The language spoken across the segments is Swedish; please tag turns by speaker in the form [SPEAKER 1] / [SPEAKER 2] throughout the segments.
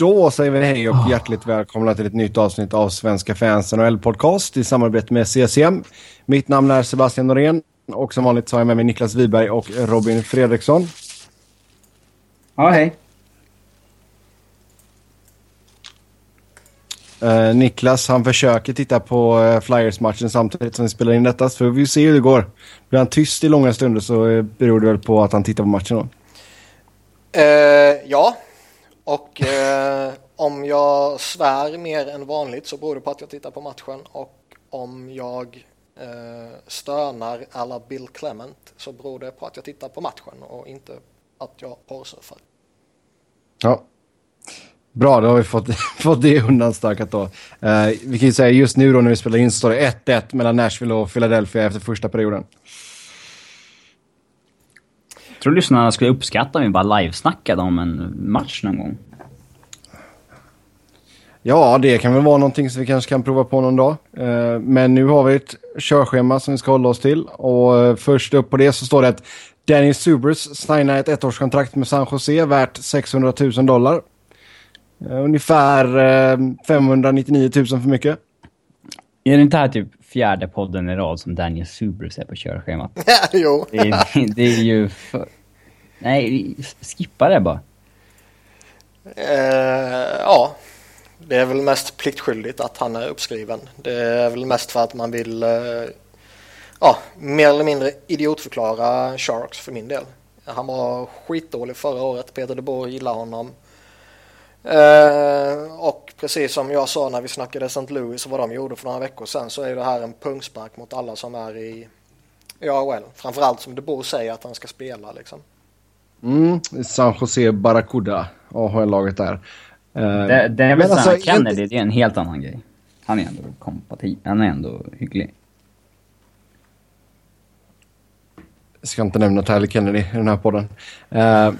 [SPEAKER 1] Då säger vi hej och hjärtligt välkomna till ett nytt avsnitt av Svenska fans NHL-podcast i samarbete med CCM. Mitt namn är Sebastian Norén och som vanligt så har jag med mig Niklas Wiberg och Robin Fredriksson.
[SPEAKER 2] Ja, hej.
[SPEAKER 1] Uh, Niklas han försöker titta på uh, Flyers-matchen samtidigt som vi spelar in detta. Så vi se hur det går. Blir han tyst i långa stunder så uh, beror det väl på att han tittar på matchen då.
[SPEAKER 3] ja, och eh, om jag svär mer än vanligt så beror det på att jag tittar på matchen. Och om jag eh, stönar alla Bill Clement så beror det på att jag tittar på matchen och inte att jag porrsurfar.
[SPEAKER 1] Ja, Bra, då har vi fått, fått det undanstökat då. Eh, vi kan ju säga just nu då när vi spelar in så står det 1-1 mellan Nashville och Philadelphia efter första perioden.
[SPEAKER 2] Tror lyssnarna skulle uppskatta om vi bara livesnackade om en match någon gång.
[SPEAKER 1] Ja, det kan väl vara någonting som vi kanske kan prova på någon dag. Uh, men nu har vi ett körschema som vi ska hålla oss till. Och uh, först upp på det så står det att Danny Subers signar ett ettårskontrakt med San Jose värt 600 000 dollar. Eh, ungefär 599 eh, 000 för mycket.
[SPEAKER 2] Är det inte här typ fjärde podden i rad som Daniel Subers är på körschemat?
[SPEAKER 3] Jo.
[SPEAKER 2] Det är, det är ju för... Nej, skippa det bara.
[SPEAKER 3] Uh, ja, det är väl mest pliktskyldigt att han är uppskriven. Det är väl mest för att man vill uh, ja, mer eller mindre idiotförklara Sharks för min del. Han var skitdålig förra året. Peter de Boer gillar honom. Eh, och precis som jag sa när vi snackade St. Louis och vad de gjorde för några veckor sedan så är det här en pungspark mot alla som är i, i AHL. Framförallt som DeBoer säger att han ska spela liksom.
[SPEAKER 1] Mm, San Jose Barracuda, AHL-laget där.
[SPEAKER 2] Uh, det, det är väl alltså, Kennedy, det är en helt annan grej. Han är ändå kompatibel, han är ändå hygglig.
[SPEAKER 1] Jag ska inte nämna Tyler Kennedy i den här podden. Uh,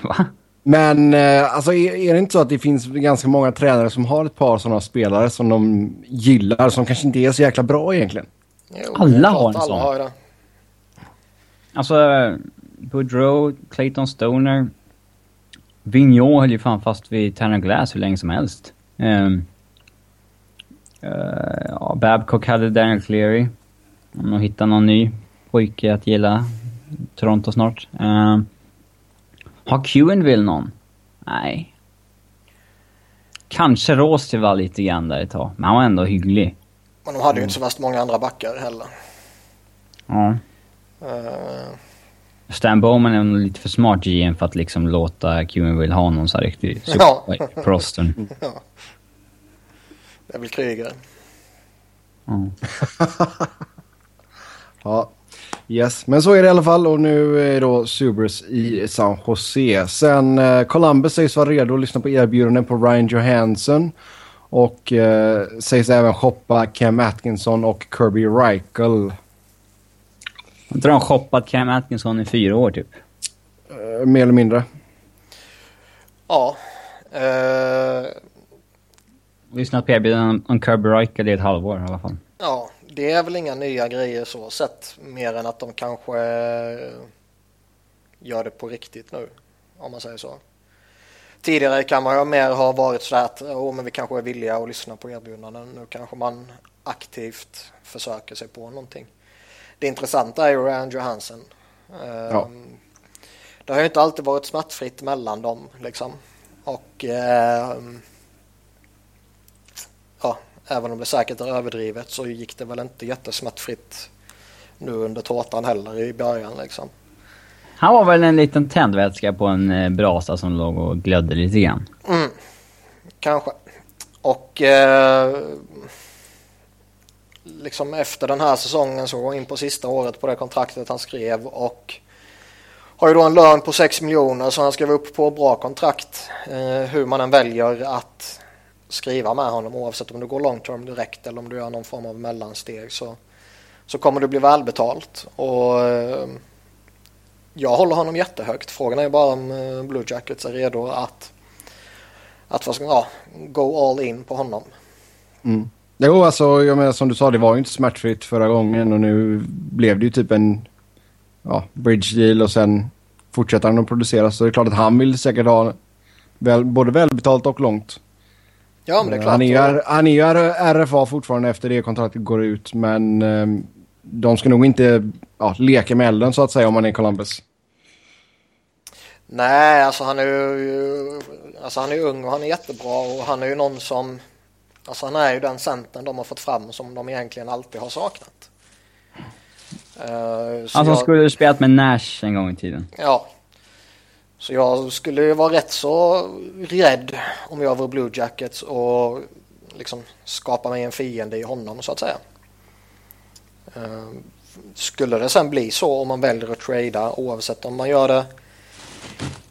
[SPEAKER 1] Va? Men eh, alltså, är, är, det inte så att det finns ganska många tränare som har ett par sådana spelare som de gillar som kanske inte är så jäkla bra egentligen?
[SPEAKER 2] Jo, alla har en sån. Har det. Alltså, Boudreau, Clayton Stoner, Vigneault höll ju fan fast vid Tanner Glass hur länge som helst. Um, uh, ja, Babcock hade Daniel Cleary. Om de hittar någon ny pojke att gilla Toronto snart. Um, har Quenville någon? Nej. Kanske Roosevelt lite grann där ett tag, men han var ändå hygglig.
[SPEAKER 3] Men de hade ju inte så värst många andra backar heller.
[SPEAKER 2] Ja. Uh... Stan Bowman är nog lite för smart GM för att liksom låta Quenville ha någon så här riktig
[SPEAKER 3] super
[SPEAKER 2] ja.
[SPEAKER 3] ja. Det är väl krigare.
[SPEAKER 1] Ja. ja. Yes, men så är det i alla fall och nu är då Subers i San Jose. Sen eh, Columbus sägs vara redo att lyssna på erbjudanden på Ryan Johansson. Och eh, sägs även shoppa Cam Atkinson och Kirby Reichel.
[SPEAKER 2] Har inte de shoppat Cam Atkinson i fyra år typ?
[SPEAKER 1] Eh, mer eller mindre.
[SPEAKER 3] Ja. Uh...
[SPEAKER 2] Lyssnat på erbjudanden om Kirby Reichel i ett halvår i alla fall.
[SPEAKER 3] Ja, det är väl inga nya grejer så sett mer än att de kanske gör det på riktigt nu om man säger så. Tidigare kan man ju mer ha varit så att oh, men vi kanske är villiga att lyssna på erbjudanden. Nu kanske man aktivt försöker sig på någonting. Det intressanta är ju Ryan Johansson. Ja. Ehm, det har ju inte alltid varit smärtfritt mellan dem liksom. Och eh, ja, även om det säkert är överdrivet så gick det väl inte jättesmärtfritt nu under tårtan heller i början liksom.
[SPEAKER 2] Han var väl en liten tändvätska på en eh, brasa som låg och glödde lite grann.
[SPEAKER 3] Mm, kanske. Och eh, liksom efter den här säsongen så går in på sista året på det kontraktet han skrev och har ju då en lön på 6 miljoner så han skrev upp på bra kontrakt. Eh, hur man än väljer att skriva med honom oavsett om du går long term direkt eller om du gör någon form av mellansteg så, så kommer du bli välbetalt. Och eh, jag håller honom jättehögt. Frågan är bara om eh, Blue Jackets är redo att, att vad ska, ja, go all in på honom.
[SPEAKER 1] Mm. Jo, alltså jag menar, som du sa, det var ju inte smärtfritt förra gången och nu blev det ju typ en ja, bridge deal och sen fortsätter han att producera. Så det är klart att han vill säkert ha väl, både välbetalt och långt.
[SPEAKER 3] Ja, men det är klart.
[SPEAKER 1] Han är ju, han är ju RFA fortfarande efter det kontraktet går ut, men um, de ska nog inte ja, leka med elden så att säga om man är Columbus.
[SPEAKER 3] Nej, alltså han är ju alltså han är ung och han är jättebra och han är ju någon som alltså han är ju den centern de har fått fram som de egentligen alltid har saknat.
[SPEAKER 2] Uh, han som jag, skulle spelat med Nash en gång i tiden.
[SPEAKER 3] Ja. Så jag skulle vara rätt så rädd om jag var Blue Jackets och liksom skapa mig en fiende i honom så att säga. Eh, skulle det sen bli så om man väljer att trada oavsett om man gör det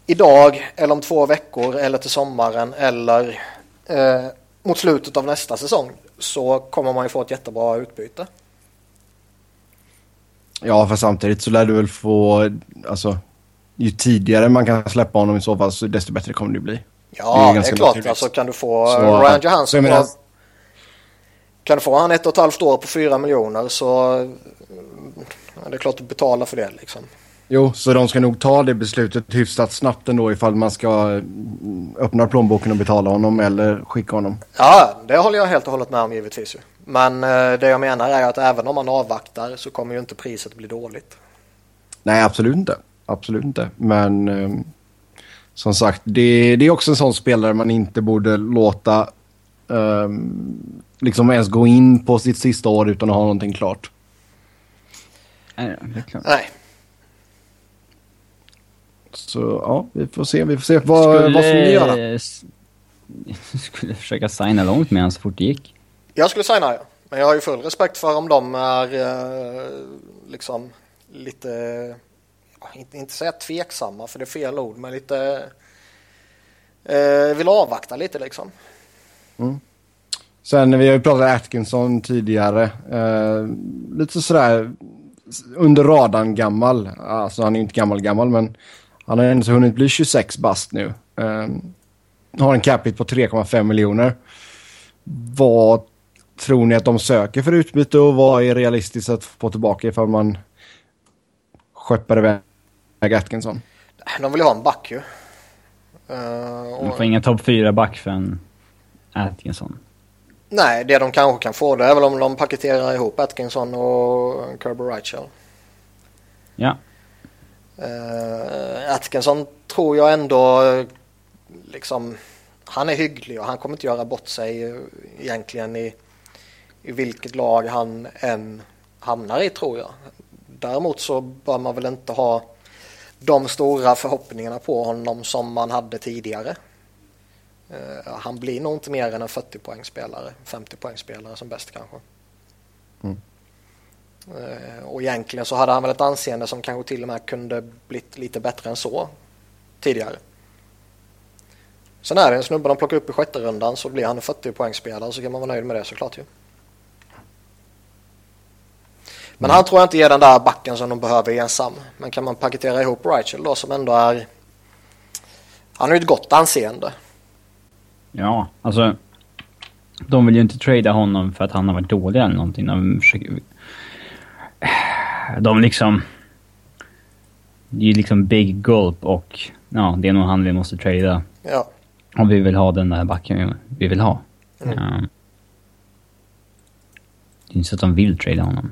[SPEAKER 3] idag eller om två veckor eller till sommaren eller eh, mot slutet av nästa säsong så kommer man ju få ett jättebra utbyte.
[SPEAKER 1] Ja, för samtidigt så lär du väl få, alltså, ju tidigare man kan släppa honom i så fall så desto bättre kommer det bli.
[SPEAKER 3] Ja, det är, det är klart. Alltså kan du få så, Ryan Johansson menar... Kan du få han ett och ett halvt år på fyra miljoner så ja, det är klart du betalar för det liksom.
[SPEAKER 1] Jo, så de ska nog ta det beslutet hyfsat snabbt ändå ifall man ska mm, öppna plånboken och betala honom eller skicka honom.
[SPEAKER 3] Ja, det håller jag helt och hållet med om givetvis. Men eh, det jag menar är att även om man avvaktar så kommer ju inte priset bli dåligt.
[SPEAKER 1] Nej, absolut inte. Absolut inte. Men eh, som sagt, det, det, är också en sån spelare man inte borde låta eh, liksom ens gå in på sitt sista år utan att ha någonting klart.
[SPEAKER 2] Nej, det är klart.
[SPEAKER 3] Nej.
[SPEAKER 1] Så ja, vi får se, vi får se vad, skulle, vad som ni göra.
[SPEAKER 2] skulle försöka signa långt med honom så fort det gick.
[SPEAKER 3] Jag skulle signa ja. Men jag har ju full respekt för om de är eh, liksom lite, inte, inte säga tveksamma för det är fel ord, men lite eh, vill avvakta lite liksom.
[SPEAKER 1] Mm. Sen vi har ju pratat Atkinson tidigare. Eh, lite sådär under radarn gammal. Alltså han är inte gammal gammal men han har ändå hunnit bli 26 bast nu. Eh, har en capita på 3,5 miljoner. Vad tror ni att de söker för utbyte och vad är realistiskt att få tillbaka ifall man skeppar iväg Atkinson?
[SPEAKER 3] De vill ha en back ju. Uh,
[SPEAKER 2] de får ingen topp 4-back för en Atkinson.
[SPEAKER 3] Nej, det de kanske kan få det är väl om de paketerar ihop Atkinson och Kirby Reichel.
[SPEAKER 2] Ja.
[SPEAKER 3] Uh, Atkinson tror jag ändå liksom han är hygglig och han kommer inte göra bort sig egentligen i, i vilket lag han än hamnar i tror jag. Däremot så bör man väl inte ha de stora förhoppningarna på honom som man hade tidigare. Uh, han blir nog inte mer än en 40 poängspelare, 50 poängspelare som bäst kanske. Mm. Eh, och egentligen så hade han väl ett anseende som kanske till och med kunde blivit lite bättre än så tidigare. Sen är det en snubbe de plockar upp i sjätte rundan så blir han en 40 poängspelare så kan man vara nöjd med det såklart ju. Men han tror jag inte ger den där backen som de behöver ensam. Men kan man paketera ihop Rachel då som ändå är... Han har ju ett gott anseende.
[SPEAKER 2] Ja, alltså... De vill ju inte trada honom för att han har varit dålig eller någonting. De försöker de liksom... Det är ju liksom Big Gulp och ja, det är nog han vi måste trada.
[SPEAKER 3] Ja.
[SPEAKER 2] Om vi vill ha den där backen vi vill ha. Mm. Ja. Det är inte så att de vill trada honom.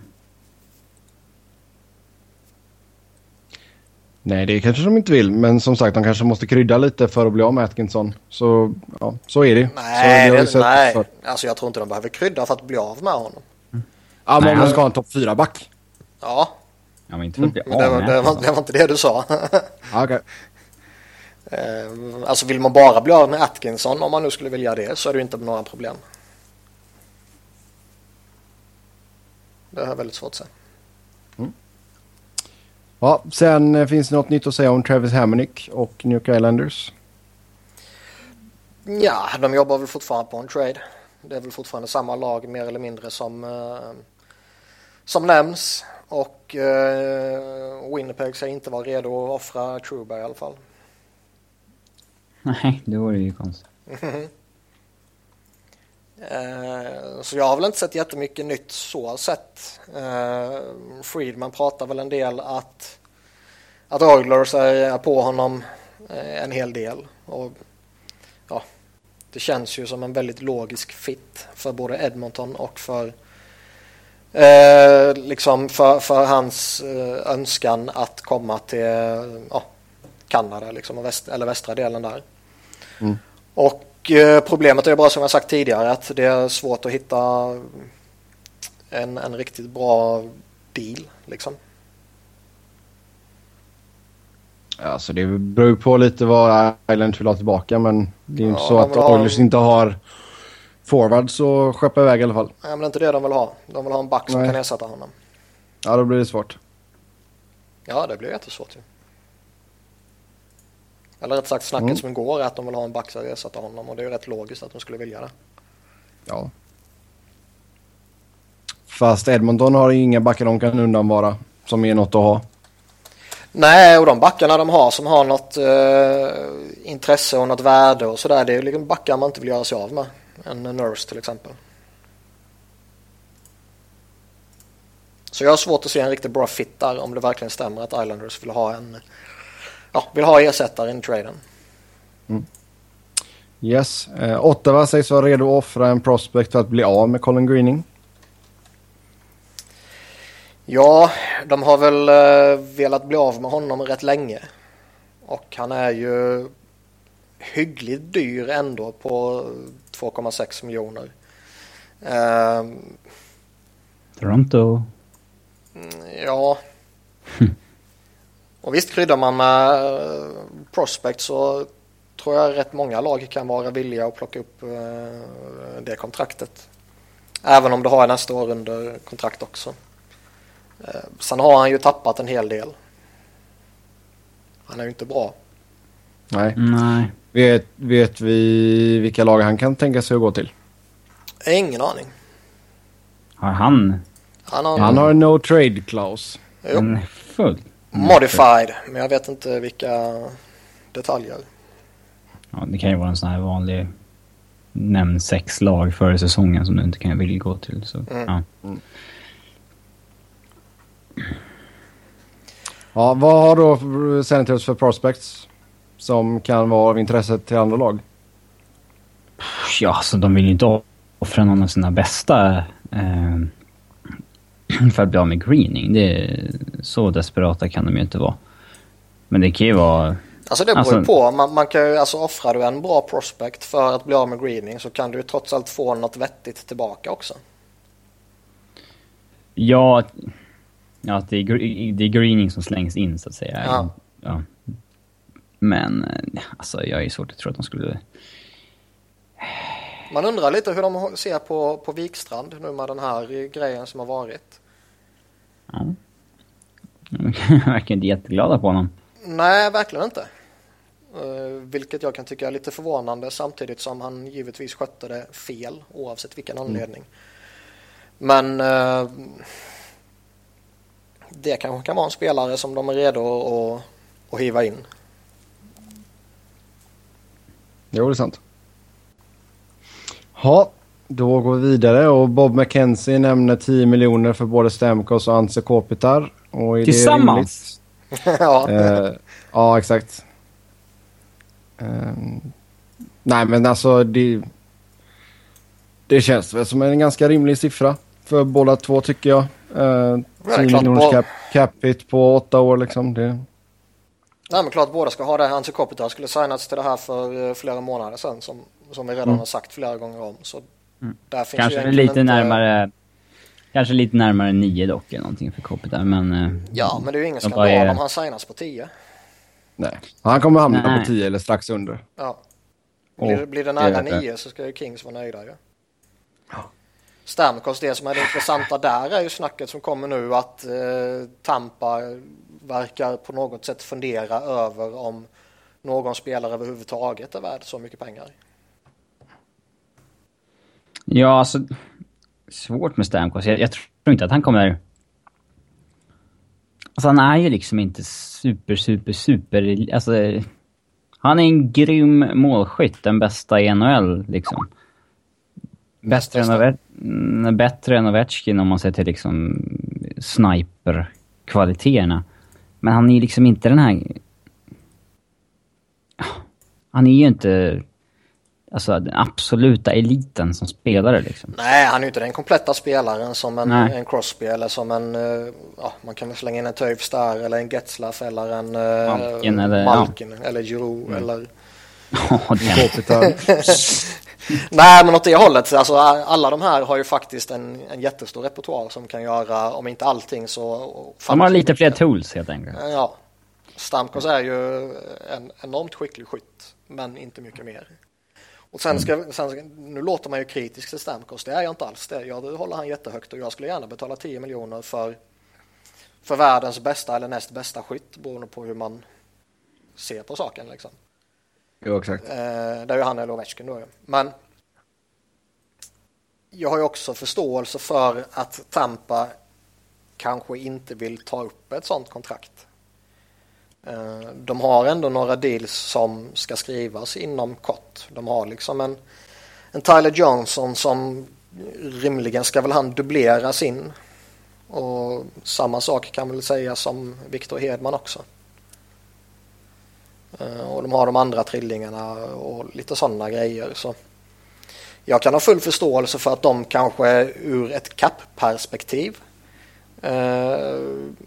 [SPEAKER 1] Nej, det kanske de inte vill. Men som sagt, de kanske måste krydda lite för att bli av med Atkinson. Så, ja, så är det.
[SPEAKER 3] Nej, det, nej. För. Alltså jag tror inte de behöver krydda för att bli av med honom.
[SPEAKER 1] Ja, men om man ska ha en topp 4-back.
[SPEAKER 3] Ja.
[SPEAKER 2] Ja, men inte för att bli
[SPEAKER 3] mm. det, var, det, var, det var inte det du sa.
[SPEAKER 1] Okej. Okay.
[SPEAKER 3] Eh, alltså vill man bara bli av med Atkinson om man nu skulle vilja det så är det inte några problem. Det är väldigt svårt att säga.
[SPEAKER 1] Ja, sen eh, finns det något nytt att säga om Travis Hammonick och New York Islanders?
[SPEAKER 3] Ja, de jobbar väl fortfarande på en trade. Det är väl fortfarande samma lag mer eller mindre som, eh, som nämns. Och eh, Winnipeg säger inte vara redo att offra Truba i alla fall.
[SPEAKER 2] Nej, det vore ju konstigt.
[SPEAKER 3] eh, så jag har väl inte sett jättemycket nytt så sett. Eh, Friedman pratar väl en del att, att Oilers är på honom eh, en hel del. Och ja, det känns ju som en väldigt logisk fit för både Edmonton och för eh, liksom för, för hans önskan att komma till ja, Kanada liksom, väst, eller västra delen där. Mm. Och eh, problemet är bara som jag sagt tidigare att det är svårt att hitta en, en riktigt bra deal liksom.
[SPEAKER 1] Alltså det beror på lite vad Island vill ha tillbaka men det är ju inte ja, så att Oilers ha... inte har forwards och skeppa iväg i alla fall.
[SPEAKER 3] Nej men det är inte det de vill ha. De vill ha en back som Nej. kan ersätta honom.
[SPEAKER 1] Ja då blir det svårt.
[SPEAKER 3] Ja det blir jättesvårt ju. Eller rätt sagt snacket mm. som går är att de vill ha en back som ersätta honom och det är ju rätt logiskt att de skulle vilja det.
[SPEAKER 1] Ja. Fast Edmonton har inga backar de kan undanvara som är något att ha.
[SPEAKER 3] Nej, och de backarna de har som har något eh, intresse och något värde och sådär. Det är ju liksom backar man inte vill göra sig av med. En Nurse till exempel. Så jag har svårt att se en riktigt bra fit där om det verkligen stämmer att Islanders vill ha en ja, vill ha ersättare i traden.
[SPEAKER 1] Mm. Yes. Eh, Ottawa sägs vara redo att offra en prospect för att bli av med Colin Greening.
[SPEAKER 3] Ja, de har väl eh, velat bli av med honom rätt länge. Och han är ju hyggligt dyr ändå på 2,6 miljoner.
[SPEAKER 2] Eh, Toronto.
[SPEAKER 3] Ja. Och visst kryddar man med eh, prospect så tror jag rätt många lag kan vara villiga att plocka upp eh, det kontraktet. Även om du har nästa år under kontrakt också. Eh, sen har han ju tappat en hel del. Han är ju inte bra.
[SPEAKER 1] Nej.
[SPEAKER 2] Nej.
[SPEAKER 1] Vet, vet vi vilka lag han kan tänka sig att gå till?
[SPEAKER 3] Ingen aning.
[SPEAKER 2] Har han?
[SPEAKER 1] Han har, han har no trade clause.
[SPEAKER 3] Jo. En full. Modified, men jag vet inte vilka detaljer.
[SPEAKER 2] Ja, det kan ju vara en sån här vanlig nämn sex lag före säsongen som du inte kan vilja gå till. Så, mm. ja. Mm.
[SPEAKER 1] Ja, vad har då Senators för prospects som kan vara av intresse till andra lag?
[SPEAKER 2] Ja, alltså de vill ju inte offra någon av sina bästa eh, för att bli av med greening. Det är, så desperata kan de ju inte vara. Men det kan ju vara...
[SPEAKER 3] Alltså det beror alltså, på. Man, man kan ju, alltså offrar du en bra prospect för att bli av med greening så kan du ju trots allt få något vettigt tillbaka också.
[SPEAKER 2] Ja, ja det, är, det är greening som slängs in så att säga.
[SPEAKER 3] Ja.
[SPEAKER 2] ja. Men alltså jag är svårt att tro att de skulle...
[SPEAKER 3] Man undrar lite hur de ser på, på Vikstrand nu med den här grejen som har varit.
[SPEAKER 2] Ja. De verkar inte jätteglada på honom.
[SPEAKER 3] Nej, verkligen inte. Uh, vilket jag kan tycka är lite förvånande samtidigt som han givetvis skötte det fel oavsett vilken mm. anledning. Men uh, det kanske kan vara en spelare som de är redo att, att hiva in.
[SPEAKER 1] Jo, det är sant. Ja, då går vi vidare och Bob McKenzie nämner 10 miljoner för både Stamkos och Anse Kopitar. Och
[SPEAKER 2] Tillsammans?
[SPEAKER 3] ja.
[SPEAKER 1] Eh, ja, exakt. Eh, nej, men alltså det... Det känns väl som en ganska rimlig siffra för båda två tycker jag. Eh, 10 miljoners cap, cap hit på åtta år liksom. Det...
[SPEAKER 3] Nej men klart båda ska ha det. Anse Kopitar skulle signats till det här för eh, flera månader sedan som, som vi redan mm. har sagt flera gånger om. Så
[SPEAKER 2] Mm. Kanske lite inte... närmare... Kanske lite närmare 9 dock eller någonting för Kopitar, men... Eh,
[SPEAKER 3] ja, men det är ju ingen skandal är... om han signas på 10.
[SPEAKER 1] Nej, han kommer hamna Nej. på 10 eller strax under.
[SPEAKER 3] Ja. Blir, blir det nära 9 så ska ju Kings vara nöjda ju. Ja. Stamkos, det som är det intressanta där är ju snacket som kommer nu att eh, Tampa verkar på något sätt fundera över om någon spelare överhuvudtaget är värd så mycket pengar.
[SPEAKER 2] Ja, alltså... Svårt med Stamkos. Jag, jag tror inte att han kommer... Alltså han är ju liksom inte super, super, super... Alltså... Han är en grym målskytt, den bästa i NHL liksom. Bättre än, Ove mm, bättre än Ovechkin om man ser till liksom sniper-kvaliteterna. Men han är ju liksom inte den här... Han är ju inte alltså, den absoluta eliten som spelare liksom.
[SPEAKER 3] Nej, han är ju inte den kompletta spelaren som en, en Crosby eller som en, uh, ja, man kan väl slänga in en Toews där eller en Getzlaff eller en uh, Malkin eller, Malkin, ja. eller Giroud mm. eller... Nej, men åt det hållet. Alltså, alla de här har ju faktiskt en, en jättestor repertoar som kan göra, om inte allting så...
[SPEAKER 2] De har lite fler tools helt enkelt.
[SPEAKER 3] Ja. Stamkos är ju en enormt skicklig skytt, men inte mycket mer. Och sen ska, mm. sen ska, nu låter man ju kritisk till Stamkos, det är jag inte alls det. Jag håller han jättehögt och jag skulle gärna betala 10 miljoner för, för världens bästa eller näst bästa skytt beroende på hur man ser på saken liksom.
[SPEAKER 1] Jo, exakt.
[SPEAKER 3] Eh, det är ju han eller Ovechkin då. Men jag har ju också förståelse för att Tampa kanske inte vill ta upp ett sånt kontrakt. Eh, de har ändå några deals som ska skrivas inom kort. De har liksom en, en Tyler Johnson som rimligen ska väl han dubblera sin. Och samma sak kan väl sägas om Victor Hedman också. Eh, och de har de andra trillingarna och lite sådana grejer. Så jag kan ha full förståelse för att de kanske ur ett kappperspektiv eh,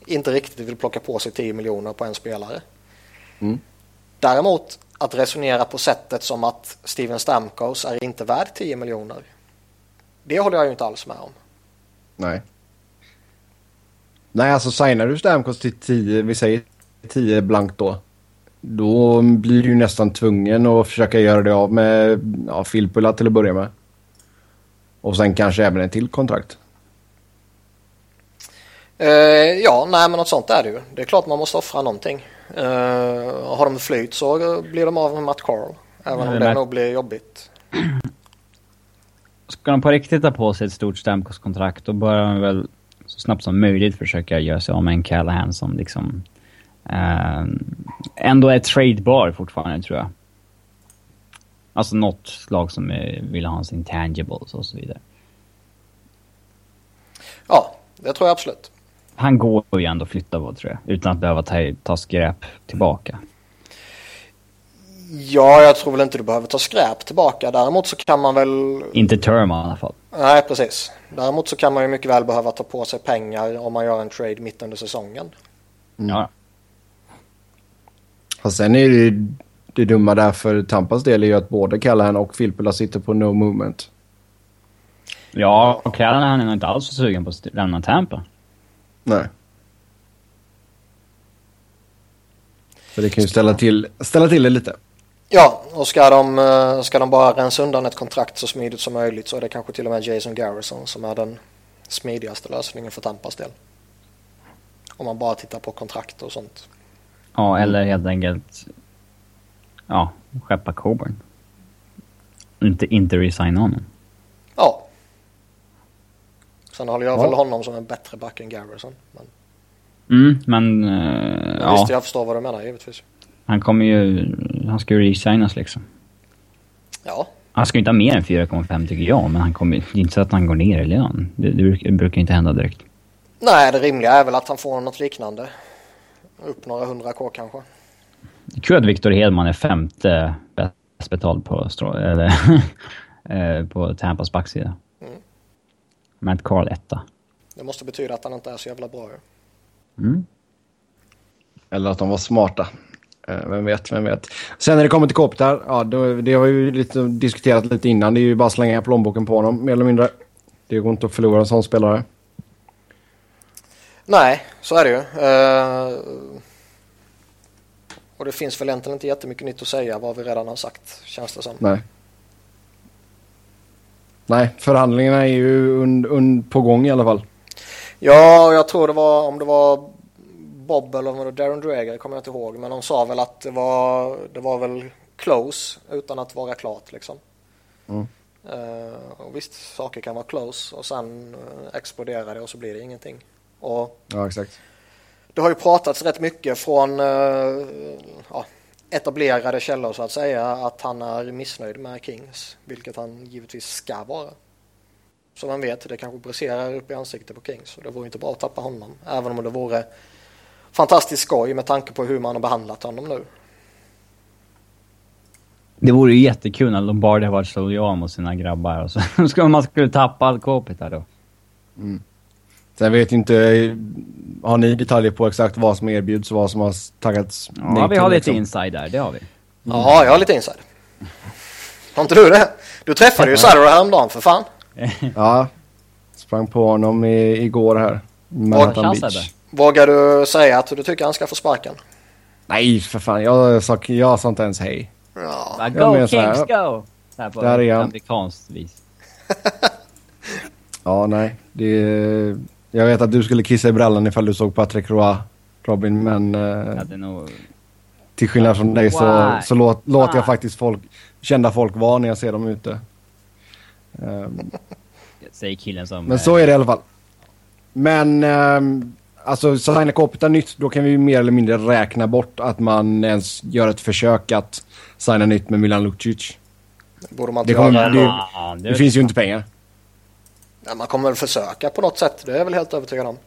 [SPEAKER 3] inte riktigt vill plocka på sig 10 miljoner på en spelare. Mm. Däremot att resonera på sättet som att Steven Stamkos är inte värd 10 miljoner. Det håller jag ju inte alls med om.
[SPEAKER 1] Nej. Nej, alltså signar du Stamkos till 10, vi säger 10 blankt då. Då blir du ju nästan tvungen att försöka göra det av med ja, Filppula till att börja med. Och sen kanske även ett till kontrakt.
[SPEAKER 3] Uh, ja, nej men något sånt är det ju. Det är klart man måste offra någonting. Uh, har de flyt så blir de av med Matt Carl. Även om det nog blir jobbigt.
[SPEAKER 2] Ska de på riktigt ta på sig ett stort Stamkos-kontrakt då bör de väl så snabbt som möjligt försöka göra sig av med en Callahan som liksom uh, ändå är tradebar fortfarande tror jag. Alltså något slag som vill ha hans intangibles och så vidare.
[SPEAKER 3] Ja, det tror jag absolut.
[SPEAKER 2] Han går ju ändå att flytta på tror jag, utan att behöva ta, ta skräp tillbaka.
[SPEAKER 3] Ja, jag tror väl inte du behöver ta skräp tillbaka. Däremot så kan man väl...
[SPEAKER 2] Inte term i alla fall.
[SPEAKER 3] Nej, precis. Däremot så kan man ju mycket väl behöva ta på sig pengar om man gör en trade mitt under säsongen.
[SPEAKER 2] Mm. Ja.
[SPEAKER 1] Och sen är det ju det dumma där för Tampas del är ju att både Callahan och Filppula sitter på no movement.
[SPEAKER 2] Ja, och Callahan är nog inte alls så sugen på att lämna Tampa.
[SPEAKER 1] Nej. För det kan ju ställa till, ställa till det lite.
[SPEAKER 3] Ja, och ska de, eh, ska de bara rensa undan ett kontrakt så smidigt som möjligt så är det kanske till och med Jason Garrison som är den smidigaste lösningen för Tampas del. Om man bara tittar på kontrakt och sånt.
[SPEAKER 2] Ja, eller helt enkelt ja, skeppa Coburn. Inte, inte resigna honom.
[SPEAKER 3] Ja. Sen håller jag ja. väl honom som en bättre back än Garrison. Men...
[SPEAKER 2] Mm, men... Uh,
[SPEAKER 3] ja. Visst, jag förstår vad du menar givetvis.
[SPEAKER 2] Han kommer ju... Han ska ju resignas liksom.
[SPEAKER 3] Ja.
[SPEAKER 2] Han ska ju inte ha mer än 4,5 tycker jag, men han kommer det är inte så att han går ner i lön. Det, det, brukar, det brukar inte hända direkt.
[SPEAKER 3] Nej, det rimliga är väl att han får något liknande. Upp några hundra K kanske.
[SPEAKER 2] Kul att Victor Hedman är femte bäst betald på, eller, eh, på Tampas backsida. Matt Carl etta.
[SPEAKER 3] Det måste betyda att han inte är så jävla bra.
[SPEAKER 2] Mm.
[SPEAKER 1] Eller att de var smarta. Eh, vem vet, vem vet. Sen när det kommer till Kopitar, ja, då, det har vi ju lite diskuterat lite innan. Det är ju bara att slänga plånboken på honom, mer eller mindre. Det går inte att förlora en sån spelare.
[SPEAKER 3] Nej, så är det ju. Uh, och det finns väl egentligen inte jättemycket nytt att säga vad vi redan har sagt, känns det som.
[SPEAKER 1] Nej. Nej, förhandlingarna är ju un, un, på gång i alla fall.
[SPEAKER 3] Ja, jag tror det var, om det var Bob eller om det var Darren Dreger, kommer jag inte ihåg. Men de sa väl att det var, det var väl close utan att vara klart liksom.
[SPEAKER 1] Mm.
[SPEAKER 3] Uh, och visst, saker kan vara close och sen uh, exploderar det och så blir det ingenting. Och
[SPEAKER 1] ja, exakt
[SPEAKER 3] det har ju pratats rätt mycket från uh, ja, etablerade källor så att säga att han är missnöjd med Kings, vilket han givetvis ska vara. Som man vet, det kanske briserar upp i ansiktet på Kings och det vore inte bra att tappa honom, även om det vore fantastiskt skoj med tanke på hur man har behandlat honom nu.
[SPEAKER 2] Det vore ju jättekul när Lombardi har varit så lojal mot sina grabbar och så ska man skulle tappa allt där då.
[SPEAKER 1] Mm. Sen vet inte, har ni detaljer på exakt vad som erbjuds och vad som har taggats
[SPEAKER 2] Ja, vi har lite liksom? inside där, det har vi.
[SPEAKER 3] Ja, jag har lite inside. Har inte du det? Du träffade ju Sarah häromdagen för fan.
[SPEAKER 1] ja, sprang på honom i, igår här.
[SPEAKER 3] Vågar, vågar du säga att du tycker han ska få sparken?
[SPEAKER 1] Nej, för fan. Jag sa, jag sa inte ens hej.
[SPEAKER 2] Ja. Go Kings här, go! Så här på där är amerikanskt vis.
[SPEAKER 1] ja, nej. Det, jag vet att du skulle kissa i brallan ifall du såg Patrick Roy, Robin, men... Eh, nog... Till skillnad från dig så, så låt, låter jag faktiskt folk, kända folk vara när jag ser dem ute.
[SPEAKER 2] Um, Säger killen som...
[SPEAKER 1] Men så är det i alla fall. Men um, alltså signa Kopita nytt, då kan vi mer eller mindre räkna bort att man ens gör ett försök att signa nytt med Milan Lucic.
[SPEAKER 3] Borde man inte det, kommer,
[SPEAKER 1] det, det, det finns ju inte pengar.
[SPEAKER 3] Ja, man kommer väl försöka på något sätt, det är jag väl helt övertygad om.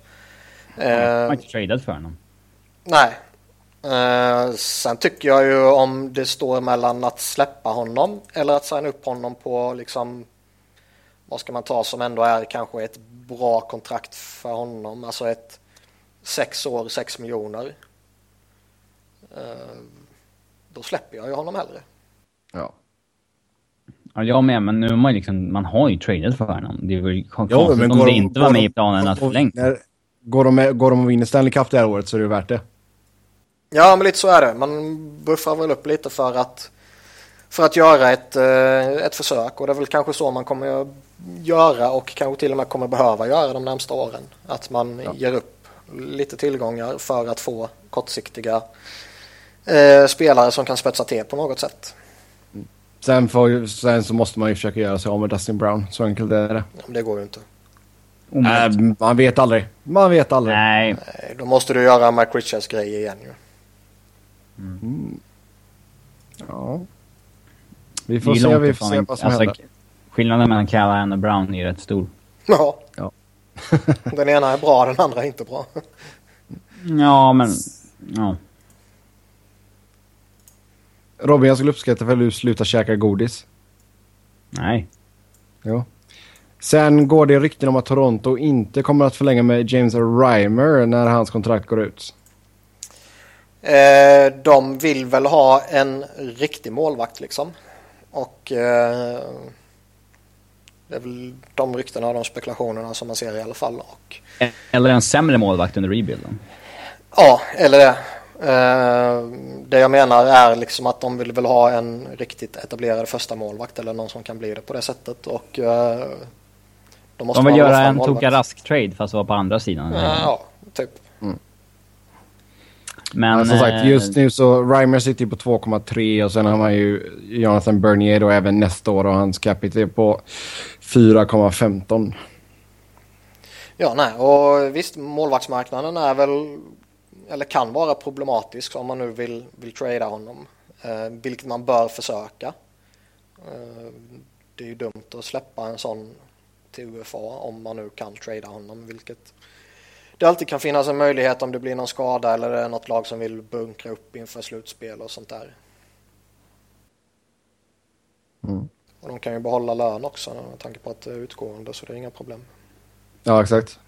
[SPEAKER 2] Man har uh, inte tradat för honom.
[SPEAKER 3] Nej. Uh, sen tycker jag ju om det står mellan att släppa honom eller att signa upp honom på liksom vad ska man ta som ändå är kanske ett bra kontrakt för honom, alltså ett sex år, sex miljoner. Uh, då släpper jag ju honom hellre.
[SPEAKER 1] Ja.
[SPEAKER 2] Ja, jag med, men nu har man liksom, man har ju tradat för honom. Det vore konstigt om det inte var med i planen att förlänga.
[SPEAKER 1] Går de, går de och vinner Stanley Cup det här året så är det värt det.
[SPEAKER 3] Ja, men lite så är det. Man buffrar väl upp lite för att, för att göra ett, eh, ett försök och det är väl kanske så man kommer göra och kanske till och med kommer behöva göra de närmsta åren. Att man ja. ger upp lite tillgångar för att få kortsiktiga eh, spelare som kan spetsa till på något sätt.
[SPEAKER 1] Sen, får, sen så måste man ju försöka göra sig av med Dustin Brown. Så enkelt är det.
[SPEAKER 3] det går ju inte.
[SPEAKER 1] Äh, man vet aldrig. Man vet aldrig.
[SPEAKER 2] Nej.
[SPEAKER 3] Nej då måste du göra Mike Richards grej igen ju.
[SPEAKER 1] Mm. Ja. Vi får se, vi får se vad som alltså, händer.
[SPEAKER 2] Skillnaden mellan Callahan och Brown är rätt stor.
[SPEAKER 3] Ja.
[SPEAKER 1] ja.
[SPEAKER 3] den ena är bra, den andra är inte bra.
[SPEAKER 2] ja, men... Ja.
[SPEAKER 1] Robin, jag skulle uppskatta för att du slutar käka godis.
[SPEAKER 2] Nej.
[SPEAKER 1] Jo. Sen går det rykten om att Toronto inte kommer att förlänga med James Reimer när hans kontrakt går ut.
[SPEAKER 3] Eh, de vill väl ha en riktig målvakt liksom. Och eh, det är väl de ryktena och de spekulationerna som man ser i alla fall. Och...
[SPEAKER 2] Eller en sämre målvakt under rebuilden.
[SPEAKER 3] Ja, eller det. Eh, det jag menar är liksom att de vill väl ha en riktigt etablerad första målvakt eller någon som kan bli det på det sättet. Och, eh,
[SPEAKER 2] de, måste de vill göra en Toka Rask-trade fast vara på andra sidan.
[SPEAKER 3] Ja, typ.
[SPEAKER 1] Mm. Men, Men som sagt, eh, just nu så Reimer sitter på 2,3 och sen har man ju Jonathan Bernier då även nästa år och hans capita är på 4,15.
[SPEAKER 3] Ja, nej, och visst målvaktsmarknaden är väl eller kan vara problematisk om man nu vill, vill trada honom. Eh, vilket man bör försöka. Eh, det är ju dumt att släppa en sån till UFA om man nu kan trada honom. Vilket det alltid kan finnas en möjlighet om det blir någon skada eller det är något lag som vill bunkra upp inför slutspel och sånt där.
[SPEAKER 1] Mm.
[SPEAKER 3] Och de kan ju behålla lön också med tanke på att det är utgående så det är inga problem.
[SPEAKER 1] Ja, exakt.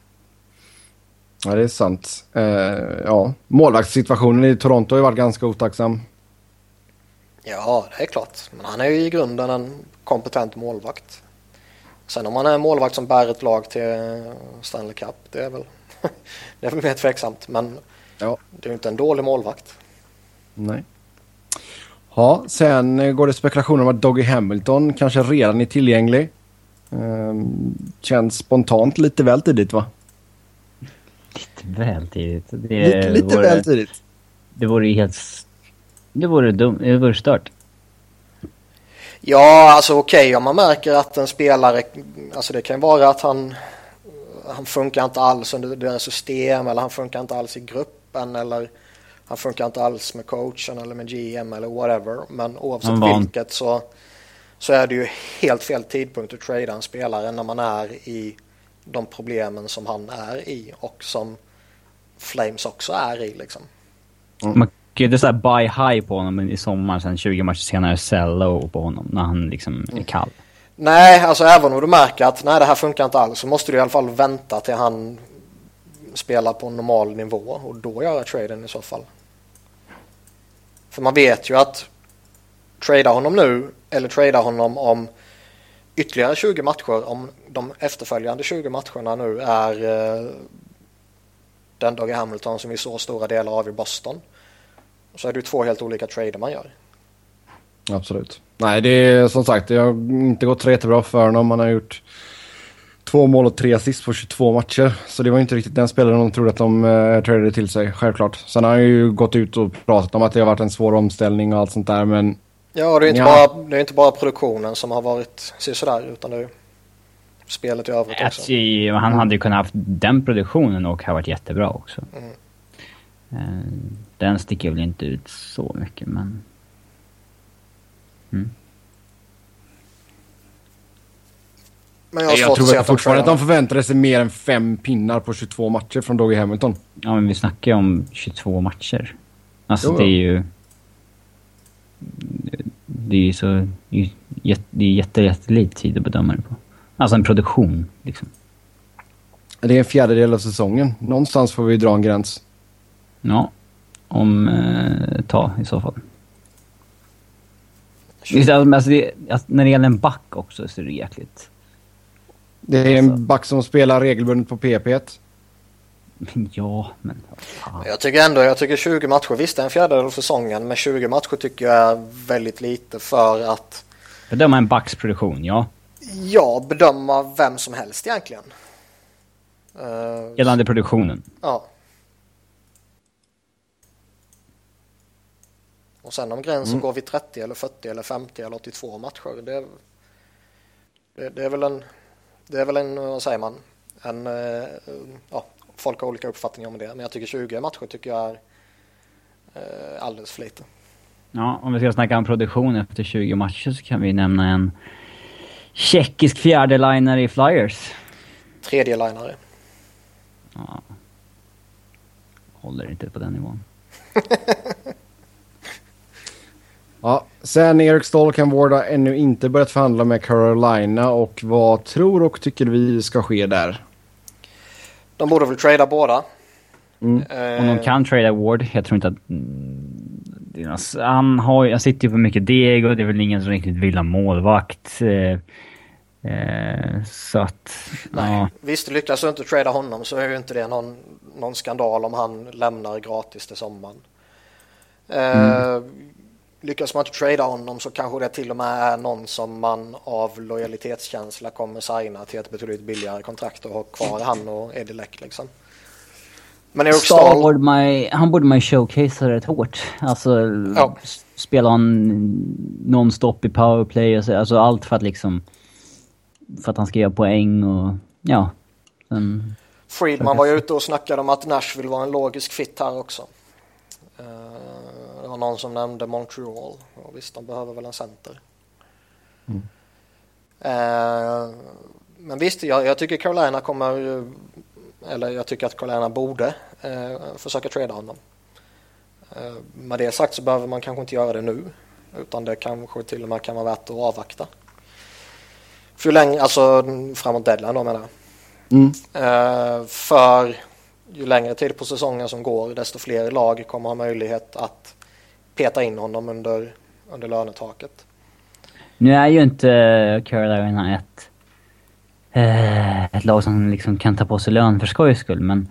[SPEAKER 1] Ja, det är sant. Uh, ja, målvaktssituationen i Toronto har ju varit ganska otacksam.
[SPEAKER 3] Ja, det är klart. Men han är ju i grunden en kompetent målvakt. Sen om han är en målvakt som bär ett lag till Stanley Cup, det är väl, det är väl mer tveksamt. Men ja. det är ju inte en dålig målvakt.
[SPEAKER 1] Nej. Ja, sen går det spekulationer om att Doggy Hamilton kanske redan är tillgänglig. Um, känns spontant lite väl tidigt va?
[SPEAKER 2] Lite väl tidigt. Det
[SPEAKER 1] lite lite vore, väl tidigt.
[SPEAKER 2] Det vore ju helt... Det vore dumt. Det vore stört.
[SPEAKER 3] Ja, alltså okej okay, om man märker att en spelare... Alltså det kan vara att han... Han funkar inte alls under deras system eller han funkar inte alls i gruppen eller han funkar inte alls med coachen eller med GM eller whatever. Men oavsett vilket så, så är det ju helt fel tidpunkt att trada en spelare när man är i de problemen som han är i och som Flames också är i liksom.
[SPEAKER 2] Mm. Man är såhär buy high på honom i sommar, sen 20 matcher senare sell low på honom när han liksom är kall.
[SPEAKER 3] Nej, alltså även om du märker att nej, det här funkar inte alls så måste du i alla fall vänta till han spelar på normal nivå och då göra traden i så fall. För man vet ju att trada honom nu eller trada honom om ytterligare 20 matcher om de efterföljande 20 matcherna nu är eh, den Dougie Hamilton som vi såg stora delar av i Boston. Så är det ju två helt olika trader man gör.
[SPEAKER 1] Absolut. Nej, det är som sagt, det har inte gått så jättebra för honom. Han har gjort två mål och tre assist på 22 matcher. Så det var inte riktigt den spelaren de trodde att de eh, tradade till sig, självklart. Sen har han ju gått ut och pratat om att det har varit en svår omställning och allt sånt där, men...
[SPEAKER 3] Ja, det är inte, ja. Bara, det är inte bara produktionen som har varit sådär, utan det är spelet i övrigt också.
[SPEAKER 2] Alltså, han hade ju kunnat haft den produktionen och ha varit jättebra också. Mm. Uh, den sticker väl inte ut så mycket, men... Mm.
[SPEAKER 1] Men jag, jag tror att fortfarande att de förväntade sig mer än fem pinnar på 22 matcher från Doggy Hamilton.
[SPEAKER 2] Ja, men vi snackar ju om 22 matcher. Alltså jo. det är ju... Det är ju så... Det är jätte, jättelite tid att bedöma det på. Alltså en produktion, liksom.
[SPEAKER 1] Det är en fjärdedel av säsongen. Någonstans får vi dra en gräns.
[SPEAKER 2] Ja. Om eh, ta i så fall. Alltså det, alltså när det gäller en back också så är det jäkligt.
[SPEAKER 1] Det är en alltså. back som spelar regelbundet på PP1.
[SPEAKER 2] Ja, men...
[SPEAKER 3] Fan. Jag tycker ändå, jag tycker 20 matcher, visst det är en fjärdedel av säsongen, men 20 matcher tycker jag är väldigt lite för att...
[SPEAKER 2] Bedöma en backs produktion, ja.
[SPEAKER 3] Ja, bedöma vem som helst egentligen.
[SPEAKER 2] Uh, Gällande produktionen?
[SPEAKER 3] Ja. Och sen om gränsen mm. går vid 30 eller 40 eller 50 eller 82 matcher, det, det, det är väl en det är väl en, vad säger man, en, eh, ja, folk har olika uppfattningar om det, men jag tycker 20 matcher tycker jag är eh, alldeles för lite.
[SPEAKER 2] Ja, om vi ska snacka om produktion efter 20 matcher så kan vi nämna en tjeckisk fjärdelinare i Flyers.
[SPEAKER 3] Tredje linare.
[SPEAKER 2] Ja. Håller inte på den nivån.
[SPEAKER 1] Ja, sen Erik Stolkenvård har ännu inte börjat förhandla med Carolina och vad tror och tycker vi ska ske där?
[SPEAKER 3] De borde väl trada båda.
[SPEAKER 2] Mm. Eh. Om de kan trada Ward, jag tror inte att... Mm, han, har, han sitter ju på mycket deg och det är väl ingen som riktigt vill ha målvakt. Eh, eh, så att...
[SPEAKER 3] Nej. Ja. Visst, lyckas du inte trada honom så är ju inte det någon, någon skandal om han lämnar gratis till sommaren. Eh, mm lyckas man inte trada honom så kanske det till och med är någon som man av lojalitetskänsla kommer signa till ett betydligt billigare kontrakt och ha kvar han och Eddie Leck liksom.
[SPEAKER 2] Men Eric Stahl... Borde man, han borde man ju showcasea rätt hårt. Alltså ja. spela han nonstop i powerplay och så, alltså allt för att liksom... För att han ska göra poäng och ja. Sen,
[SPEAKER 3] Friedman var ju ute och snackade om att Nashville var en logisk fit här också. Var någon som nämnde Montreal. Och visst, de behöver väl en center. Mm. Eh, men visst, jag, jag, tycker Carolina kommer, eller jag tycker att Carolina borde eh, försöka trada honom. Eh, med det sagt så behöver man kanske inte göra det nu. Utan det kanske till och med kan vara värt att avvakta. För länge, alltså framåt deadline då menar jag. Mm. Eh, för ju längre tid på säsongen som går desto fler lag kommer ha möjlighet att peta in honom under, under lönetaket.
[SPEAKER 2] Nu är ju inte Carolina ett, eh, ett lag som liksom kan ta på sig lön för skojs skull, men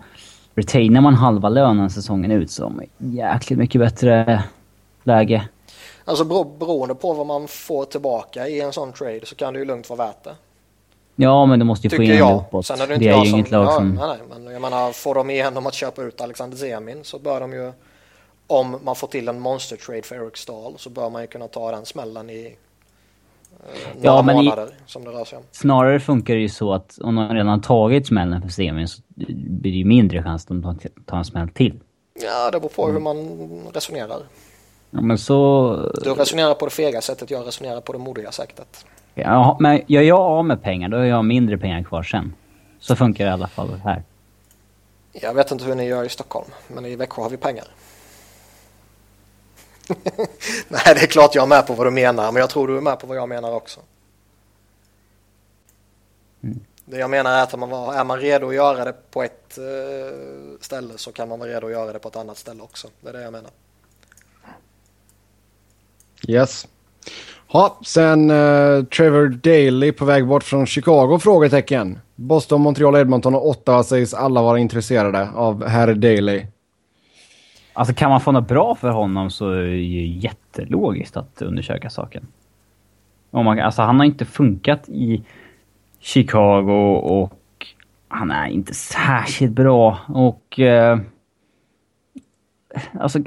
[SPEAKER 2] retainar man halva lönen säsongen ut så har man jäkligt mycket bättre läge.
[SPEAKER 3] Alltså beroende på vad man får tillbaka i en sån trade så kan det ju lugnt vara värt det.
[SPEAKER 2] Ja, men du måste ju få igenom det uppåt. Sen är det, inte det är ju inget lag ja, som...
[SPEAKER 3] Nej, nej, men jag menar, får de igenom att köpa ut Alexander Zemin så bör de ju om man får till en monster trade för Eric Stahl så bör man ju kunna ta den smällen i eh, några ja, men månader i, som det rör sig om.
[SPEAKER 2] Snarare funkar det ju så att om de redan tagit smällen för semin så blir det ju mindre chans att de tar en smäll till.
[SPEAKER 3] Ja, det beror på mm. hur man resonerar.
[SPEAKER 2] Ja, men så...
[SPEAKER 3] Du resonerar på det fega sättet, jag resonerar på det modiga sättet.
[SPEAKER 2] Ja, men gör jag av med pengar, då har jag mindre pengar kvar sen. Så funkar det i alla fall här.
[SPEAKER 3] Jag vet inte hur ni gör i Stockholm, men i Växjö har vi pengar. Nej, det är klart jag är med på vad du menar, men jag tror du är med på vad jag menar också. Mm. Det jag menar är att man var, är man redo att göra det på ett uh, ställe så kan man vara redo att göra det på ett annat ställe också. Det är det jag menar.
[SPEAKER 1] Yes. Ja, sen uh, Trevor Daley på väg bort från Chicago? Frågetecken. Boston, Montreal, Edmonton och Ottawa sägs alla vara intresserade av herr Daley.
[SPEAKER 2] Alltså kan man få något bra för honom så är det ju jättelogiskt att undersöka saken. Om man, alltså han har inte funkat i Chicago och han är inte särskilt bra och... Eh, alltså...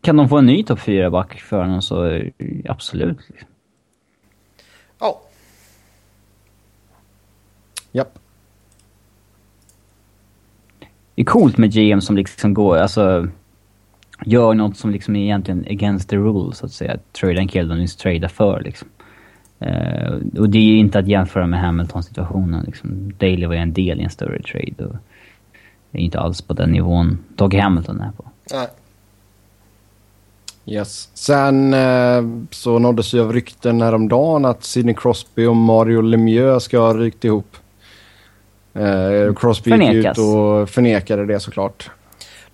[SPEAKER 2] Kan de få en ny topp 4-back för honom så absolut.
[SPEAKER 3] Liksom.
[SPEAKER 1] Ja.
[SPEAKER 2] Det är coolt med GM som liksom går, alltså... Gör något som liksom är egentligen against the rules, så att säga. Trada en kille de nyss tradar för liksom. Uh, och det är ju inte att jämföra med Hamilton-situationen. Liksom. Daly var ju en del i en större trade och är inte alls på den nivån Dog Hamilton är på.
[SPEAKER 3] Nej.
[SPEAKER 1] Yes. Sen eh, så nåddes ju av rykten häromdagen att Sidney Crosby och Mario Lemieux ska ha rykt ihop. Eh, Crosby gick ut och förnekade det såklart.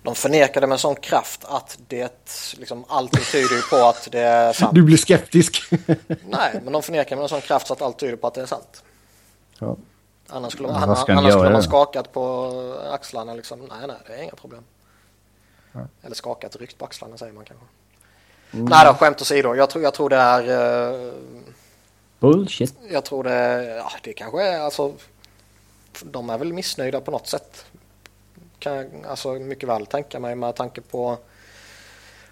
[SPEAKER 3] De förnekade med sån kraft att det liksom allting tyder på att det är sant.
[SPEAKER 1] Du blir skeptisk.
[SPEAKER 3] nej, men de förnekade med sån kraft så att allt tyder på att det är sant.
[SPEAKER 1] Ja.
[SPEAKER 3] Annars skulle, han, annars skulle man skakat på axlarna liksom. Nej, nej, det är inga problem. Ja. Eller skakat, ryckt på axlarna säger man kanske. Mm. Nej då, skämt åsido. Jag tror, jag tror det är... Uh,
[SPEAKER 2] Bullshit.
[SPEAKER 3] Jag tror det, ja det kanske är alltså de är väl missnöjda på något sätt. Kan jag alltså mycket väl tänka mig med tanke på,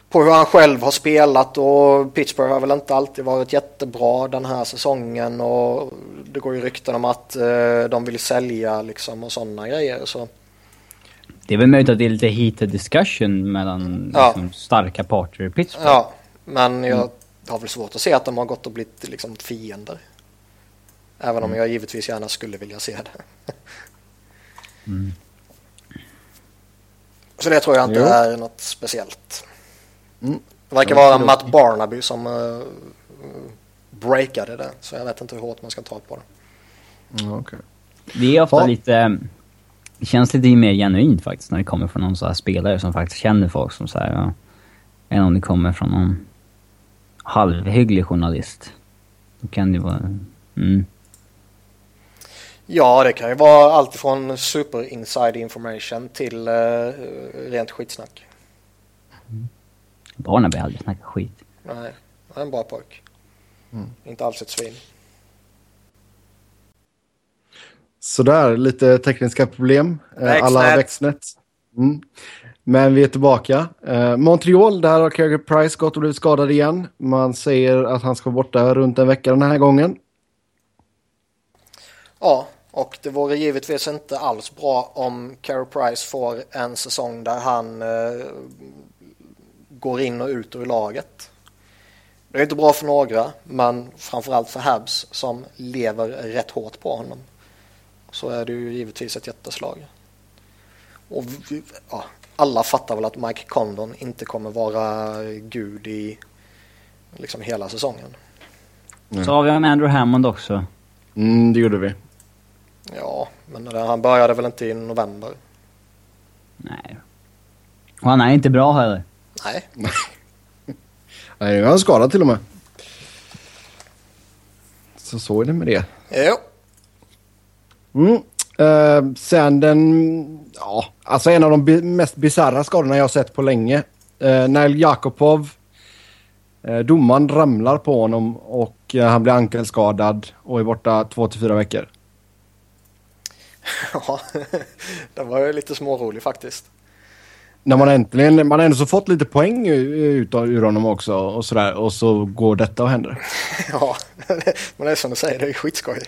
[SPEAKER 3] på hur han själv har spelat och Pittsburgh har väl inte alltid varit jättebra den här säsongen och det går ju rykten om att eh, de vill sälja liksom och sådana grejer. Så.
[SPEAKER 2] Det är väl möjligt att det är lite heated discussion mellan ja. liksom, starka parter i Pittsburgh.
[SPEAKER 3] Ja, men jag har väl svårt att se att de har gått och blivit liksom, fiender. Även om mm. jag givetvis gärna skulle vilja se det. mm. Så det tror jag inte jo. är något speciellt. Mm. Det verkar vara Matt Barnaby som uh, breakade det. Så jag vet inte hur hårt man ska ta på det.
[SPEAKER 1] Mm, okay.
[SPEAKER 2] Det är ofta ja. lite... Det känns lite mer genuint faktiskt när det kommer från någon så här spelare som faktiskt känner folk som så här, ja, än om det kommer från någon halvhygglig journalist. Då kan det vara... Mm.
[SPEAKER 3] Ja, det kan ju vara allt från super inside information till uh, rent skitsnack.
[SPEAKER 2] Mm. Barnaby aldrig snackat skit.
[SPEAKER 3] Nej, han är en bra pojk. Mm. Inte alls ett svin.
[SPEAKER 1] Sådär, lite tekniska problem. Eh, växtnät. Alla växtnät. Mm. Men vi är tillbaka. Eh, Montreal, där har Carey Price gått och blivit skadad igen. Man säger att han ska vara borta runt en vecka den här gången.
[SPEAKER 3] Ja, och det vore givetvis inte alls bra om Carey Price får en säsong där han eh, går in och ut ur laget. Det är inte bra för några, men framförallt för Habs som lever rätt hårt på honom. Så är det ju givetvis ett jätteslag. Och ja, alla fattar väl att Mike Condon inte kommer vara gud i liksom hela säsongen.
[SPEAKER 2] Så har vi en Andrew Hammond också.
[SPEAKER 1] Mm, det gjorde vi.
[SPEAKER 3] Ja, men han började väl inte i november?
[SPEAKER 2] Nej. Och han är inte bra heller.
[SPEAKER 3] Nej.
[SPEAKER 1] Nej, nu är han skadad till och med. Så så är det med det.
[SPEAKER 3] Jo.
[SPEAKER 1] Mm. Uh, sen den, ja, alltså en av de mest bisarra skadorna jag har sett på länge. Uh, Nail Jakobov, uh, domaren ramlar på honom och uh, han blir ankelskadad och är borta två till fyra veckor.
[SPEAKER 3] Ja, den var ju lite smårolig faktiskt.
[SPEAKER 1] När man äntligen, man har ändå så fått lite poäng ut ur honom också och sådär och så går detta och händer.
[SPEAKER 3] Ja, men det är som du säger, det är skitskoj.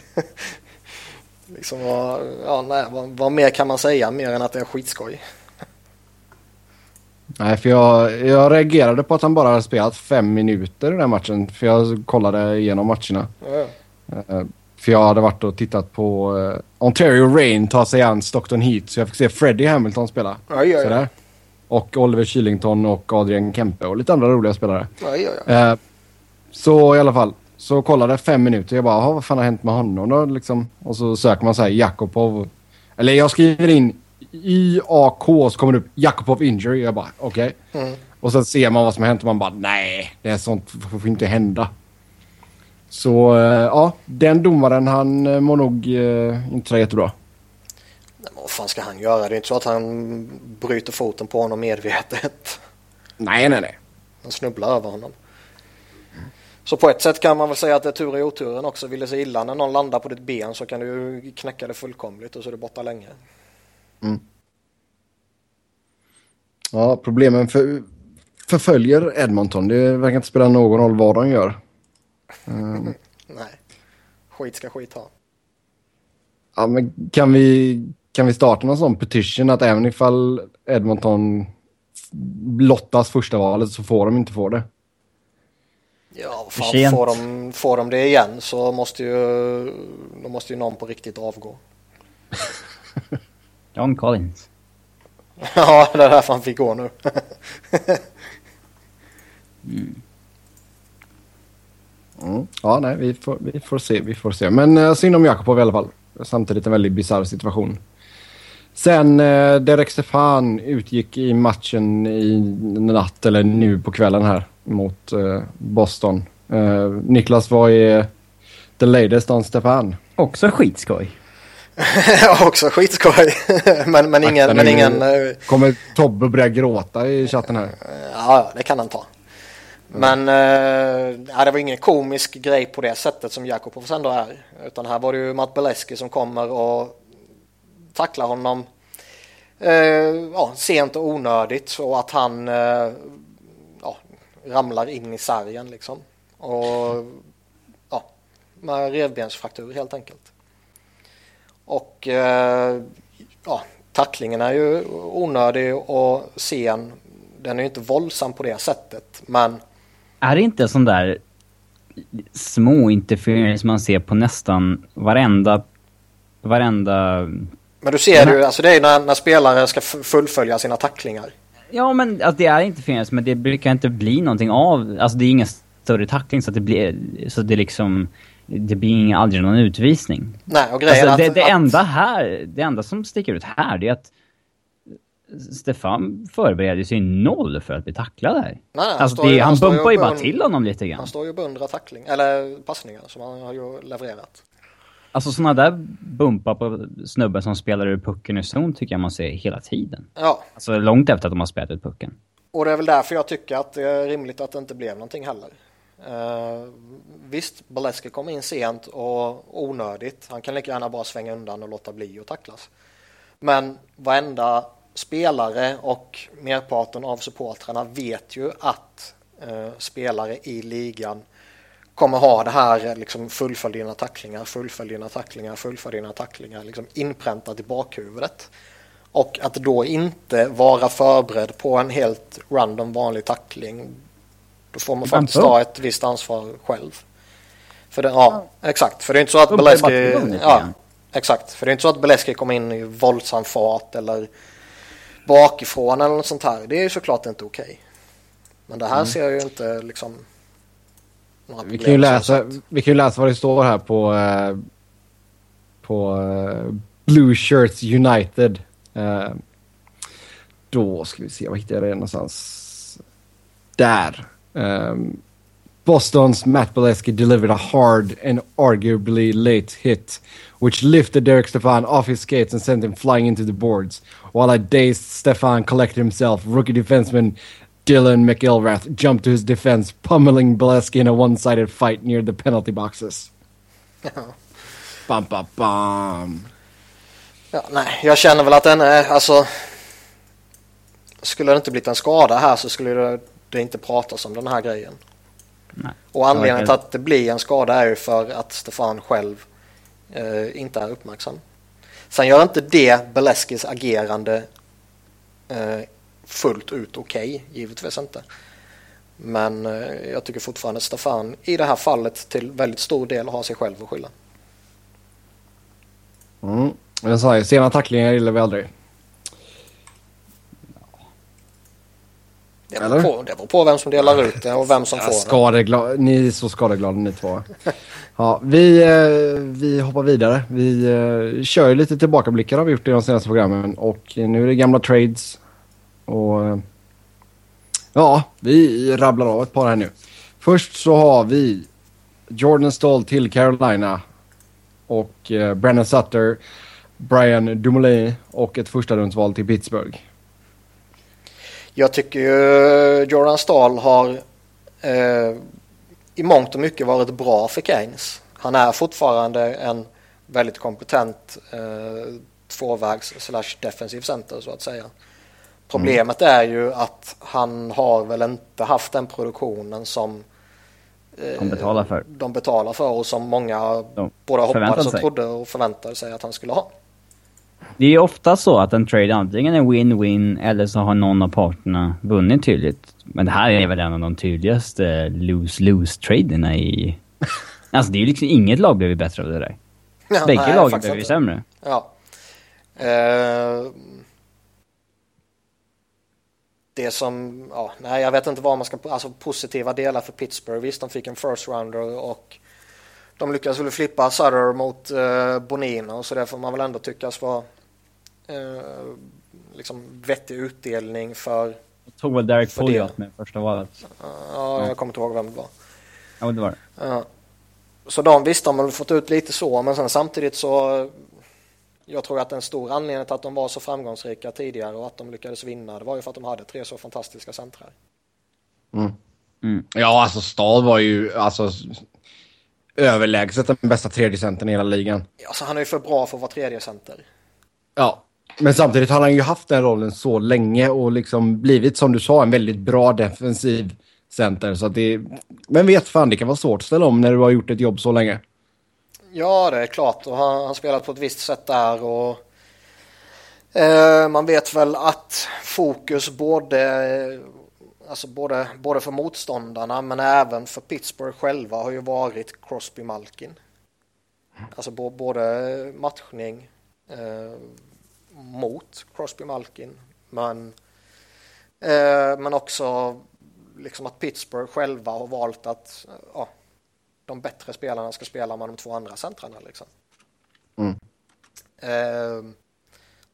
[SPEAKER 3] liksom vad, ja, nej, vad, vad, mer kan man säga mer än att det är skitskoj?
[SPEAKER 1] Nej, för jag, jag reagerade på att han bara hade spelat fem minuter i den matchen. För jag kollade igenom matcherna. Ja. Uh, för jag hade varit och tittat på uh, Ontario Rain ta sig an Stockton Heat. Så jag fick se Freddie Hamilton spela.
[SPEAKER 3] Aj, aj, aj.
[SPEAKER 1] Och Oliver Kylington och Adrian Kempe och lite andra roliga spelare. Eh, så i alla fall, så kollade fem minuter. Jag bara, vad fan har hänt med honom då? Liksom. Och så söker man så här Jakobov. Eller jag skriver in IAK så kommer det upp Jakobov injury. Jag bara, okej. Okay. Mm. Och sen ser man vad som har hänt och man bara, nej, det är sånt får inte hända. Så eh, ja, den domaren han eh, mår nog eh, inte så jättebra.
[SPEAKER 3] Nej, men vad fan ska han göra? Det är inte så att han bryter foten på honom medvetet.
[SPEAKER 1] Nej, nej, nej.
[SPEAKER 3] Han snubblar över honom. Så på ett sätt kan man väl säga att det är tur i oturen också. Vill det sig illa när någon landar på ditt ben så kan du knäcka det fullkomligt och så är du borta länge. Mm.
[SPEAKER 1] Ja, problemen för, förföljer Edmonton. Det verkar inte spela någon roll vad de gör.
[SPEAKER 3] Mm. Nej, skit ska skit ha.
[SPEAKER 1] Ja, men kan vi, kan vi starta någon sån petition att även ifall Edmonton lottas första valet så får de inte få det?
[SPEAKER 3] Ja, fan, får, de, får de det igen så måste ju, då måste ju någon på riktigt avgå.
[SPEAKER 2] John Collins.
[SPEAKER 3] ja, det är därför han fick gå nu.
[SPEAKER 1] mm. Mm. Ja, nej, vi får, vi får se. Vi får se. Men uh, synd om Jakobov i alla fall. Samtidigt en väldigt bisarr situation. Sen uh, Derek Stefan utgick i matchen i natt, eller nu på kvällen här, mot uh, Boston. Uh, Niklas, vad är the latest on Stefan?
[SPEAKER 2] Också skitskoj.
[SPEAKER 3] också skitskoj. men, men ingen... Men ingen
[SPEAKER 1] kommer Tobbe börja gråta i chatten här?
[SPEAKER 3] Ja, det kan han ta. Mm. Men eh, ja, det var ingen komisk grej på det sättet som Jakobov ändå är. Utan här var det ju Matt Beleski som kommer och tacklar honom eh, ja, sent och onödigt och att han eh, ja, ramlar in i sargen liksom. Och ja, med revbensfraktur helt enkelt. Och eh, ja, tacklingen är ju onödig och sen. Den är ju inte våldsam på det sättet men
[SPEAKER 2] är det inte sån där små interference man ser på nästan varenda... Varenda...
[SPEAKER 3] Men du ser ju, alltså det är när, när spelare ska fullfölja sina tacklingar.
[SPEAKER 2] Ja, men alltså, det är interference, men det brukar inte bli någonting av... Alltså det är ingen större tackling så att det blir... Så det liksom... Det blir ingen, aldrig någon utvisning.
[SPEAKER 3] Nej, och grejen
[SPEAKER 2] alltså, det, det att... enda här, det enda som sticker ut här, det är att Stefan förberedde sig noll för att bli tacklad här.
[SPEAKER 3] Nej,
[SPEAKER 2] alltså det, han, han bumpar ju bara till honom lite grann.
[SPEAKER 3] Han står ju och beundrar tackling, eller passningar som han har ju levererat.
[SPEAKER 2] Alltså sådana där bumpar på snubben som spelar ur pucken i zon tycker jag man ser hela tiden.
[SPEAKER 3] Ja.
[SPEAKER 2] Alltså långt efter att de har spelat ut pucken.
[SPEAKER 3] Och det är väl därför jag tycker att det är rimligt att det inte blev någonting heller. Uh, visst, Boleski kom in sent och onödigt. Han kan lika gärna bara svänga undan och låta bli att tacklas. Men varenda spelare och merparten av supportrarna vet ju att eh, spelare i ligan kommer ha det här liksom fullfölj dina tacklingar, fullfölj dina tacklingar, fullfölj dina tacklingar liksom inpräntat i bakhuvudet. Och att då inte vara förberedd på en helt random vanlig tackling då får man faktiskt ta ett visst ansvar själv. För det, ja, exakt. För det är inte så att Beleski... Ja, exakt. För det är inte så att Beleski kommer in i våldsam fart eller bakifrån eller något sånt här. Det är ju såklart inte okej. Okay. Men det här mm. ser jag ju inte liksom
[SPEAKER 1] vi kan, ju läsa, vi kan ju läsa vad det står här på, uh, på uh, Blue Shirts United. Uh, då ska vi se, vad hittar jag det någonstans? Där. Um, Boston's Matt Bolesky delivered a hard and arguably late hit, which lifted Derek Stefan off his skates and sent him flying into the boards. While a dazed Stefan collected himself, rookie defenseman Dylan McIlrath jumped to his defense, pummeling Bolesky in a one-sided fight near the penalty boxes. Ja. Bam, bam, bam.
[SPEAKER 3] Ja, nej, jag känner väl att den är, alltså... Skulle det inte blivit en skada här så skulle det, det inte pratas om den här grejen. Nej. Och anledningen till att det blir en skada är ju för att Stefan själv eh, inte är uppmärksam. Sen gör inte det Beleskis agerande eh, fullt ut okej, okay, givetvis inte. Men eh, jag tycker fortfarande att Stefan i det här fallet till väldigt stor del har sig själv att skylla.
[SPEAKER 1] Mm. Jag sa ju, sena tacklingar gillar vi aldrig.
[SPEAKER 3] Det beror, på, det beror på vem som delar ut det och vem som får
[SPEAKER 1] skadegla- det. Ni är så skadeglada ni två. ja, vi, eh, vi hoppar vidare. Vi eh, kör lite tillbakablickar har vi gjort i de senaste programmen. Och nu är det gamla trades. Och eh, ja, vi rabblar av ett par här nu. Först så har vi Jordan Stall till Carolina. Och Brennan Sutter, Brian Dumoulin och ett första rundsval till Pittsburgh.
[SPEAKER 3] Jag tycker ju Jordan Stahl har eh, i mångt och mycket varit bra för Keynes. Han är fortfarande en väldigt kompetent eh, tvåvägs slash defensiv center så att säga. Problemet mm. är ju att han har väl inte haft den produktionen som
[SPEAKER 2] eh, de betalar för.
[SPEAKER 3] De betalar för och som många de både hoppades och trodde och förväntade sig att han skulle ha.
[SPEAKER 2] Det är ofta så att en trade antingen är win-win eller så har någon av parterna vunnit tydligt. Men det här är väl en av de tydligaste lose-lose-traderna i... Alltså det är ju liksom inget lag blev bättre av det där. Ja, Bägge lagen blev ju sämre.
[SPEAKER 3] Ja. Uh, det som, ja, nej jag vet inte vad man ska, alltså positiva delar för Pittsburgh. Visst, de fick en first rounder och de lyckades väl flippa Sutter mot uh, Bonino så det får man väl ändå tyckas vara uh, liksom vettig utdelning för
[SPEAKER 2] jag tog väl Derek Folliot med första valet.
[SPEAKER 3] Ja, jag kommer inte ihåg vem det var.
[SPEAKER 2] Ja, det var
[SPEAKER 3] det. Uh, så de visst, de har fått ut lite så, men sen samtidigt så jag tror att en stor anledning till att de var så framgångsrika tidigare och att de lyckades vinna, det var ju för att de hade tre så fantastiska centrar.
[SPEAKER 1] Mm. Mm. Ja, alltså Stahl var ju alltså överlägset den bästa tredje centern i hela ligan.
[SPEAKER 3] Alltså, han är ju för bra för att vara tredje center.
[SPEAKER 1] Ja, men samtidigt har han ju haft den rollen så länge och liksom blivit, som du sa, en väldigt bra defensiv center. Så att det, men vet fan, det kan vara svårt att ställa om när du har gjort ett jobb så länge.
[SPEAKER 3] Ja, det är klart. Och han har spelat på ett visst sätt där. och eh, Man vet väl att fokus både, alltså både, både för motståndarna men även för Pittsburgh själva har ju varit Crosby-Malkin. Alltså både matchning eh, mot Crosby-Malkin men, eh, men också liksom att Pittsburgh själva har valt att ja, de bättre spelarna ska spela med de två andra centrarna. Liksom. Mm. Eh,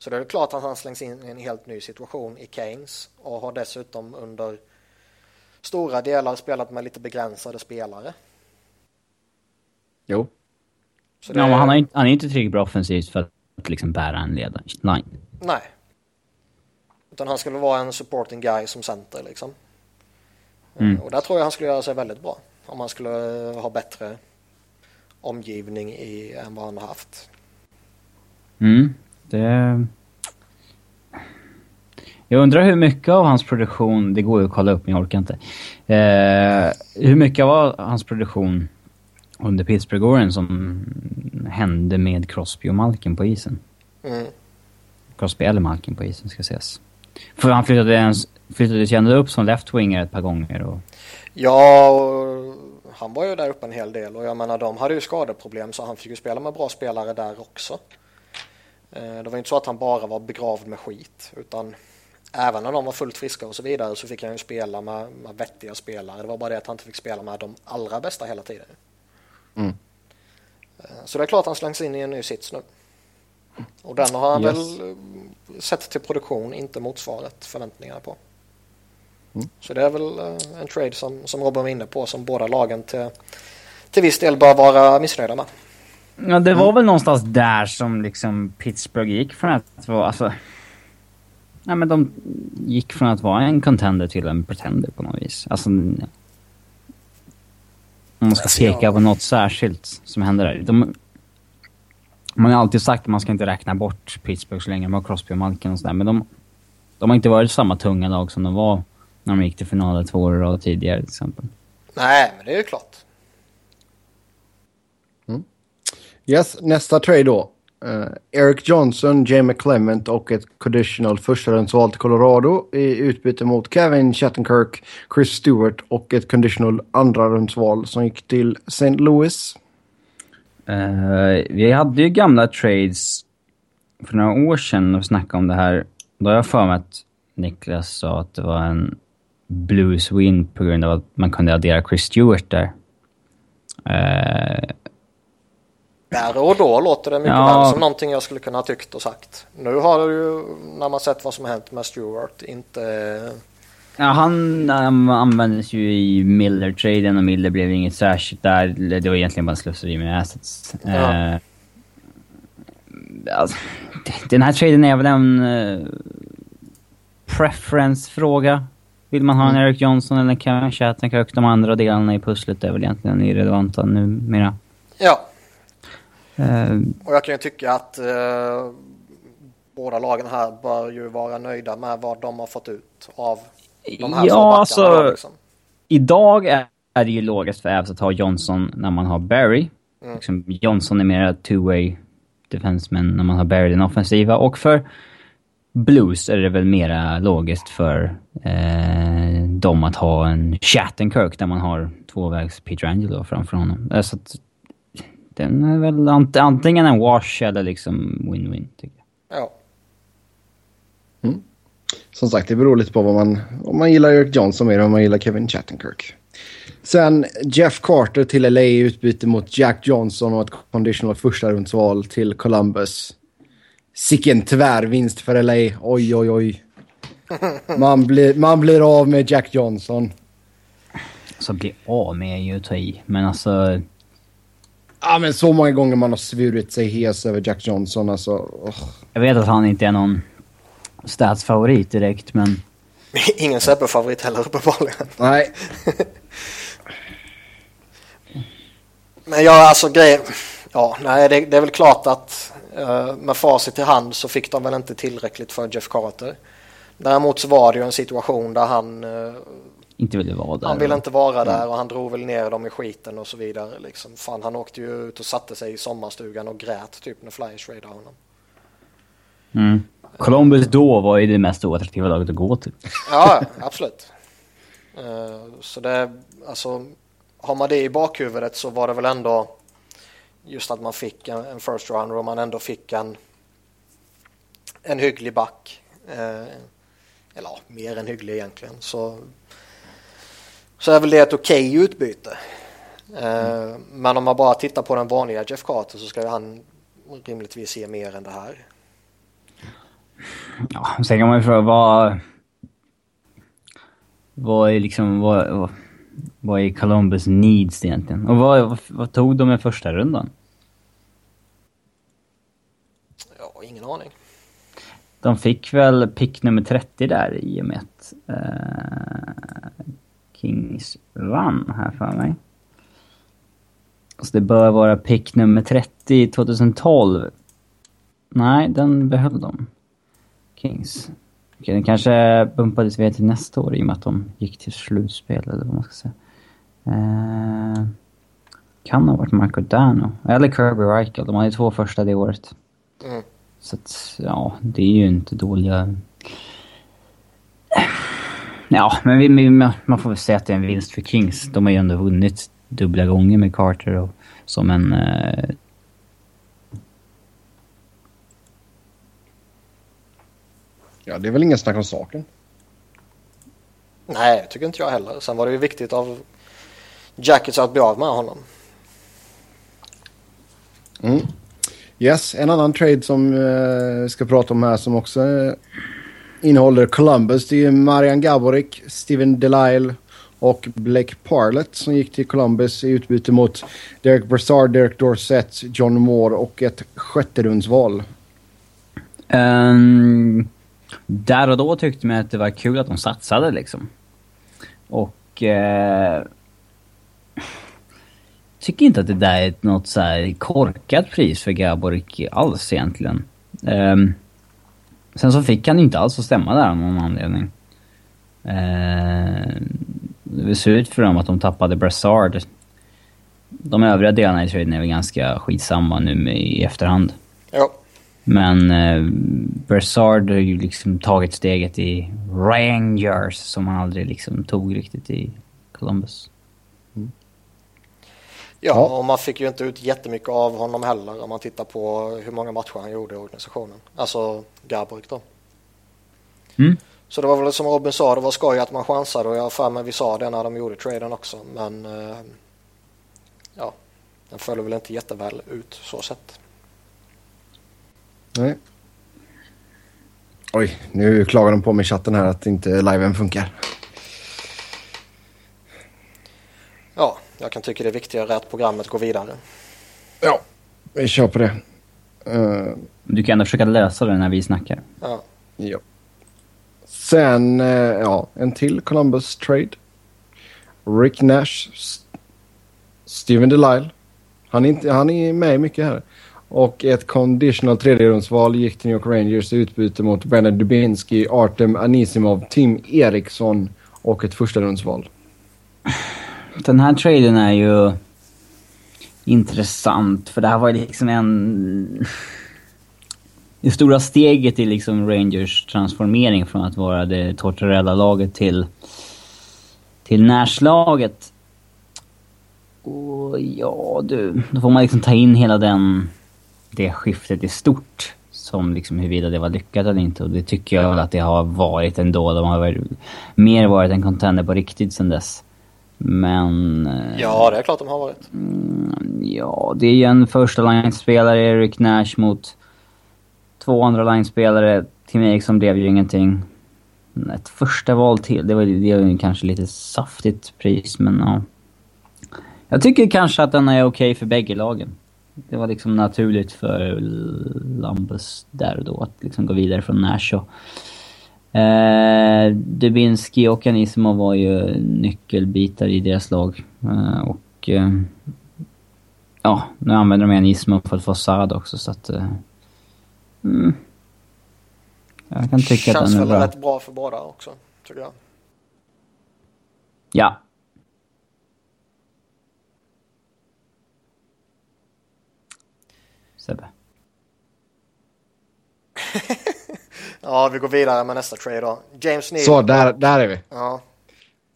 [SPEAKER 3] så det är klart att han slängs in i en helt ny situation i Keynes och har dessutom under stora delar spelat med lite begränsade spelare.
[SPEAKER 2] Jo. Så det... ja, men han, är, han är inte tillräckligt bra offensivt för att liksom bära en ledare.
[SPEAKER 3] Nej. Utan han skulle vara en supporting guy som center liksom. Mm. Och där tror jag han skulle göra sig väldigt bra om han skulle ha bättre omgivning i, än vad han har haft.
[SPEAKER 2] Mm, det... Jag undrar hur mycket av hans produktion, det går ju att kolla upp men jag orkar inte. Eh, hur mycket av hans produktion under Pittsburgh-åren som hände med Crosby och Malkin på isen? Mm. Crosby eller Malkin på isen ska ses. För han flyttade, ens, flyttade sig upp som left-winger ett par gånger. Och...
[SPEAKER 3] Ja, och han var ju där uppe en hel del och jag menar de hade ju skadeproblem så han fick ju spela med bra spelare där också. Eh, det var inte så att han bara var begravd med skit utan även när de var fullt friska och så vidare så fick han ju spela med, med vettiga spelare. Det var bara det att han inte fick spela med de allra bästa hela tiden. Mm. Eh, så det är klart att han slängs in i en ny sits nu. Och den har han yes. väl eh, sett till produktion inte motsvarat förväntningarna på. Mm. Så det är väl en trade som, som Robin var inne på som båda lagen till, till viss del bör vara missnöjda med.
[SPEAKER 2] Ja, det var mm. väl någonstans där som liksom Pittsburgh gick från att vara, alltså... Ja, men de gick från att vara en contender till en pretender på något vis. Alltså... Om man ska peka på något särskilt som hände där. De, man har alltid sagt att man ska inte räkna bort Pittsburgh så länge de har Crosby och Malkin och sådär. Men de, de har inte varit samma tunga lag som de var när de gick till finalen två år och tidigare till exempel.
[SPEAKER 3] Nej, men det är ju klart.
[SPEAKER 1] Mm. Yes, nästa trade då. Uh, Eric Johnson, Jamie Clement och ett conditional första till Colorado i utbyte mot Kevin Chattenkirk, Chris Stewart och ett conditional andra som gick till St. Louis.
[SPEAKER 2] Uh, vi hade ju gamla trades för några år sedan och snackade om det här. Då har jag för mig att Niklas sa att det var en Blues win på grund av att man kunde addera Chris Stewart där. Uh,
[SPEAKER 3] där och då låter det mycket ja. väl som någonting jag skulle kunna ha tyckt och sagt. Nu har du ju, när man sett vad som hänt med Stewart, inte...
[SPEAKER 2] Ja, han um, användes ju i Miller-traden och Miller blev inget särskilt där. Det var egentligen bara slöseri med assets. Ja. Uh, alltså, den här traden är väl en uh, preference-fråga. Vill man ha en mm. Eric Johnson eller en Kevin Shattenkirk? De andra delarna i pusslet är väl egentligen irrelevanta numera.
[SPEAKER 3] Ja. Uh, och jag kan ju tycka att uh, båda lagen här bör ju vara nöjda med vad de har fått ut av de här Ja, alltså. Liksom.
[SPEAKER 2] Idag är, är det ju logiskt för Avs att ha Johnson när man har Barry. Mm. Liksom, Johnson är mer two-way defenseman när man har Barry den offensiva. Och för Blues är det väl mera logiskt för eh, dem att ha en Shattenkirk där man har tvåvägs Peter Angelo framför honom. Eh, så att, den är väl ant antingen en wash eller liksom win-win, tycker jag. Ja.
[SPEAKER 1] Mm. Som sagt, det beror lite på vad man, om man gillar Eric Johnson mer än om man gillar Kevin Shattenkirk. Sen Jeff Carter till LA i utbyte mot Jack Johnson och ett conditional första rundsval till Columbus. Sicken tvärvinst för LA. Oj, oj, oj. Man blir, man blir av med Jack Johnson.
[SPEAKER 2] Alltså bli av med är ju att ta i. Men alltså...
[SPEAKER 1] Ja men så många gånger man har svurit sig hes över Jack Johnson alltså. Oh.
[SPEAKER 2] Jag vet att han inte är någon statsfavorit direkt men...
[SPEAKER 3] Ingen Sebbe-favorit heller uppenbarligen.
[SPEAKER 1] Nej.
[SPEAKER 3] men ja alltså grejen... Ja, nej det, det är väl klart att uh, med facit i hand så fick de väl inte tillräckligt för Jeff Carter. Däremot så var det ju en situation där han uh,
[SPEAKER 2] inte ville vara där.
[SPEAKER 3] Han ville inte vara där och han drog väl ner dem i skiten och så vidare. Liksom. Fan, han åkte ju ut och satte sig i sommarstugan och grät typ när Flyers raidade honom.
[SPEAKER 2] Mm. Columbus då var ju det mest oattraktiva laget att gå till.
[SPEAKER 3] Ja, absolut. Uh, så det, alltså, har man det i bakhuvudet så var det väl ändå just att man fick en, en first rounder och man ändå fick en, en hygglig back. Uh, eller ja, mer än hygglig egentligen. Så, så är väl det ett okej okay utbyte. Uh, Men om man bara tittar på den vanliga Jeff Carter så ska han rimligtvis ge mer än det här.
[SPEAKER 2] Ja, sen kan man ju fråga vad... Vad är liksom... Vad, vad, är Columbus needs egentligen? Och vad, vad, tog de i första rundan?
[SPEAKER 3] Ja, ingen aning.
[SPEAKER 2] De fick väl pick nummer 30 där i och med att uh, Kings vann här för mig. Så det bör vara pick nummer 30 2012. Nej, den behöll de. Kings. Okej, den kanske bumpades vidare till nästa år i och med att de gick till slutspel eller vad man ska säga. Eh, kan ha varit Marco Dano. Eller Kirby Reichel. De hade två första det året. Mm. Så att, ja, det är ju inte dåliga... Ja, men vi, man får väl säga att det är en vinst för Kings. De har ju ändå vunnit dubbla gånger med Carter och som en eh,
[SPEAKER 1] Ja, det är väl ingen snack om saken.
[SPEAKER 3] Nej, tycker inte jag heller. Sen var det ju viktigt av Jackets att bli av med honom.
[SPEAKER 1] Mm. Yes, en annan trade som vi uh, ska prata om här som också uh, innehåller Columbus. Det är Marian Gaborik, Steven Delisle och Blake Parlett som gick till Columbus i utbyte mot Derek Brassard, Derek Dorsett, John Moore och ett sjätterumsval.
[SPEAKER 2] Um, ehm, där och då tyckte man att det var kul att de satsade liksom. Och... Eh, tycker inte att det där är något så här korkat pris för Gaborik alls egentligen. Um, sen så fick han inte alls att stämma där av någon anledning. Eh, det ser ut för dem att de tappade Brassard. De övriga delarna i traden är väl ganska skitsamma nu i efterhand.
[SPEAKER 3] Ja.
[SPEAKER 2] Men eh, Brassard har ju liksom tagit steget i Rangers som han aldrig liksom tog riktigt i Columbus. Mm.
[SPEAKER 3] Ja, och man fick ju inte ut jättemycket av honom heller om man tittar på hur många matcher han gjorde i organisationen. Alltså Garbrick då.
[SPEAKER 2] Mm.
[SPEAKER 3] Så det var väl som Robin sa, det var skoj att man chansade och jag har för mig vi sa det när de gjorde traden också. Men eh, ja, den föll väl inte jätteväl ut så sett.
[SPEAKER 1] Nej. Oj, nu klagar de på mig i chatten här att inte liven funkar.
[SPEAKER 3] Ja, jag kan tycka det är viktigare att programmet går vidare.
[SPEAKER 1] Ja, vi kör på det. Uh,
[SPEAKER 2] du kan ändå försöka lösa det när vi snackar.
[SPEAKER 3] Ja.
[SPEAKER 1] ja. Sen, uh, ja, en till Columbus trade. Rick Nash, Steven DeLisle. Han är, inte, han är med mycket här. Och ett conditional tredjerumsval gick till New York Rangers i utbyte mot Brandon Dubinsky, Artem Anisimov, Tim Eriksson och ett första rundsval.
[SPEAKER 2] Den här traden är ju intressant för det här var liksom en... Det stora steget i liksom Rangers transformering från att vara det Tortorella-laget till, till Nash-laget. Och ja du, då får man liksom ta in hela den det skiftet i stort som liksom huruvida det var lyckat eller inte. Och det tycker jag väl att det har varit ändå. De har väl mer varit en contender på riktigt sen dess. Men...
[SPEAKER 3] Eh, ja, det är klart de har varit.
[SPEAKER 2] Mm, ja, det är ju en första line-spelare, Eric Nash, mot två andra line-spelare. Tim Eriksson blev ju ingenting. Ett första val till, det var, ju kanske lite saftigt pris, men ja. Jag tycker kanske att den är okej okay för bägge lagen det var liksom naturligt för Lambus där då att liksom gå vidare från Nash och eh, Dubinski och Anisimo var ju nyckelbitar i deras lag. Eh, och eh, ja, nu använder de Anisimo för att få Saad också så att... Eh, mm, jag kan tycka Känns att den är bra.
[SPEAKER 3] Känns väl rätt bra för båda också, tycker jag.
[SPEAKER 2] Ja, Sebbe?
[SPEAKER 3] ja, vi går vidare med nästa trade då. James Neal.
[SPEAKER 1] Så, där, där är vi.
[SPEAKER 3] Ja.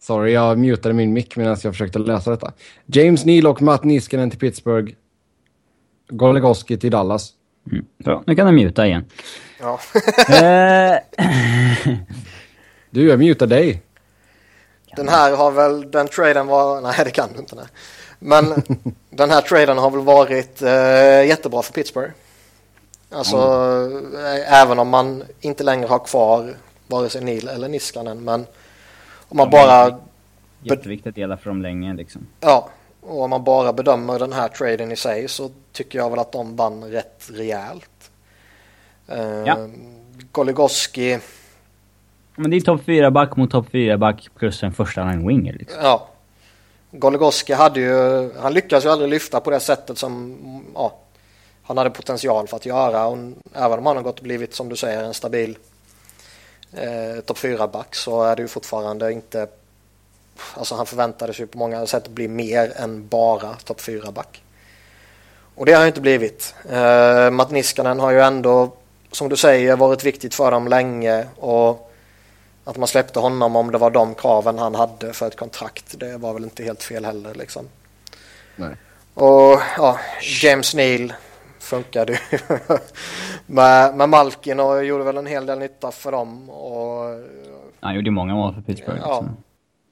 [SPEAKER 1] Sorry, jag mutade min mick medan jag försökte läsa detta. James Neal och Matt Niskanen till Pittsburgh. Goligoski till Dallas.
[SPEAKER 2] Mm. Bra, nu kan du muta igen.
[SPEAKER 3] Ja.
[SPEAKER 1] Eh. du, jag mutar dig.
[SPEAKER 3] Den här har väl, den traden var, nej det kan du inte. Nej. Men den här traden har väl varit eh, jättebra för Pittsburgh. Alltså mm. även om man inte längre har kvar vare sig Neil eller Niskanen. Men om man bara...
[SPEAKER 2] Jätteviktiga delar för dem länge liksom.
[SPEAKER 3] Ja, och om man bara bedömer den här traden i sig så tycker jag väl att de vann rätt rejält. Ja. Goligoski.
[SPEAKER 2] Men det är topp 4-back mot topp 4-back plus en första line winger liksom.
[SPEAKER 3] Ja, Goligoski hade ju, han lyckades ju aldrig lyfta på det sättet som ja, han hade potential för att göra. Och även om han har gått och blivit, som du säger, en stabil eh, topp 4-back så är det ju fortfarande inte... Alltså han förväntades ju på många sätt bli mer än bara topp 4-back. Och det har han inte blivit. Eh, Matt Niskanen har ju ändå, som du säger, varit viktigt för dem länge. och att man släppte honom om det var de kraven han hade för ett kontrakt. Det var väl inte helt fel heller liksom.
[SPEAKER 1] Nej.
[SPEAKER 3] Och ja, James Neal funkade ju med, med Malkin och gjorde väl en hel del nytta för dem. Och,
[SPEAKER 2] han gjorde många mål för Pittsburgh.
[SPEAKER 3] Ja, liksom.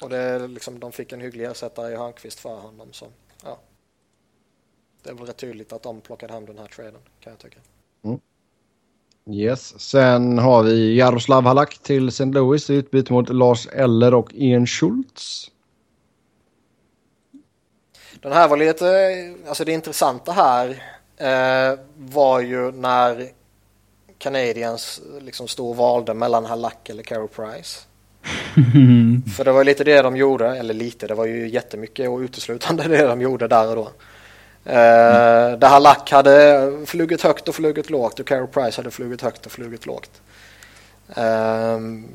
[SPEAKER 3] och det, liksom, de fick en hygglig ersättare i Hörnqvist för honom. Så, ja. Det är väl rätt tydligt att de plockade hem den här traden kan jag tycka.
[SPEAKER 1] Mm. Yes. Sen har vi Jaroslav Halak till St. Louis i utbyte mot Lars Eller och Ian Schultz.
[SPEAKER 3] Den här var lite, alltså det intressanta här eh, var ju när Canadiens liksom stod och valde mellan Halak eller Carey Price. För det var lite det de gjorde, eller lite, det var ju jättemycket och uteslutande det de gjorde där och då. Mm. Där Halak hade flugit högt och flugit lågt och Carey Price hade flugit högt och flugit lågt. Um,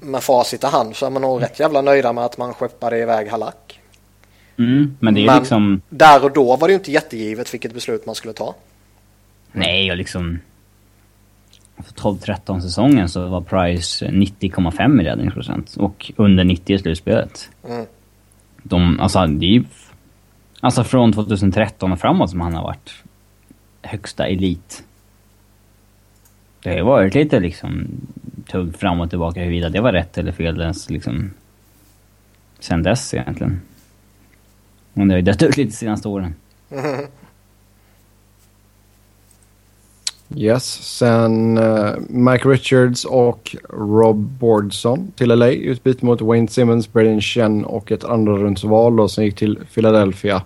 [SPEAKER 3] med facit i hand så är man nog rätt jävla nöjda med att man skeppade iväg Halak.
[SPEAKER 2] Mm, men det är men liksom...
[SPEAKER 3] där och då var det ju inte jättegivet vilket beslut man skulle ta.
[SPEAKER 2] Nej, och liksom... För 12-13 säsongen så var Price 90,5 i räddningsprocent och under 90 i slutspelet.
[SPEAKER 3] Mm.
[SPEAKER 2] De, alltså det är ju Alltså från 2013 och framåt som han har varit högsta elit. Det har ju varit lite liksom tugg fram och tillbaka huruvida det var rätt eller fel ens liksom... Sen dess egentligen. Det har ju dött ut lite de senaste åren.
[SPEAKER 1] Yes, sen uh, Mike Richards och Rob Bordson till LA. Utbyte mot Wayne Simmons, Braden Chen och ett andra rundsval som gick till Philadelphia.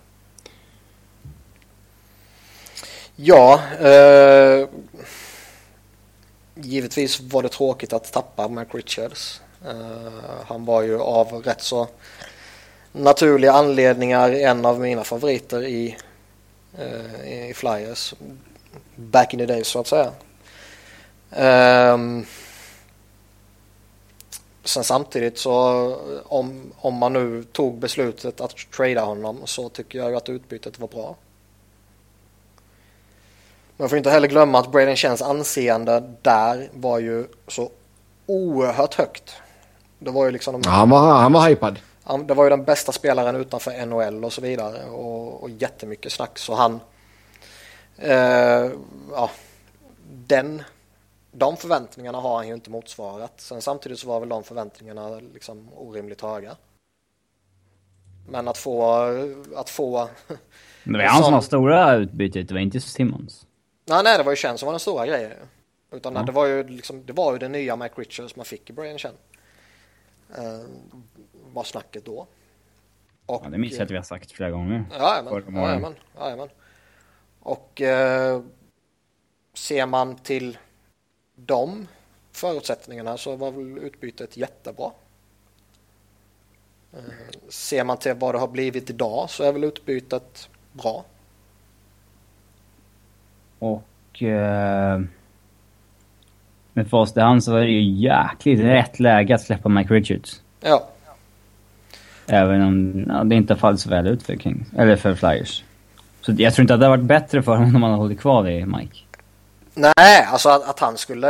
[SPEAKER 3] Ja, eh, givetvis var det tråkigt att tappa Mike Richards. Eh, han var ju av rätt så naturliga anledningar en av mina favoriter i, eh, i Flyers back in the days så att säga. Um, sen samtidigt så om, om man nu tog beslutet att trada honom så tycker jag att utbytet var bra. Man får inte heller glömma att Braden Chens anseende där var ju så oerhört högt. Det var ju liksom...
[SPEAKER 1] De, han, var, han var hypad.
[SPEAKER 3] Det var ju den bästa spelaren utanför NHL och så vidare och, och jättemycket snack så han Eh, ja, den, de förväntningarna har han ju inte motsvarat. Sen samtidigt så var väl de förväntningarna liksom orimligt höga. Men att få, att få...
[SPEAKER 2] Det var han som var stora utbytet, det var inte Simmons.
[SPEAKER 3] Nej, nej, det var ju Chen som var den stora grejen. Utan ja. det var ju liksom, det var ju den nya Mike Richards man fick i Brian Chen. Var snacket då.
[SPEAKER 2] Och, ja, det minns jag att vi har sagt flera gånger.
[SPEAKER 3] Jajamän, jajamän, jajamän. Och eh, ser man till de förutsättningarna så var väl utbytet jättebra. Eh, ser man till vad det har blivit idag så är väl utbytet bra.
[SPEAKER 2] Och eh, med i hand så var det ju jäkligt rätt läge att släppa Mike Richards.
[SPEAKER 3] Ja.
[SPEAKER 2] Även om ja, det inte fallit så väl ut för Kings, eller för Flyers. Så jag tror inte att det hade varit bättre för honom om han hade hållit kvar vid Mike.
[SPEAKER 3] Nej, alltså att, att, han skulle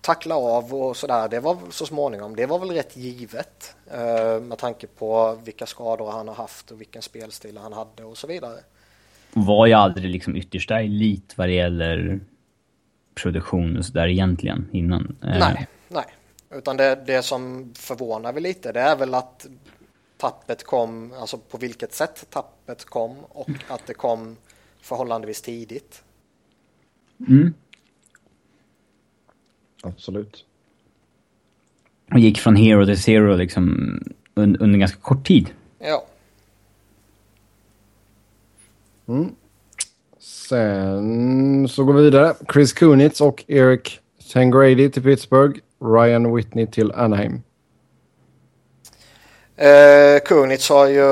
[SPEAKER 3] tackla av och sådär, det var så småningom, det var väl rätt givet. Uh, med tanke på vilka skador han har haft och vilken spelstil han hade och så vidare.
[SPEAKER 2] Var ju aldrig liksom yttersta elit vad det gäller produktion och sådär egentligen innan.
[SPEAKER 3] Uh. Nej, nej. Utan det, det som förvånar mig lite det är väl att tappet kom, alltså på vilket sätt tappet kom och att det kom förhållandevis tidigt.
[SPEAKER 2] Mm.
[SPEAKER 1] Absolut.
[SPEAKER 2] Och gick från hero till zero liksom under, under ganska kort tid.
[SPEAKER 3] Ja.
[SPEAKER 1] Mm. Sen så går vi vidare. Chris Kunitz och Eric Tangrady till Pittsburgh. Ryan Whitney till Anaheim.
[SPEAKER 3] Eh, Kunitz har ju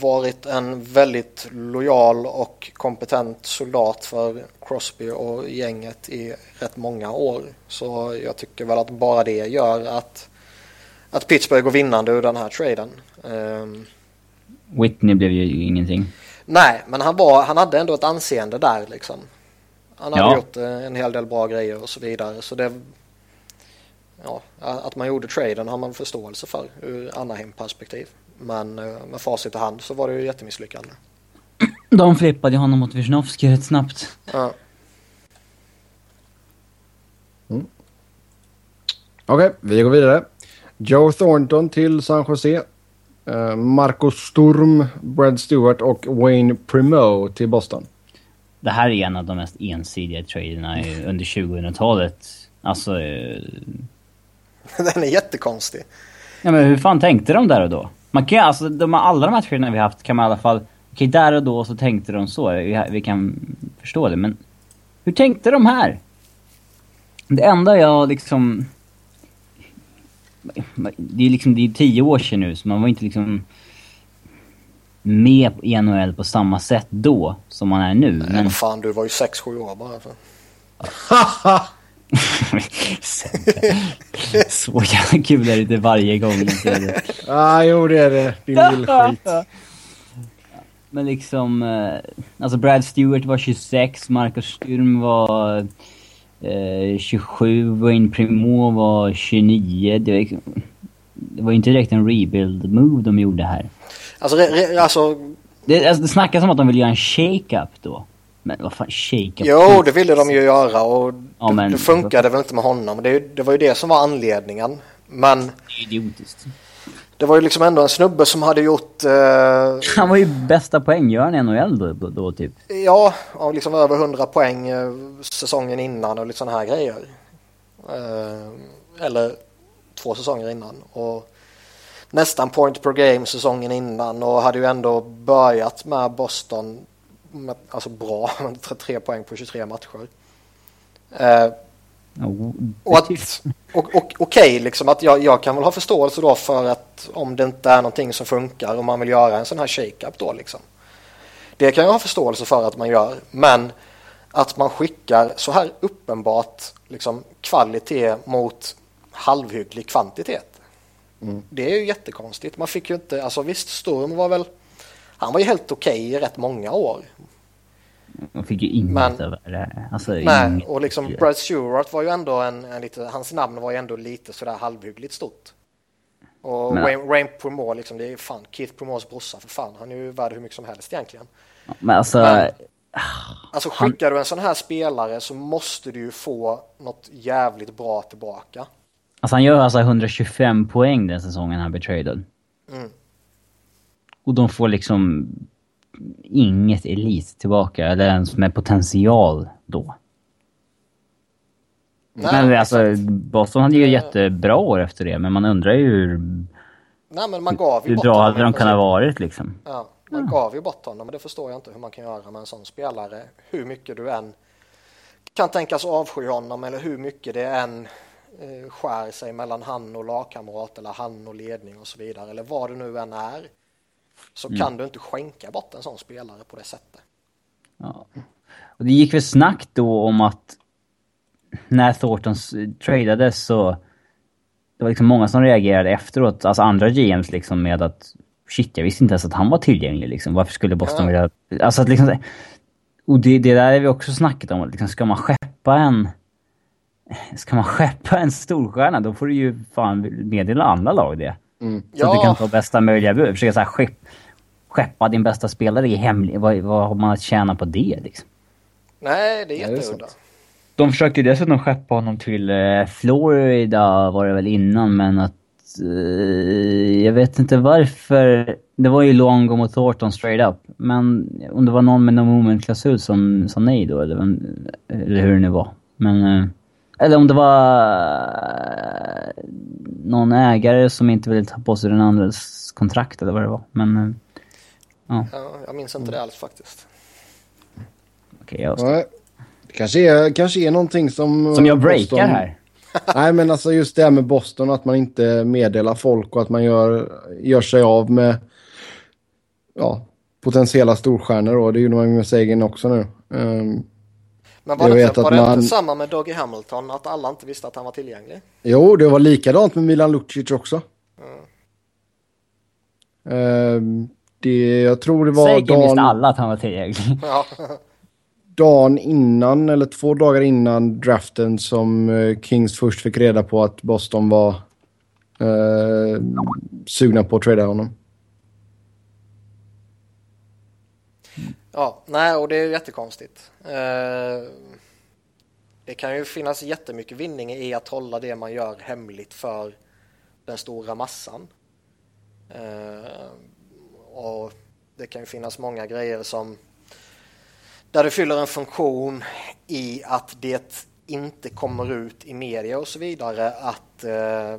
[SPEAKER 3] varit en väldigt lojal och kompetent soldat för Crosby och gänget i rätt många år. Så jag tycker väl att bara det gör att, att Pittsburgh går vinnande ur den här traden. Eh,
[SPEAKER 2] Whitney blev ju ingenting.
[SPEAKER 3] Nej, men han, var, han hade ändå ett anseende där liksom. Han hade ja. gjort eh, en hel del bra grejer och så vidare. Så det ja, att man gjorde traden har man förståelse för ur Anaheim-perspektiv. Men eh, med facit i hand så var det ju jättemisslyckande.
[SPEAKER 2] De flippade honom mot Wisnowski rätt snabbt.
[SPEAKER 3] Ja.
[SPEAKER 1] Mm. Okej, okay, vi går vidare. Joe Thornton till San Jose. Uh, Marco Sturm, Brad Stewart och Wayne Primo till Boston.
[SPEAKER 2] Det här är en av de mest ensidiga traderna under 2000-talet. Alltså, uh,
[SPEAKER 3] Den är jättekonstig.
[SPEAKER 2] Ja men hur fan tänkte de där och då? Man kan alltså, de, alla de här trainerna vi haft kan man i alla fall... Okej, okay, där och då så tänkte de så. Vi, vi, kan förstå det, men... Hur tänkte de här? Det enda jag liksom... Det är liksom, det är tio år sedan nu, så man var inte liksom med i NHL på samma sätt då som man är nu.
[SPEAKER 3] Nej, men fan, du var ju 6-7 år bara.
[SPEAKER 2] så jävla kul är det inte varje gång det.
[SPEAKER 1] ah, jo det är det. Din lillskit.
[SPEAKER 2] Men liksom, eh, alltså Brad Stewart var 26, Marcus Sturm var eh, 27, Wayne Primo var 29. Det var, det var inte direkt en rebuild-move de gjorde här.
[SPEAKER 3] Alltså, re, re, alltså...
[SPEAKER 2] Det, alltså, det snackas om att de vill göra en shake-up då. Men vad fan, shake
[SPEAKER 3] Jo, det ville de ju göra och ja, men... det funkade väl inte med honom. Det, det var ju det som var anledningen. Men...
[SPEAKER 2] Idiotiskt.
[SPEAKER 3] Det var ju liksom ändå en snubbe som hade gjort... Eh...
[SPEAKER 2] Han var ju bästa poänggöraren i NHL då, då, typ.
[SPEAKER 3] Ja, och liksom över 100 poäng eh, säsongen innan och lite sådana här grejer. Eh, eller två säsonger innan. Och nästan point per game säsongen innan och hade ju ändå börjat med Boston alltså bra, 3 poäng på 23 matcher. Eh, oh, och att, och, och, okej, liksom att jag, jag kan väl ha förståelse då för att om det inte är någonting som funkar och man vill göra en sån här shake-up då liksom. Det kan jag ha förståelse för att man gör, men att man skickar så här uppenbart liksom, kvalitet mot halvhygglig kvantitet. Mm. Det är ju jättekonstigt. Man fick ju inte, alltså visst Sturm var väl, han var ju helt okej i rätt många år.
[SPEAKER 2] Man fick ju inget över det. Alltså,
[SPEAKER 3] nej, inget. och liksom Brad Stewart var ju ändå en, en lite, hans namn var ju ändå lite sådär halvhyggligt stort. Och men, Wayne, Wayne Promore, liksom, det är fan Keith Promores brorsa för fan. Han är ju värd hur mycket som helst egentligen.
[SPEAKER 2] Men alltså... Men,
[SPEAKER 3] alltså skickar han, du en sån här spelare så måste du ju få något jävligt bra tillbaka.
[SPEAKER 2] Alltså han gör alltså 125 poäng den säsongen han blir traded. Mm. Och de får liksom inget elit tillbaka, eller ens med potential då. Nej, men alltså, Boston hade ju jättebra år efter det, men man undrar ju hur...
[SPEAKER 3] Nej, men man gav ju
[SPEAKER 2] Hur bra hade de kunnat varit liksom?
[SPEAKER 3] Ja, man ja. gav ju bort honom, men det förstår jag inte hur man kan göra med en sån spelare. Hur mycket du än kan tänkas avsky honom eller hur mycket det än eh, skär sig mellan han och lagkamrat eller han och ledning och så vidare, eller vad det nu än är så mm. kan du inte skänka bort en sån spelare på det sättet.
[SPEAKER 2] Ja. Och det gick väl snack då om att när Thornton tradades så det var liksom många som reagerade efteråt, alltså andra GMs liksom med att shit, jag visste inte ens att han var tillgänglig liksom. Varför skulle Boston ja. vilja... Alltså att liksom... Och det, det där är vi också snackat om, liksom, ska man skeppa en... Ska man skeppa en storstjärna, då får du ju fan meddela andra lag det. Mm. Så ja. att du kan ta bästa möjliga bud. Försöka så här, skepp, skeppa din bästa spelare i hemlig... Vad, vad har man att tjäna på det liksom?
[SPEAKER 3] Nej, det är jätteudda.
[SPEAKER 2] De försökte dessutom skeppa honom till eh, Florida var det väl innan, men att... Eh, jag vet inte varför. Det var ju Longo mot Thornton straight up. Men om det var någon med no moment-klausul som sa nej då, eller, eller hur det nu var. Men... Eh, eller om det var eh, någon ägare som inte ville ta på sig den andres kontrakt eller vad det var. Men, eh,
[SPEAKER 3] ja. ja jag minns inte det alls faktiskt.
[SPEAKER 2] Okej, okay, jag Nej.
[SPEAKER 1] Det kanske är, kanske är någonting som...
[SPEAKER 2] Som jag breakar Boston... här.
[SPEAKER 1] Nej, men alltså just det här med Boston, att man inte meddelar folk och att man gör, gör sig av med ja, potentiella storstjärnor. Då. Det gjorde man med Sagan också nu. Um,
[SPEAKER 3] men var, det, inte, var det man... inte samma med Dougie Hamilton, att alla inte visste att han var tillgänglig?
[SPEAKER 1] Jo, det var likadant med Milan Lucic också. Mm. Uh, det, jag tror det var
[SPEAKER 2] Säkert dagen... visste alla att han var tillgänglig. Ja.
[SPEAKER 1] dagen innan, eller två dagar innan draften som uh, Kings först fick reda på att Boston var uh, sugna på att trada honom.
[SPEAKER 3] Ja, nej och det är jättekonstigt. Eh, det kan ju finnas jättemycket vinning i att hålla det man gör hemligt för den stora massan. Eh, och det kan ju finnas många grejer som där det fyller en funktion i att det inte kommer ut i media och så vidare att, eh,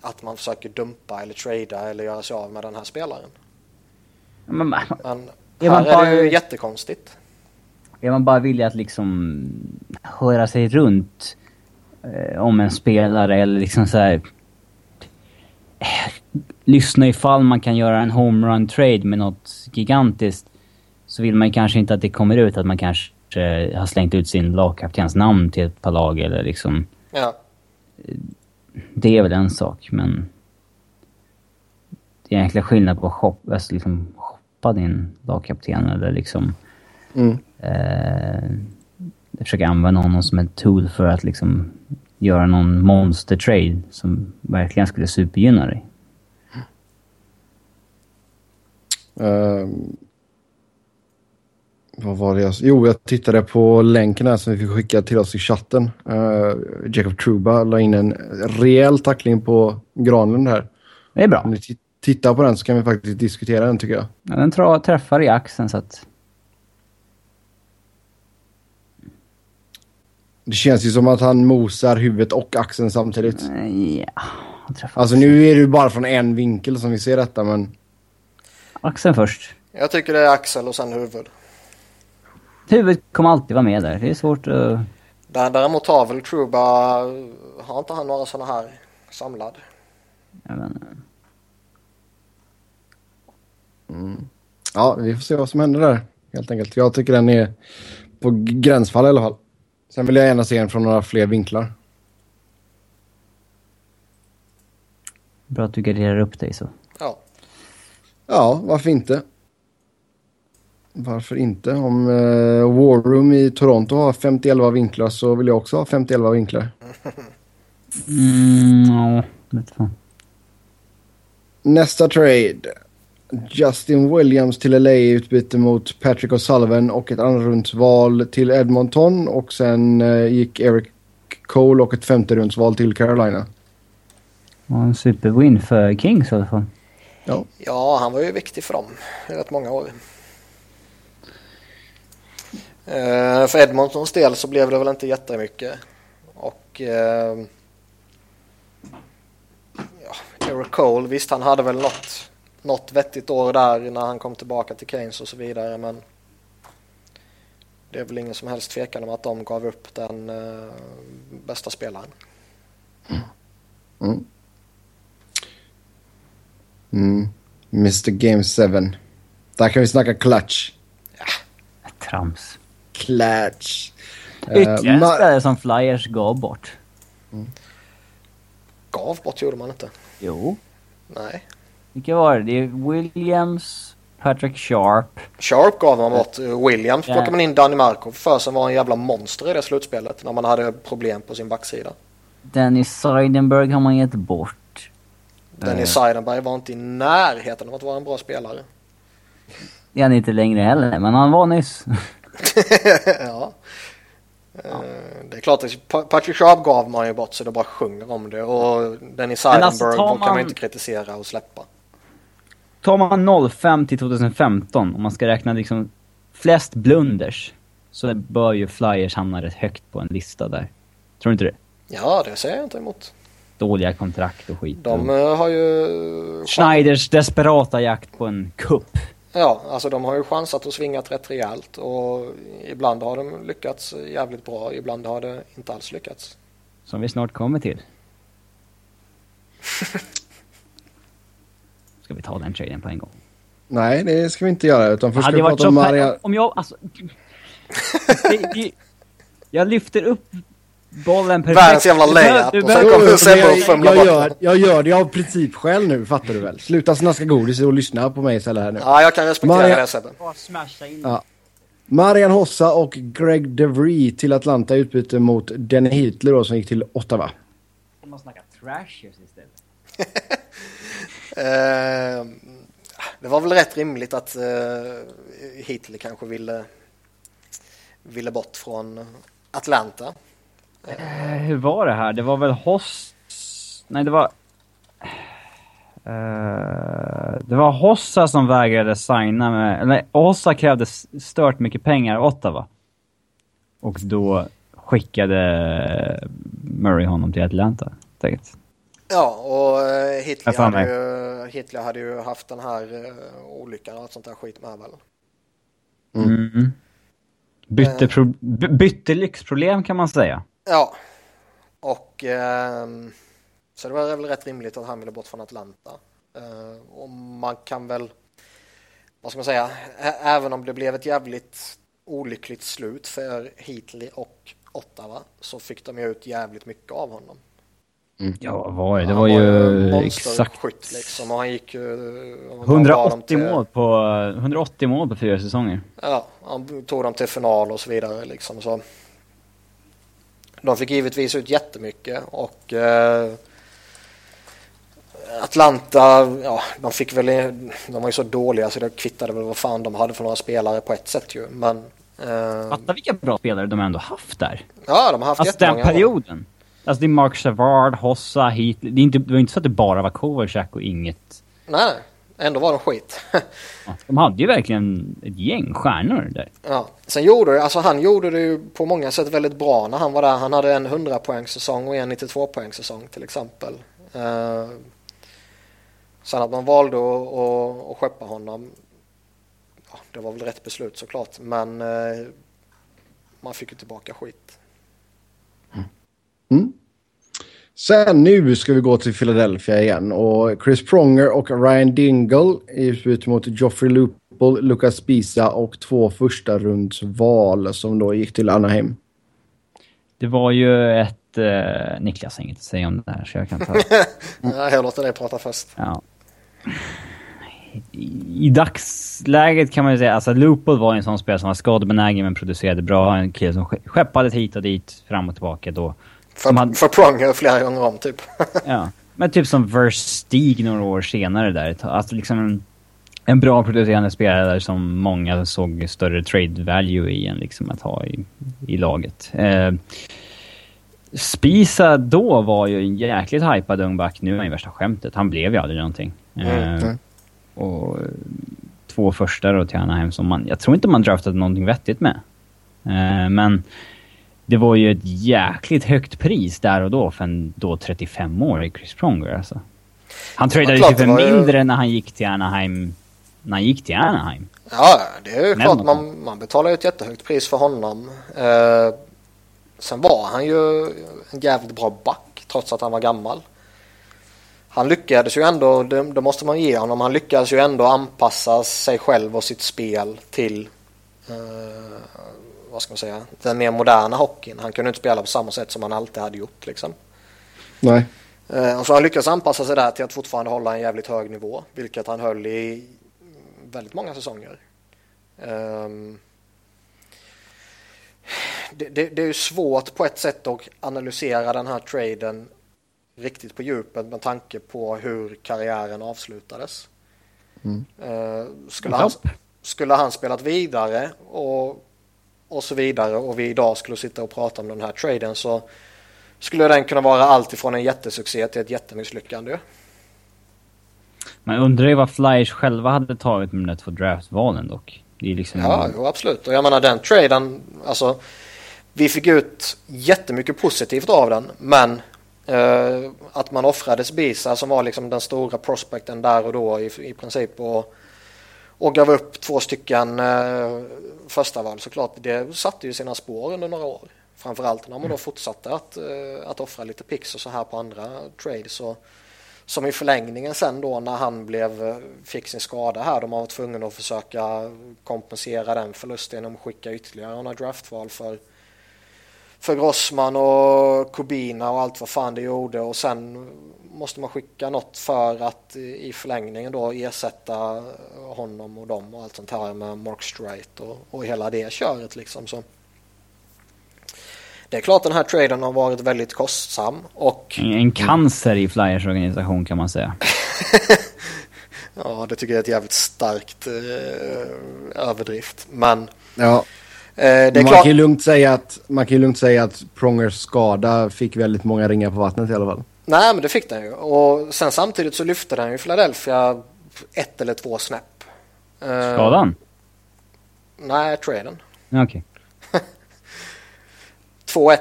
[SPEAKER 3] att man försöker dumpa eller trada eller göra sig av med den här spelaren. Men, Men är man här bara, är det ju jättekonstigt.
[SPEAKER 2] Är man bara villig att liksom höra sig runt eh, om en spelare eller liksom så här, eh, lyssna ifall man kan göra en homerun trade med något gigantiskt så vill man kanske inte att det kommer ut att man kanske eh, har slängt ut sin lagkaptens namn till ett par lag eller liksom...
[SPEAKER 3] Ja.
[SPEAKER 2] Det är väl en sak, men... Det är egentligen skillnad på shop, alltså liksom stoppa din lagkapten eller liksom... Mm. Eh, försöka använda honom som ett tool för att liksom göra någon monster trade som verkligen skulle supergynna dig.
[SPEAKER 1] Uh, Vad var det jag... Jo, jag tittade på länken här som vi fick skicka till oss i chatten. Uh, Jacob Truba la in en rejäl tackling på Granlund här.
[SPEAKER 2] Det är bra.
[SPEAKER 1] Om ni tittar på den så kan vi faktiskt diskutera den tycker jag.
[SPEAKER 2] Ja, den tra- träffar i axeln så att...
[SPEAKER 1] Det känns ju som att han mosar huvudet och axeln samtidigt.
[SPEAKER 2] Ja,
[SPEAKER 1] Alltså nu är det ju bara från en vinkel som vi ser detta men...
[SPEAKER 2] Axeln först.
[SPEAKER 3] Jag tycker det är axel och sen huvud.
[SPEAKER 2] Huvudet kommer alltid vara med där. Det är svårt att...
[SPEAKER 3] Däremot har väl Truba, har inte han några sådana här samlad?
[SPEAKER 2] Jag vet inte.
[SPEAKER 1] Mm. Ja, vi får se vad som händer där helt enkelt. Jag tycker den är på gränsfall i alla fall. Sen vill jag gärna se den från några fler vinklar.
[SPEAKER 2] Bra att du garderar upp dig så.
[SPEAKER 3] Ja.
[SPEAKER 1] Ja, varför inte? Varför inte? Om uh, War Room i Toronto har 50-11 vinklar så vill jag också ha 50-11 vinklar.
[SPEAKER 2] Mm, ja, vet fan.
[SPEAKER 1] Nästa trade. Justin Williams till LA i utbyte mot Patrick O'Sullivan och ett andrarumsval till Edmonton och sen uh, gick Eric Cole och ett femte rundsval till Carolina.
[SPEAKER 2] Det var en superwin för Kings i alla fall.
[SPEAKER 1] Ja.
[SPEAKER 3] ja, han var ju viktig för dem i rätt många år. Uh, för Edmontons del så blev det väl inte jättemycket. Och uh, ja, Eric Cole, visst han hade väl något, något vettigt år där när han kom tillbaka till Keynes och så vidare men det är väl ingen som helst tvekan om att de gav upp den uh, bästa spelaren.
[SPEAKER 1] Mm. Mm. Mr Game 7. Där kan vi snacka clutch.
[SPEAKER 2] Ja. Trams.
[SPEAKER 1] Clutch.
[SPEAKER 2] Ytterligare en spelare som Flyers gav bort.
[SPEAKER 3] Mm. Gav bort gjorde man inte.
[SPEAKER 2] Jo.
[SPEAKER 3] Nej.
[SPEAKER 2] Vilka var det? Det är Williams, Patrick Sharp.
[SPEAKER 3] Sharp gav man bort. Williams plockade man in Danny Markov för som var en jävla monster i det slutspelet när man hade problem på sin backsida.
[SPEAKER 2] Dennis Seidenberg har man gett bort.
[SPEAKER 3] Dennis Seidenberg var inte i närheten av att vara en bra spelare.
[SPEAKER 2] Det är han inte längre heller, men han var nyss.
[SPEAKER 3] ja. ja. Det är klart att Patrick Sharp gav man ju bort så det bara sjunger om det och Dennis Seidenberg alltså, man... kan man inte kritisera och släppa.
[SPEAKER 2] Tar man 05 till 2015, om man ska räkna liksom flest blunders, så bör ju Flyers hamna rätt högt på en lista där. Tror du inte det?
[SPEAKER 3] Ja, det säger jag inte emot.
[SPEAKER 2] Dåliga kontrakt och skit.
[SPEAKER 3] De och... har ju...
[SPEAKER 2] Schneiders desperata jakt på en kupp.
[SPEAKER 3] Ja, alltså de har ju chansat och svingat rätt rejält och ibland har de lyckats jävligt bra, ibland har det inte alls lyckats.
[SPEAKER 2] Som vi snart kommer till. Ska vi ta den traden på en gång?
[SPEAKER 1] Nej, det ska vi inte göra utan först ska
[SPEAKER 2] vi
[SPEAKER 1] prata om Maria...
[SPEAKER 2] Om jag, alltså... jag lyfter upp bollen perfekt.
[SPEAKER 3] Världens jävla layup och sen kommer Sebbe och fumlar
[SPEAKER 1] jag, gör, jag gör det av principskäl nu, fattar du väl? Sluta snaska godis och lyssna på mig istället här nu.
[SPEAKER 3] Ja, jag kan respektera Maria... det Sebbe.
[SPEAKER 1] Ja. Marian Hossa och Greg DeVry till Atlanta i utbyte mot Denny Hitler då, som gick till Ottawa.
[SPEAKER 2] Man snacka trashers istället?
[SPEAKER 3] Eh, det var väl rätt rimligt att uh, Hitler kanske ville, ville bort från Atlanta.
[SPEAKER 2] Uh, hur var det här? Det var väl Hoss... Nej, det var... Uh, det var Hossa som vägrade signa med... Nej, Hossa krävde stört mycket pengar av Ottawa. Och då skickade Murray honom till Atlanta. Tänkte.
[SPEAKER 3] Ja, och uh, Hitler, hade ju, Hitler hade ju haft den här uh, olyckan och allt sånt där skit med väl.
[SPEAKER 2] Mm. Mm. Bytte, pro, bytte lyxproblem kan man säga.
[SPEAKER 3] Ja, och eh, så det var väl rätt rimligt att han ville bort från Atlanta. Eh, och man kan väl, vad ska man säga, även om det blev ett jävligt olyckligt slut för Heatley och Ottawa så fick de ju ut jävligt mycket av honom.
[SPEAKER 2] Mm. Ja, vad var det? Det var, ju exakt...
[SPEAKER 3] Skytt, liksom, och han gick ju...
[SPEAKER 2] 180 till... mål på 180 mål på fyra säsonger.
[SPEAKER 3] Ja, han tog dem till final och så vidare liksom så. De fick givetvis ut jättemycket och eh, Atlanta, ja, de fick väl, de var ju så dåliga så det kvittade väl vad fan de hade för några spelare på ett sätt ju. Men...
[SPEAKER 2] Eh... Fatta vilka bra spelare de ändå haft där.
[SPEAKER 3] Ja, de har haft
[SPEAKER 2] Alltså den perioden. År. Alltså det är Mark Savard, Hossa, hit. Det, är inte, det var inte så att det bara var Kovacek och inget...
[SPEAKER 3] Nej, ändå var de skit.
[SPEAKER 2] ja, de hade ju verkligen ett gäng stjärnor där.
[SPEAKER 3] Ja, sen gjorde det, alltså han gjorde det ju på många sätt väldigt bra när han var där. Han hade en 100 poängsäsong och en 92 poängsäsong till exempel. Uh, sen att man valde att, att, att skeppa honom, ja, det var väl rätt beslut såklart, men uh, man fick ju tillbaka skit.
[SPEAKER 1] Mm. Sen nu ska vi gå till Philadelphia igen och Chris Pronger och Ryan Dingle i utbyte mot Joffrey Lupol, Lucas Pisa och två första rundsval som då gick till Anaheim.
[SPEAKER 2] Det var ju ett... Uh, Niklas har inget att säga om det här så jag kan ta...
[SPEAKER 3] ja, jag låter dig prata först.
[SPEAKER 2] Ja. I, I dagsläget kan man ju säga, alltså Lupol var en sån spelare som var skadebenägen men producerade bra. En kille som skeppades hit och dit, fram och tillbaka då.
[SPEAKER 3] För, hade... för Pronger flera gånger om typ.
[SPEAKER 2] ja, men typ som Verstig några år senare där. Alltså liksom en, en bra producerande spelare där som många såg större trade value i än liksom att ha i, i laget. Eh, Spisa då var ju en jäkligt hypad ung back. Nu är han ju värsta skämtet. Han blev ju aldrig någonting. Eh, mm. Och två första då till Anaheim som man... Jag tror inte man draftade någonting vettigt med. Eh, men det var ju ett jäkligt högt pris där och då för en då 35-årig Chris Pronger alltså. Han tradade ju för mindre ju... när han gick till Anaheim. När han gick till Anaheim.
[SPEAKER 3] Ja, det är ju klart man, man betalar ju ett jättehögt pris för honom. Eh, sen var han ju en jävligt bra back trots att han var gammal. Han lyckades ju ändå, det, det måste man ge honom, han lyckades ju ändå anpassa sig själv och sitt spel till eh, vad ska man säga, den mer moderna hockeyn. Han kunde inte spela på samma sätt som han alltid hade gjort liksom.
[SPEAKER 1] Nej.
[SPEAKER 3] Eh, och så han lyckades anpassa sig där till att fortfarande hålla en jävligt hög nivå, vilket han höll i väldigt många säsonger. Um, det, det, det, är ju svårt på ett sätt att analysera den här traden riktigt på djupet med tanke på hur karriären avslutades. Mm. Uh, skulle, han, skulle han spelat vidare och och så vidare och vi idag skulle sitta och prata om den här traden så skulle den kunna vara allt ifrån en jättesuccé till ett jättemisslyckande.
[SPEAKER 2] Man undrar ju vad Flyers själva hade tagit med de där två draftvalen dock. Det är liksom...
[SPEAKER 3] Ja, jo, absolut. Och jag menar den traden, alltså vi fick ut jättemycket positivt av den, men eh, att man offrade Spisa som var liksom den stora prospekten där och då i, i princip och och gav upp två stycken eh, första val såklart. Det satte ju sina spår under några år. Framförallt när man då mm. fortsatte att, eh, att offra lite pix och så här på andra trades. Och, som i förlängningen sen då när han blev, eh, fick sin skada här, de var tvungna att försöka kompensera den förlusten genom att skicka ytterligare några draftval för för Grossman och Kubina och allt vad fan det gjorde och sen måste man skicka något för att i förlängningen då ersätta honom och dem och allt sånt här med Mark Strite och, och hela det köret liksom. Så det är klart den här traden har varit väldigt kostsam och...
[SPEAKER 2] En cancer i Flyers organisation kan man säga.
[SPEAKER 3] ja, det tycker jag är ett jävligt starkt eh, överdrift. Men...
[SPEAKER 1] Ja. Eh, man, klart... kan ju lugnt säga att, man kan ju lugnt säga att Prongers skada fick väldigt många ringar på vattnet i alla fall.
[SPEAKER 3] Nej, men det fick den ju. Och sen samtidigt så lyfte den ju Philadelphia ett eller två snäpp.
[SPEAKER 2] Eh, Skadan? Uh,
[SPEAKER 3] nej, traden.
[SPEAKER 2] Okej.
[SPEAKER 3] Okay. 2-1.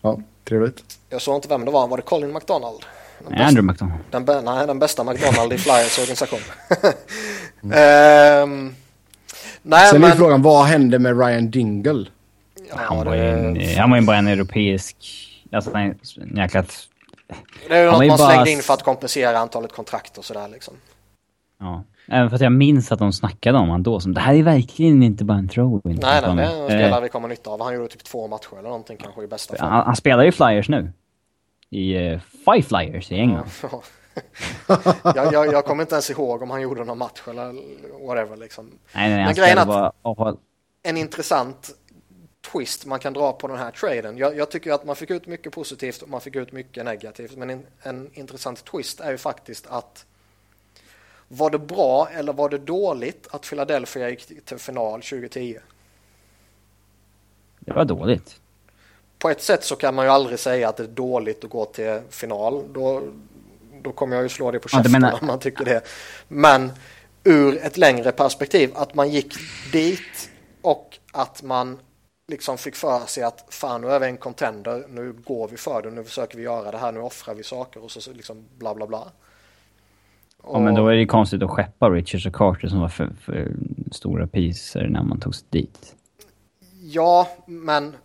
[SPEAKER 1] Ja, trevligt.
[SPEAKER 3] Jag såg inte vem det var. Var det Colin McDonald?
[SPEAKER 2] Den nej, Andrew McDonald.
[SPEAKER 3] Den, nej, den bästa McDonald i Flyers organisation. mm. um,
[SPEAKER 1] nej, Sen men... är frågan, vad hände med Ryan Dingle?
[SPEAKER 2] Ja, han, var det... en, han var ju bara en europeisk... Alltså en jäkla...
[SPEAKER 3] Det är ju något man bara... slängde in för att kompensera antalet kontrakt och sådär liksom.
[SPEAKER 2] Ja. Även för att jag minns att de snackade om han då som det här är verkligen inte bara en throw
[SPEAKER 3] Nej, nej, det är en spelare eh. vi kommer nytta av. Han gjorde typ två matcher eller någonting kanske i bästa fall.
[SPEAKER 2] Han, han spelar ju Flyers nu. I uh, Five Flyers i England.
[SPEAKER 3] jag, jag, jag kommer inte ens ihåg om han gjorde någon match eller whatever liksom.
[SPEAKER 2] Nej, nej, Men grejen att
[SPEAKER 3] en intressant twist man kan dra på den här traden. Jag, jag, tycker att man fick ut mycket positivt och man fick ut mycket negativt. Men en, en intressant twist är ju faktiskt att var det bra eller var det dåligt att Philadelphia gick till final 2010?
[SPEAKER 2] Det var dåligt.
[SPEAKER 3] På ett sätt så kan man ju aldrig säga att det är dåligt att gå till final. Då, då kommer jag ju slå det på käften ja, menar... om man tycker det. Men ur ett längre perspektiv, att man gick dit och att man liksom fick för sig att fan nu är vi en contender, nu går vi för det, nu försöker vi göra det här, nu offrar vi saker och så liksom bla bla bla.
[SPEAKER 2] Och... Ja men då är det ju konstigt att skeppa Richards och Carter som var för, för stora priser när man tog sig dit.
[SPEAKER 3] Ja, men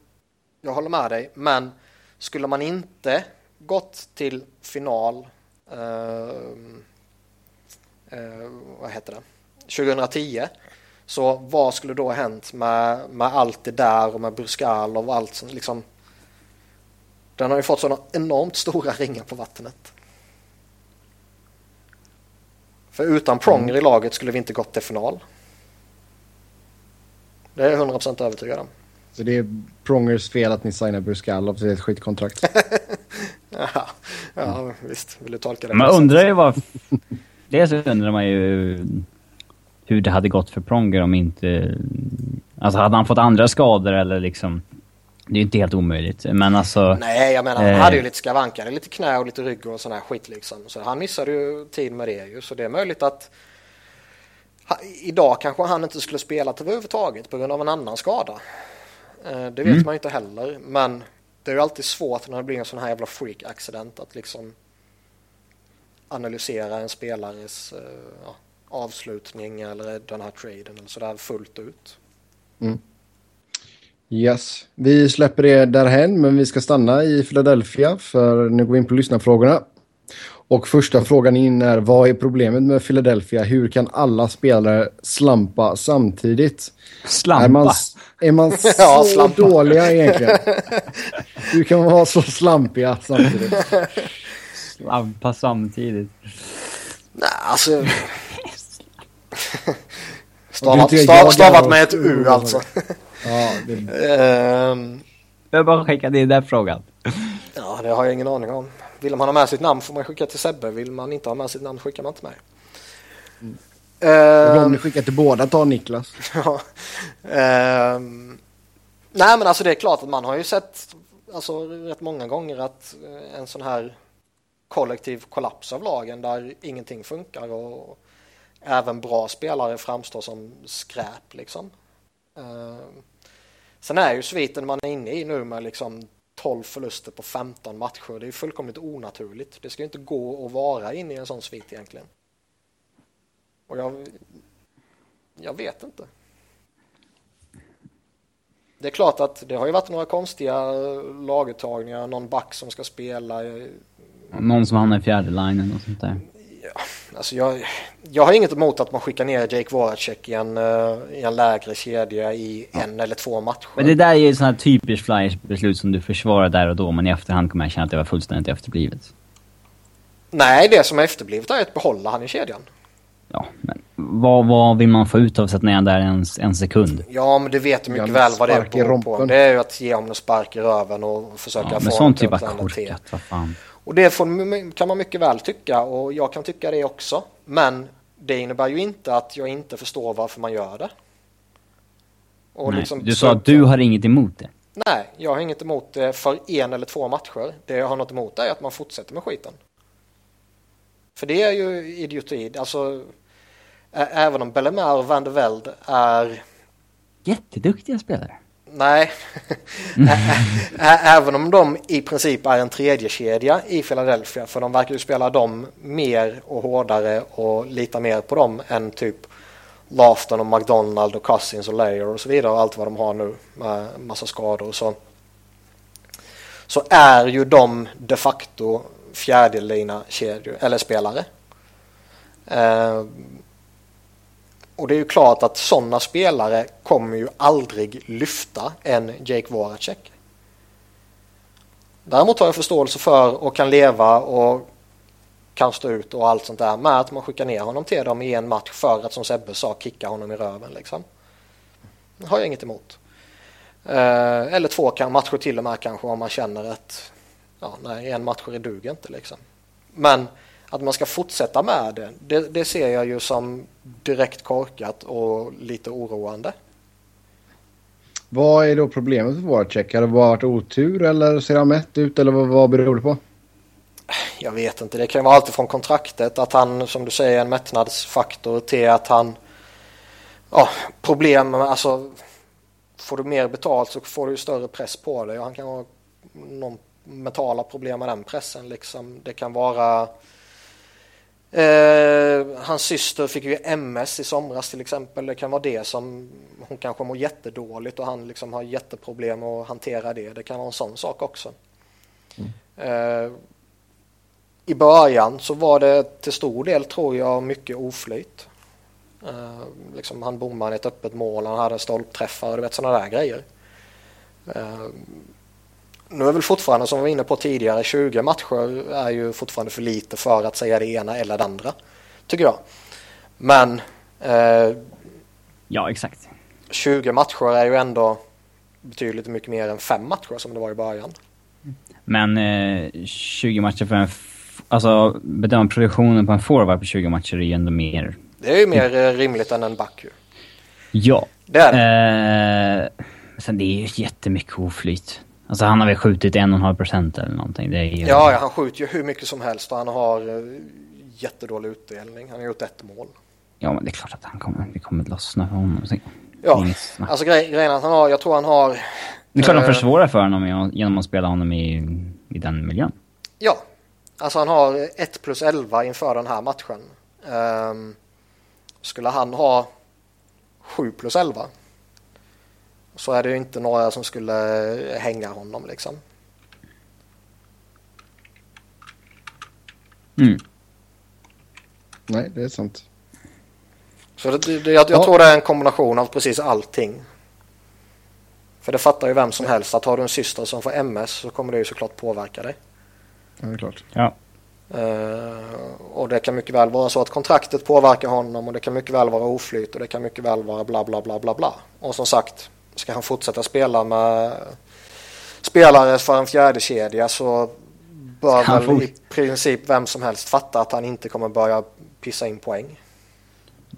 [SPEAKER 3] jag håller med dig, men skulle man inte gått till final uh, uh, vad heter det? 2010 så vad skulle då ha hänt med, med allt det där och med Bruscal och allt som liksom den har ju fått sådana enormt stora ringar på vattnet. För utan Pronger i laget skulle vi inte gått till final. Det är jag 100% övertygad om.
[SPEAKER 1] Så det är Prongers fel att ni signar Bruscal till ett skitkontrakt?
[SPEAKER 3] ja, ja mm. visst. Vill du tolka det?
[SPEAKER 2] Man undrar ju vad... Dels undrar man ju hur det hade gått för Pronger om inte... Alltså hade han fått andra skador eller liksom... Det är ju inte helt omöjligt, men alltså...
[SPEAKER 3] Nej, jag menar han eh, hade ju lite skavanker, lite knä och lite rygg och sån här skit liksom. Så han missade ju tid med det ju, så det är möjligt att... idag kanske han inte skulle spela överhuvudtaget på grund av en annan skada. Eh, det vet mm. man ju inte heller, men det är ju alltid svårt när det blir en sån här jävla freak accident att liksom analysera en spelares uh, ja, avslutning eller den här traden eller sådär fullt ut.
[SPEAKER 1] Mm. Yes, vi släpper det därhen men vi ska stanna i Philadelphia för nu går vi in på lyssnarfrågorna. Och första frågan in är vad är problemet med Philadelphia? Hur kan alla spelare slampa samtidigt?
[SPEAKER 2] Slampa?
[SPEAKER 1] Är man, är man så ja, slampa. dåliga egentligen? Hur kan man vara så slampiga samtidigt?
[SPEAKER 2] Slampa samtidigt?
[SPEAKER 3] Nej, alltså... stavat, stav, stavat med ett U alltså. ja, det...
[SPEAKER 2] um... Jag bara skicka in den frågan.
[SPEAKER 3] Ja, det har jag ingen aning om. Vill man ha med sitt namn får man skicka till Sebbe. Vill man inte ha med sitt namn skickar man inte med.
[SPEAKER 1] Mm. Uh, om ni skickar till båda, ta Niklas.
[SPEAKER 3] ja. Uh, nej, men alltså det är klart att man har ju sett alltså, rätt många gånger att eh, en sån här kollektiv kollaps av lagen där ingenting funkar och även bra spelare framstår som skräp liksom. Uh, sen är ju sviten man är inne i nu med liksom 12 förluster på 15 matcher. Det är fullkomligt onaturligt. Det ska inte gå att vara inne i en sån svit egentligen. Och jag, jag vet inte. Det är klart att det har ju varit några konstiga laguttagningar, någon back som ska spela.
[SPEAKER 2] Någon som hamnar i fjärde linjen och sånt där.
[SPEAKER 3] Ja, alltså jag, jag har inget emot att man skickar ner Jake Voracek i en, uh, i en lägre kedja i ja. en eller två matcher.
[SPEAKER 2] Men det där är ju här typiskt Flyers-beslut som du försvarar där och då, men i efterhand kommer jag känna att det var fullständigt efterblivet.
[SPEAKER 3] Nej, det som är efterblivet är att behålla han i kedjan.
[SPEAKER 2] Ja, men vad, vad vill man få ut av att sätta ner där en, en sekund?
[SPEAKER 3] Ja, men du vet mycket väl vad det beror på. Det är ju att ge honom en spark i röven och försöka ja, få
[SPEAKER 2] honom till att sånt är typ korkat, vad fan.
[SPEAKER 3] Och det får, kan man mycket väl tycka och jag kan tycka det också. Men det innebär ju inte att jag inte förstår varför man gör det.
[SPEAKER 2] Nej, liksom, du sa att du har inget emot det.
[SPEAKER 3] Nej, jag har inget emot det för en eller två matcher. Det jag har något emot är att man fortsätter med skiten. För det är ju idioti. Alltså, även om Bellemare och Van der Velde är...
[SPEAKER 2] Jätteduktiga spelare.
[SPEAKER 3] Nej, även om de i princip är en tredje kedja i Philadelphia för de verkar ju spela dem mer och hårdare och lita mer på dem än typ Lafton och McDonald och Cousins och Layer och så vidare och allt vad de har nu med massa skador och så. Så är ju de de facto fjärdelina kedjor eller spelare. Eh, och det är ju klart att sådana spelare kommer ju aldrig lyfta en Jake Voracek. Däremot har jag förståelse för och kan leva och kan stå ut och allt sånt där med att man skickar ner honom till dem i en match för att som Sebbe sa kicka honom i röven liksom. Det har jag inget emot. Eh, eller två matcher till och med kanske om man känner att ja, nej, en match duger inte liksom. Men att man ska fortsätta med det, det, det ser jag ju som direkt korkat och lite oroande.
[SPEAKER 1] Vad är då problemet för Voracek? Har det bara varit otur eller ser han mätt ut eller vad, vad beror det på?
[SPEAKER 3] Jag vet inte. Det kan vara allt från kontraktet att han som du säger är en mättnadsfaktor till att han ja, problem alltså får du mer betalt så får du större press på dig och han kan ha någon mentala problem med den pressen liksom. Det kan vara Eh, hans syster fick ju MS i somras till exempel. Det kan vara det som hon kanske mår jättedåligt och han liksom har jätteproblem att hantera det. Det kan vara en sån sak också. Mm. Eh, I början så var det till stor del tror jag mycket oflyt. Eh, liksom han bommade ett öppet mål, han hade stolpträffar och du vet sådana där grejer. Eh, Eh, nu är väl fortfarande som vi var inne på tidigare 20 matcher är ju fortfarande för lite för att säga det ena eller det andra. Tycker jag. Men eh,
[SPEAKER 2] Ja exakt.
[SPEAKER 3] 20 matcher är ju ändå betydligt mycket mer än fem matcher som det var i början.
[SPEAKER 2] Men eh, 20 matcher för en... Alltså bedöma produktionen på en forward på 20 matcher är ju ändå mer...
[SPEAKER 3] Det är ju mer mm. rimligt än en back ju.
[SPEAKER 2] Ja.
[SPEAKER 3] Det är det.
[SPEAKER 2] Eh, sen det är ju jättemycket oflyt. Alltså han har väl skjutit en och en halv procent eller någonting. Det är ju...
[SPEAKER 3] ja, han skjuter ju hur mycket som helst och han har uh, jättedålig utdelning. Han har gjort ett mål.
[SPEAKER 2] Ja, men det är klart att han kommer, det kommer lossna för honom.
[SPEAKER 3] Ja, alltså grej, grejen är att han har, jag tror han har...
[SPEAKER 2] Det är klart de försvårar för honom genom att spela honom i, i den miljön.
[SPEAKER 3] Ja, alltså han har 1 plus 11 inför den här matchen. Um, skulle han ha 7 plus 11 så är det ju inte några som skulle hänga honom liksom.
[SPEAKER 2] Mm.
[SPEAKER 1] Nej, det är sant.
[SPEAKER 3] Så det, det, jag, jag ja. tror det är en kombination av precis allting. För det fattar ju vem som helst att har du en syster som får MS så kommer det ju såklart påverka dig.
[SPEAKER 1] Ja, det är klart.
[SPEAKER 2] Ja.
[SPEAKER 3] Uh, och det kan mycket väl vara så att kontraktet påverkar honom och det kan mycket väl vara oflyt och det kan mycket väl vara bla bla bla bla bla. Och som sagt, ska han fortsätta spela med spelare för en fjärde kedja så bör väl får... i princip vem som helst fatta att han inte kommer börja pissa in poäng.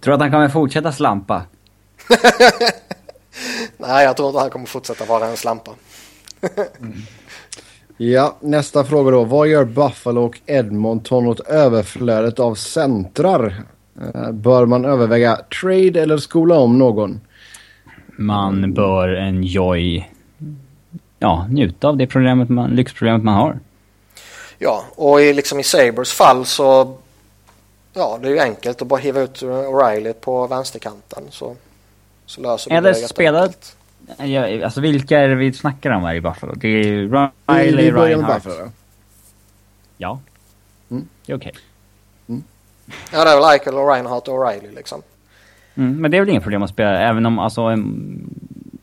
[SPEAKER 2] Tror du att han kommer fortsätta slampa?
[SPEAKER 3] Nej, jag tror inte han kommer fortsätta vara en slampa.
[SPEAKER 1] mm. Ja, nästa fråga då. Vad gör Buffalo och Edmonton åt överflödet av centrar? Eh, bör man överväga trade eller skola om någon?
[SPEAKER 2] Man bör enjoy, ja, njuta av det problemet man, lyxproblemet man har.
[SPEAKER 3] Ja, och i, liksom i Sabres fall så, ja, det är ju enkelt att bara hiva ut O'Reilly på vänsterkanten så, så löser
[SPEAKER 2] Eller det spela, ja, alltså vilka är det vi snackar om här i Buffalo? Det är Riley, Reinhardt. Ja. Mm. Det är okej. Okay.
[SPEAKER 3] Mm. Ja, det är väl Eichel och Reinhardt och O'Reilly liksom.
[SPEAKER 2] Mm, men det är väl inget problem att spela, även om alltså,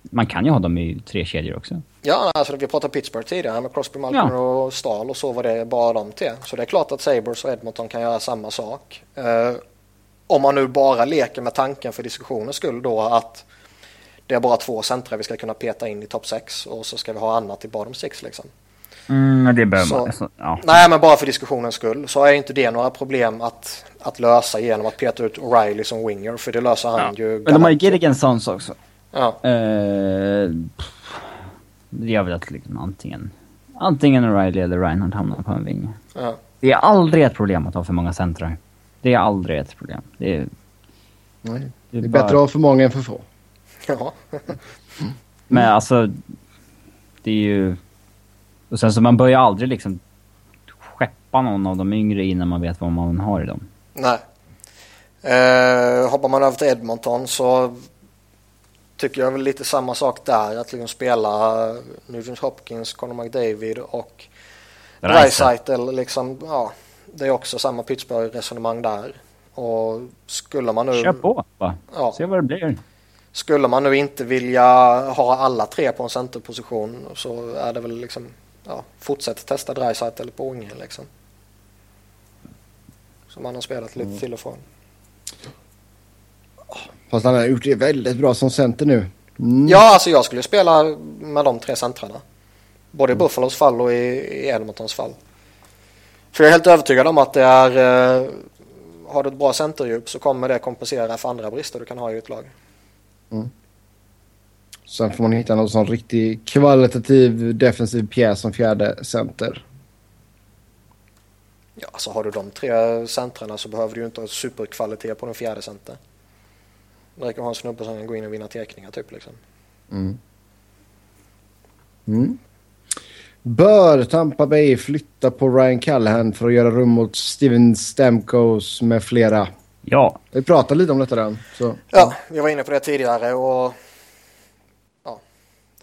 [SPEAKER 2] man kan ju ha dem i tre kedjor också.
[SPEAKER 3] Ja, alltså vi pratade Pittsburgh tidigare med Crosby, Malcolm ja. och Stahl och så var det bara de till. Så det är klart att Sabres och Edmonton kan göra samma sak. Uh, om man nu bara leker med tanken för diskussionens skull då att det är bara två centra vi ska kunna peta in i topp 6 och så ska vi ha annat i bottom 6 liksom.
[SPEAKER 2] Mm, det behöver man. Alltså, ja.
[SPEAKER 3] Nej, men bara för diskussionens skull så är inte det några problem att, att lösa genom att peta ut O'Reilly som winger. För det löser han ja. ju.
[SPEAKER 2] Men de har ju Gilligan Sons också.
[SPEAKER 3] Ja.
[SPEAKER 2] Uh, det gör väl att liksom antingen, antingen O'Reilly eller Reinhardt hamnar på en vinge.
[SPEAKER 3] Ja.
[SPEAKER 2] Det är aldrig ett problem att ha för många centrar. Det är aldrig ett problem. Det är,
[SPEAKER 1] Nej, det är, det är bara... bättre att ha för många än för få.
[SPEAKER 3] Ja.
[SPEAKER 2] Men alltså, det är ju och sen så man börjar aldrig liksom skeppa någon av de yngre innan man vet vad man har i dem.
[SPEAKER 3] Nej. Eh, hoppar man över till Edmonton så tycker jag väl lite samma sak där. Att liksom spela Nugent Hopkins, Conor McDavid och Dreisaitl. Liksom, ja, det är också samma Pittsburgh-resonemang där. Och skulle man nu...
[SPEAKER 2] Kör på va? Ja. Se vad det blir.
[SPEAKER 3] Skulle man nu inte vilja ha alla tre på en centerposition så är det väl liksom ja, fortsätt testa Dreisaitl på Ånge liksom. Som han har spelat lite till och från.
[SPEAKER 1] Fast han har gjort det väldigt bra som center nu.
[SPEAKER 3] Mm. Ja, alltså jag skulle spela med de tre centrarna. Både i Buffalos fall och i, i Edmontons fall. För jag är helt övertygad om att det är... Eh, har du ett bra centerdjup så kommer det kompensera för andra brister du kan ha i ett lag. Mm.
[SPEAKER 1] Sen får man hitta någon sån riktigt kvalitativ defensiv pjäs som fjärde center.
[SPEAKER 3] Ja, så har du de tre centrarna så behöver du ju inte ha superkvalitet på den fjärde center. Det räcker att ha en snubbe som kan gå in och vinna teckningar typ liksom. Mm.
[SPEAKER 1] Mm. Bör Tampa Bay flytta på Ryan Callahan för att göra rum mot Steven Stamkos med flera?
[SPEAKER 2] Ja.
[SPEAKER 1] Vi pratade lite om detta redan. Så.
[SPEAKER 3] Ja, vi var inne på det tidigare och...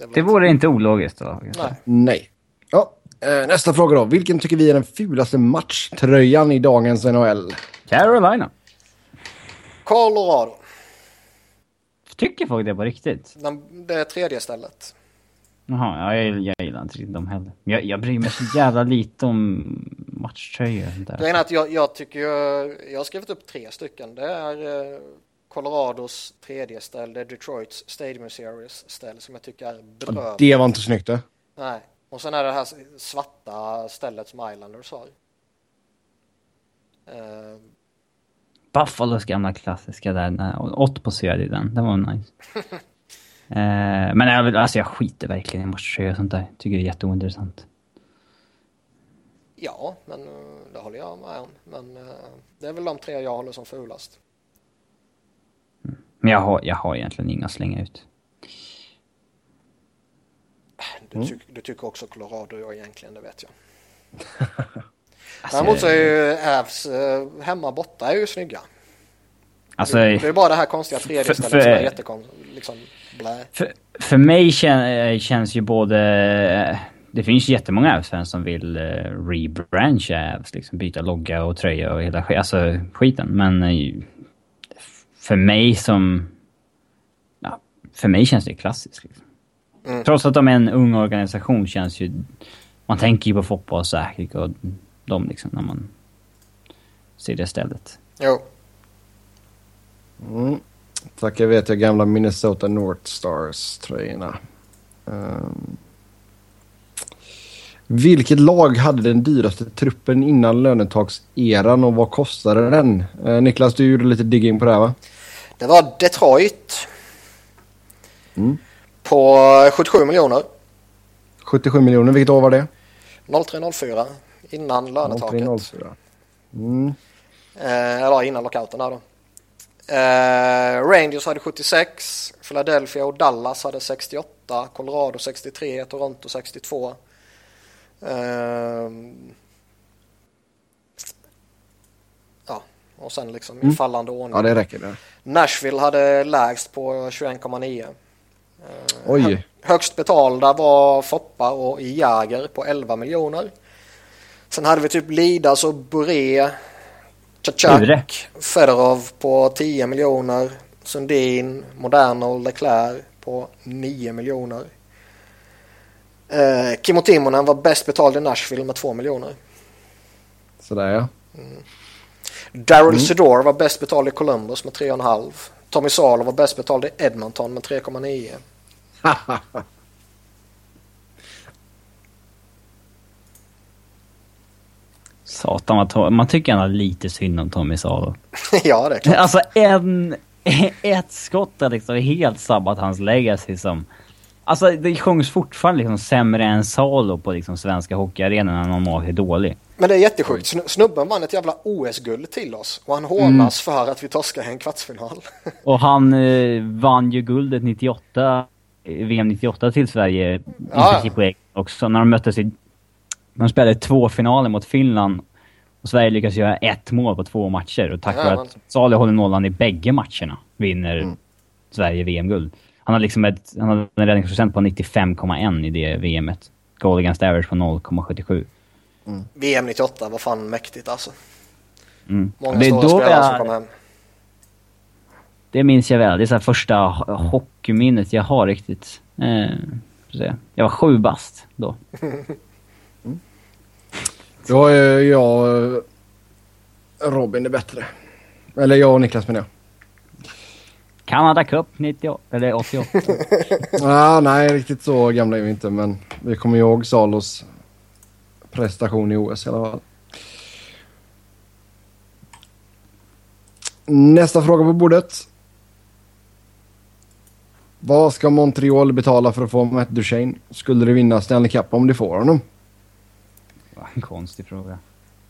[SPEAKER 2] Ja. Det, det vore inte ologiskt då?
[SPEAKER 1] Nej. Nej. Ja, eh, nästa fråga då. Vilken tycker vi är den fulaste matchtröjan i dagens NHL?
[SPEAKER 2] Carolina.
[SPEAKER 3] Colorado.
[SPEAKER 2] Tycker folk det på riktigt?
[SPEAKER 3] Det är tredje stället.
[SPEAKER 2] Jaha, jag, jag gillar inte dem heller. Jag, jag bryr mig så jävla lite om matchtröjor.
[SPEAKER 3] Grejen är att jag, jag tycker jag, jag har skrivit upp tre stycken. Det är eh, Colorados tredje ställ, det är Detroits Stadium Series ställ som jag tycker är bedrövligt.
[SPEAKER 1] Det var inte snyggt det.
[SPEAKER 3] Nej, och sen är det det här svarta stället som Islanders har.
[SPEAKER 2] Uh, Buffalos gamla klassiska där, Ott poserade i den, den var nice. Eh, men jag, alltså jag skiter verkligen i matcher och sånt där. Tycker det är jätteointressant.
[SPEAKER 3] Ja, men eh, det håller jag med om. Men uh, det är väl de tre jag håller som fulast.
[SPEAKER 2] Men jag har, jag har egentligen inga att slänga ut.
[SPEAKER 3] Du, mm. ty du tycker också Colorado jag egentligen, det vet jag. alltså, Däremot så är ju Avs uh, hemma borta är ju snygga. Alltså, det, det är bara det här konstiga tredje stället som är jättekonstigt. Liksom,
[SPEAKER 2] för, för mig kän, känns ju både... Det finns jättemånga Avs-fans som vill uh, rebrancha Avs, liksom byta logga och tröja och hela alltså, skiten. Men uh, för mig som... Ja, för mig känns det klassiskt. Liksom. Mm. Trots att de är en ung organisation känns ju... Man tänker ju på fotboll säkert och de liksom när man ser det stället.
[SPEAKER 3] Jo.
[SPEAKER 1] Mm. Tack, jag vet jag gamla Minnesota North Stars-tröjorna. Um, vilket lag hade den dyraste truppen innan lönetakseran och vad kostade den? Uh, Niklas, du gjorde lite digging på det här va?
[SPEAKER 3] Det var Detroit. Mm. På 77 miljoner.
[SPEAKER 1] 77 miljoner, vilket år var det?
[SPEAKER 3] 0304 innan lönetaket. 0304. Mm. Eh, eller innan lockouten där då. Eh, Rangers hade 76, Philadelphia och Dallas hade 68, Colorado 63, Toronto 62. Eh, ja, och sen liksom mm. i fallande ordning.
[SPEAKER 1] Ja, det räcker det.
[SPEAKER 3] Nashville hade lägst på 21,9. Eh,
[SPEAKER 1] Oj.
[SPEAKER 3] Högst betalda var Foppa och Jager på 11 miljoner. Sen hade vi typ Lidas och Boré Chachak, Fedorov på 10 miljoner. Sundin, Moderno, Leclerc på 9 miljoner. Eh, Kimmo Timonen var bäst betald i Nashville med 2 miljoner.
[SPEAKER 1] Sådär ja. Mm.
[SPEAKER 3] Daryl mm. Sedor var bäst betald i Columbus med 3,5. Tommy Salo var bäst betald i Edmonton med 3,9.
[SPEAKER 2] Satan vad Man tycker han har lite synd om Tommy Salo.
[SPEAKER 3] ja, det är klart.
[SPEAKER 2] Alltså en... Ett skott har liksom helt sabbat hans legacy som... Alltså det sjungs fortfarande liksom sämre än Salo på liksom svenska hockeyarenan när någon normalt är dålig.
[SPEAKER 3] Men det är jättesjukt. Snubben vann ett jävla OS-guld till oss och han hånas mm. för att vi torskade en kvartsfinal.
[SPEAKER 2] och han eh, vann ju guldet 98, VM 98 till Sverige, ja. i princip också, när de möttes i... De spelade två finaler mot Finland och Sverige lyckas göra ett mål på två matcher och tack vare ja, att Salih håller nollan i bägge matcherna vinner mm. Sverige VM-guld. Han har liksom ett, han har en räddningsprocent på 95,1 i det VMet. Goal against average på 0,77.
[SPEAKER 3] Mm. VM 98 var fan mäktigt alltså.
[SPEAKER 2] Mm.
[SPEAKER 3] Många det stora spelare jag, som kom hem.
[SPEAKER 2] Det minns jag väl. Det är så första hockeyminnet jag har riktigt. Eh, jag var sju bast då.
[SPEAKER 1] Då är jag Robin är bättre. Eller jag och Niklas menar jag.
[SPEAKER 2] Canada Cup 98, eller 88.
[SPEAKER 1] ah, nej, riktigt så gamla är vi inte, men vi kommer ihåg Salos prestation i OS i alla fall. Nästa fråga på bordet. Vad ska Montreal betala för att få Matt Duchene? Skulle du vinna Stanley Cup om du får honom?
[SPEAKER 2] en konstig fråga.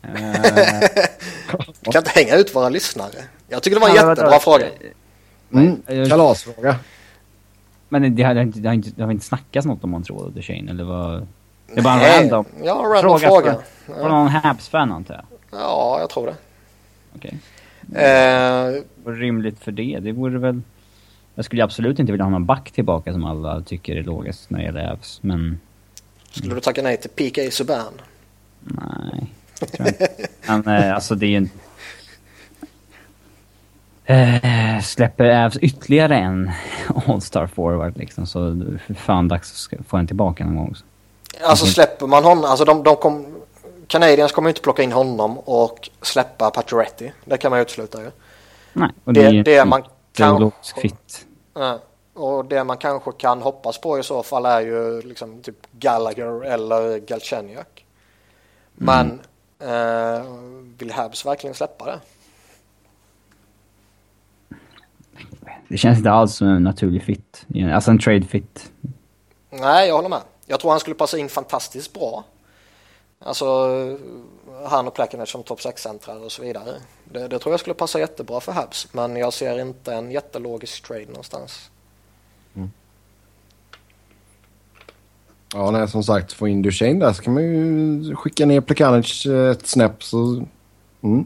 [SPEAKER 3] du kan inte hänga ut våra lyssnare. Jag tycker det var en ja, jättebra fråga.
[SPEAKER 1] Mm, kalasfråga.
[SPEAKER 2] Men det har, inte, det, har inte, det har inte snackats något om Montreal och Duchene eller vad? Det är bara en random
[SPEAKER 3] ja, random fråga. fråga.
[SPEAKER 2] Var det någon Habs-fan antar jag?
[SPEAKER 3] Ja, jag tror det.
[SPEAKER 2] Okej. Okay. Eh, vad rimligt för det? Det vore väl... Jag skulle absolut inte vilja ha någon back tillbaka som alla tycker är logiskt när det gäller Habs, men...
[SPEAKER 3] Skulle du tacka nej till PK Subban?
[SPEAKER 2] Nej, inte. Men eh, alltså det är ju en... Eh, släpper Avs ytterligare en All-Star forward liksom så fan dags att få en tillbaka någon gång.
[SPEAKER 3] Alltså släpper man honom, alltså de, de kom, Canadiens kommer inte plocka in honom och släppa Pacioretty. Det kan man ju utesluta ju.
[SPEAKER 2] Nej, och det, det, det man
[SPEAKER 3] kan... Fit. Ja, och det man kanske kan hoppas på i så fall är ju liksom typ Gallagher eller Galchenyuk. Men mm. eh, vill Habs verkligen släppa det?
[SPEAKER 2] Det känns inte alls som en naturlig fit. Alltså en trade fit.
[SPEAKER 3] Nej, jag håller med. Jag tror han skulle passa in fantastiskt bra. Alltså han och Plakinet som topp 6-centrar och så vidare. Det, det, tror jag skulle passa jättebra för Habs. Men jag ser inte en jättelogisk trade någonstans. Mm.
[SPEAKER 1] Ja, nej, som sagt, få in Duchene där så kan man ju skicka ner Plekanic ett snäpp så... Mm.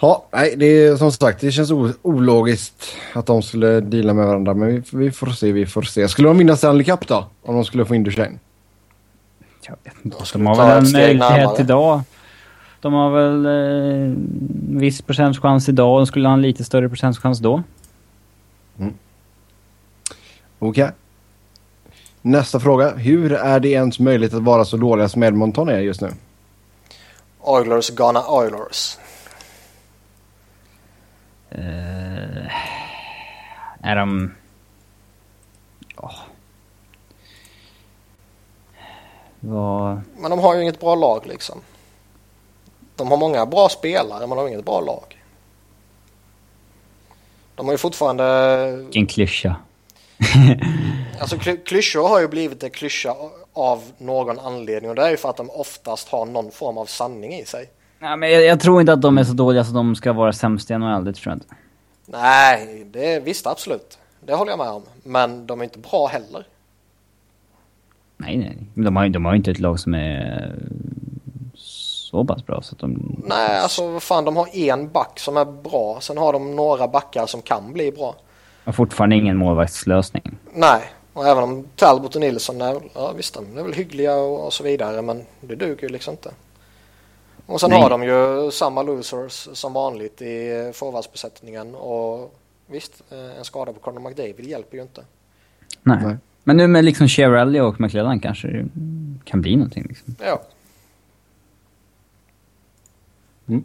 [SPEAKER 1] Ja, nej, det är som sagt, det känns ologiskt att de skulle deala med varandra. Men vi, vi, får se, vi får se. Skulle de vinna Stanley Cup då? Om de skulle få in Duchene?
[SPEAKER 2] Jag vet inte. De har väl en möjlighet idag. De har väl eh, viss procentchans idag. De skulle ha en lite större procentchans då.
[SPEAKER 1] Mm. Okej. Okay. Nästa fråga. Hur är det ens möjligt att vara så dåliga som Edmonton är just nu?
[SPEAKER 3] Oilers gonna Oilers.
[SPEAKER 2] Uh, är de... Oh. Vad...
[SPEAKER 3] Men de har ju inget bra lag liksom. De har många bra spelare men de har inget bra lag. De har ju fortfarande...
[SPEAKER 2] Vilken klyscha.
[SPEAKER 3] alltså klyschor har ju blivit en klyscha av någon anledning och det är ju för att de oftast har någon form av sanning i sig.
[SPEAKER 2] Nej, men jag, jag, tror inte att de är så dåliga så de ska vara sämst i NHL, det tror jag inte.
[SPEAKER 3] Nej, det är visst absolut. Det håller jag med om. Men de är inte bra heller.
[SPEAKER 2] Nej, nej. De har, de har inte ett lag som är så pass bra så att de...
[SPEAKER 3] Nej, alltså vad fan, de har en back som är bra. Sen har de några backar som kan bli bra.
[SPEAKER 2] Och fortfarande ingen målvaktslösning.
[SPEAKER 3] Nej, och även om Talbot och Nilsson är, ja, visst, de är väl hyggliga och, och så vidare, men det duger ju liksom inte. Och sen Nej. har de ju samma losers som vanligt i forwardsbesättningen och visst, eh, en skada på Conor McDavid hjälper ju inte.
[SPEAKER 2] Nej. Nej. Men nu med liksom Chiarelli och McLellan kanske det kan bli någonting liksom.
[SPEAKER 3] Ja.
[SPEAKER 1] Mm.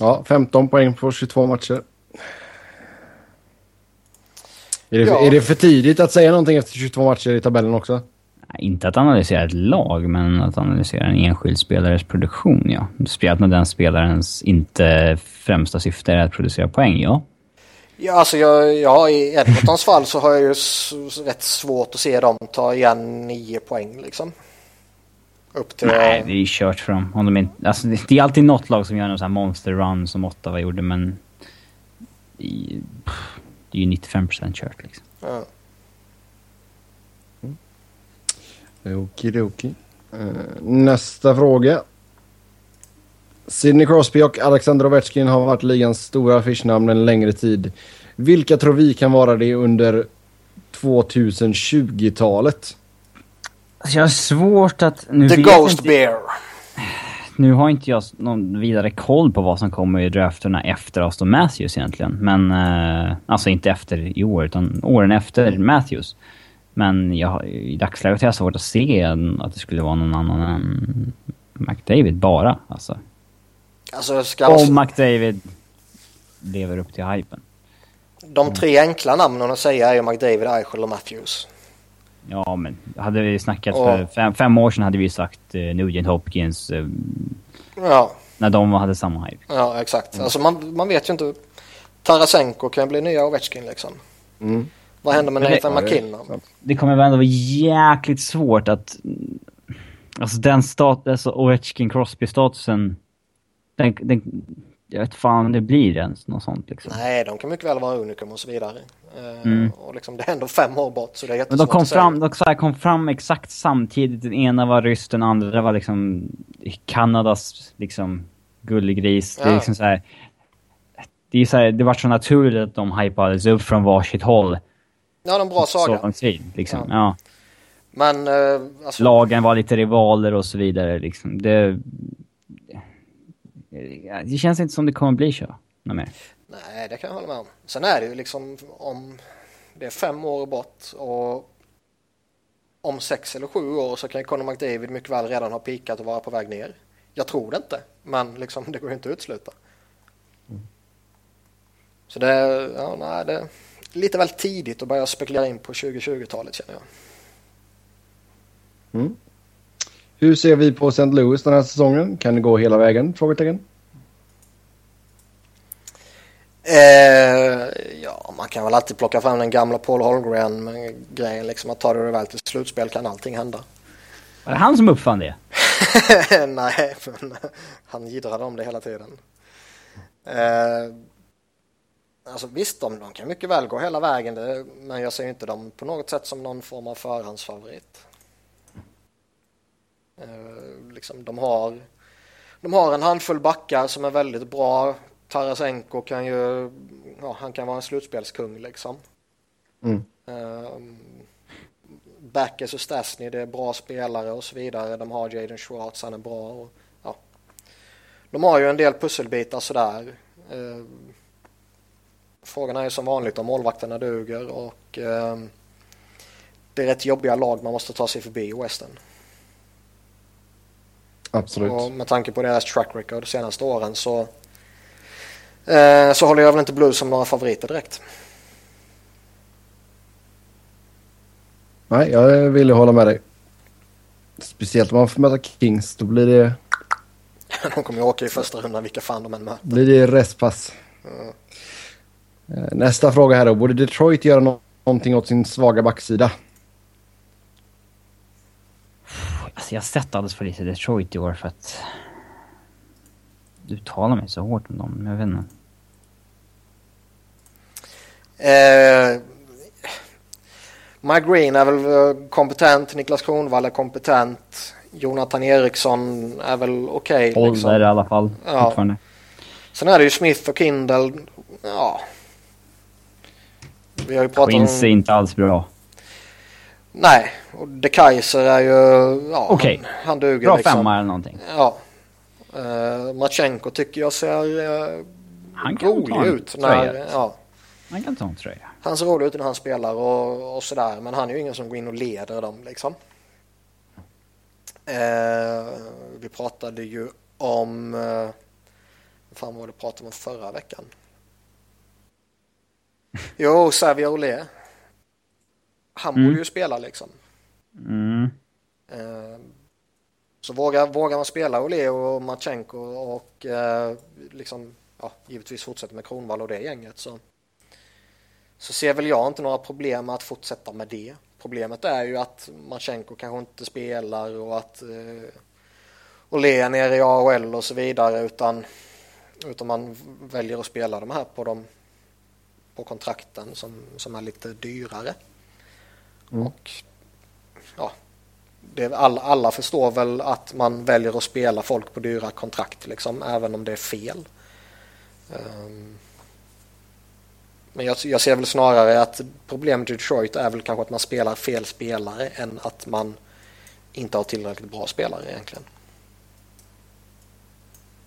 [SPEAKER 1] Ja, 15 poäng på 22 matcher. Är det, ja. är det för tidigt att säga någonting efter 22 matcher i tabellen också?
[SPEAKER 2] Inte att analysera ett lag, men att analysera en enskild spelares produktion, ja. Speciellt när den spelarens inte främsta syfte är att producera poäng, ja.
[SPEAKER 3] Ja, alltså jag, ja, i Edmontons fall så har jag ju rätt svårt att se dem ta igen nio poäng liksom.
[SPEAKER 2] Upp till... Nej, det är kört för dem. Om de inte, alltså, det är alltid något lag som gör någon sån här monster run som Ottawa gjorde, men... Det är ju 95% kört liksom. Ja.
[SPEAKER 1] Okidoki. Uh, nästa fråga. Sidney Crosby och Alexander Ovechkin har varit ligans stora affischnamn en längre tid. Vilka tror vi kan vara det under 2020-talet?
[SPEAKER 2] Alltså jag har svårt att...
[SPEAKER 3] Nu The Ghost inte, Bear.
[SPEAKER 2] Nu har inte jag någon vidare koll på vad som kommer i drafterna efter Aston Matthews egentligen. Men... Uh, alltså inte efter i år, utan åren efter Matthews. Men jag, i dagsläget har jag svårt att se att det skulle vara någon annan än McDavid bara. Alltså.
[SPEAKER 3] Alltså, ska
[SPEAKER 2] Om McDavid lever upp till hypen.
[SPEAKER 3] De tre enkla namnen att säga är ju McDavid, Eichel och Matthews.
[SPEAKER 2] Ja, men hade vi snackat och, för fem, fem, år sedan hade vi sagt eh, Nugent Hopkins. Eh,
[SPEAKER 3] ja.
[SPEAKER 2] När de hade samma hype.
[SPEAKER 3] Ja, exakt. Mm. Alltså man, man vet ju inte. Tarasenko kan bli nya Ovechkin liksom. Mm. Vad händer med Nathan det, McKinnon?
[SPEAKER 2] Det, det kommer väl ändå vara jäkligt svårt att... Alltså den stat, alltså Ovechkin Crosby-statusen. Den, den, jag vet fan om det blir ens något sånt liksom.
[SPEAKER 3] Nej, de kan mycket väl vara unikum och så vidare. Eh, mm. Och liksom det är ändå fem år bort så det är
[SPEAKER 2] jättesvårt Men de kom fram, de så kom fram exakt samtidigt. Den ena var ryss, den andra var liksom Kanadas liksom gullegris. Ja. Det är liksom så här, Det är så här, det var så naturligt att de hypades upp från varsitt håll.
[SPEAKER 3] Ja, de bra saga.
[SPEAKER 2] Så tid liksom. Ja. ja.
[SPEAKER 3] Men... Uh,
[SPEAKER 2] alltså... Lagen var lite rivaler och så vidare liksom. Det det känns inte som det kommer bli så. Mer.
[SPEAKER 3] Nej, det kan jag hålla med om. Sen är det ju liksom om det är fem år bort och om sex eller sju år så kan Conor McDavid mycket väl redan ha pikat och vara på väg ner. Jag tror det inte, men liksom det går ju inte att utsluta. Mm. Så det, ja, nej, det lite väl tidigt att börja spekulera in på 2020-talet känner jag.
[SPEAKER 1] Mm. Hur ser vi på St. Louis den här säsongen? Kan det gå hela vägen? Frågetecken.
[SPEAKER 3] Eh, ja, man kan väl alltid plocka fram den gamla Paul Holmgren-grejen. Liksom att ta det väl till slutspel kan allting hända.
[SPEAKER 2] Var det han som uppfann det?
[SPEAKER 3] Nej, men han giddrade om det hela tiden. Eh, alltså visst, de, de kan mycket väl gå hela vägen, det, men jag ser inte dem på något sätt som någon form av förhandsfavorit. Eh, liksom, de, har, de har en handfull backar som är väldigt bra. Tarasenko kan ju, ja, han kan vara en slutspelskung liksom. Mm. Uh, Backes och Stasny, det är bra spelare och så vidare. De har Jaden Schwartz, han är bra. Och, ja. De har ju en del pusselbitar sådär. Uh, frågan är ju som vanligt om målvakterna duger och uh, det är rätt jobbiga lag man måste ta sig förbi i Western.
[SPEAKER 1] Absolut.
[SPEAKER 3] Och med tanke på deras track record de senaste åren så, eh, så håller jag väl inte Blues som några favoriter direkt.
[SPEAKER 1] Nej, jag vill hålla med dig. Speciellt om man får möta Kings, då blir det...
[SPEAKER 3] de kommer ju åka i första rundan vilka fan de än möter.
[SPEAKER 1] blir det restpass. Mm. Nästa fråga här då. Borde Detroit göra någonting åt sin svaga backsida?
[SPEAKER 2] Alltså jag har sett alldeles för lite Detroit i år för att uttala mig så hårt om dem. Jag vet inte.
[SPEAKER 3] Eh, Mike Green är väl eh, kompetent. Niklas Kronwall är kompetent. Jonathan Eriksson är väl okej.
[SPEAKER 2] Okay, liksom. i alla fall. Ja. Fortfarande.
[SPEAKER 3] Sen är det ju Smith och Kindle. Ja.
[SPEAKER 2] Vi har ju pratat Quincy om... inte alls bra.
[SPEAKER 3] Nej, och De Kaiser är ju... Ja,
[SPEAKER 2] Okej. Okay.
[SPEAKER 3] Han, han duger
[SPEAKER 2] Bra liksom. femma eller någonting.
[SPEAKER 3] Ja. Uh, Matchenko tycker jag ser uh, han kan rolig ut. När, ja.
[SPEAKER 2] Han kan ta en tröja.
[SPEAKER 3] Han ser rolig ut när han spelar och, och sådär. Men han är ju ingen som går in och leder dem liksom. Uh, vi pratade ju om... Uh, vad fan var det pratade om förra veckan? Jo, Xavier Olé han mm. borde ju spela liksom.
[SPEAKER 2] Mm.
[SPEAKER 3] Eh, så vågar, vågar man spela Oleo och Matchenko och eh, liksom, ja, givetvis fortsätta med Kronvall och det gänget så, så ser väl jag inte några problem med att fortsätta med det. Problemet är ju att Matchenko kanske inte spelar och att eh, Olé är nere i AHL och så vidare utan, utan man väljer att spela de här på, de, på kontrakten som, som är lite dyrare. Mm. Och ja, det, alla, alla förstår väl att man väljer att spela folk på dyra kontrakt liksom, även om det är fel. Um, men jag, jag, ser väl snarare att problemet i Detroit är väl kanske att man spelar fel spelare än att man inte har tillräckligt bra spelare egentligen.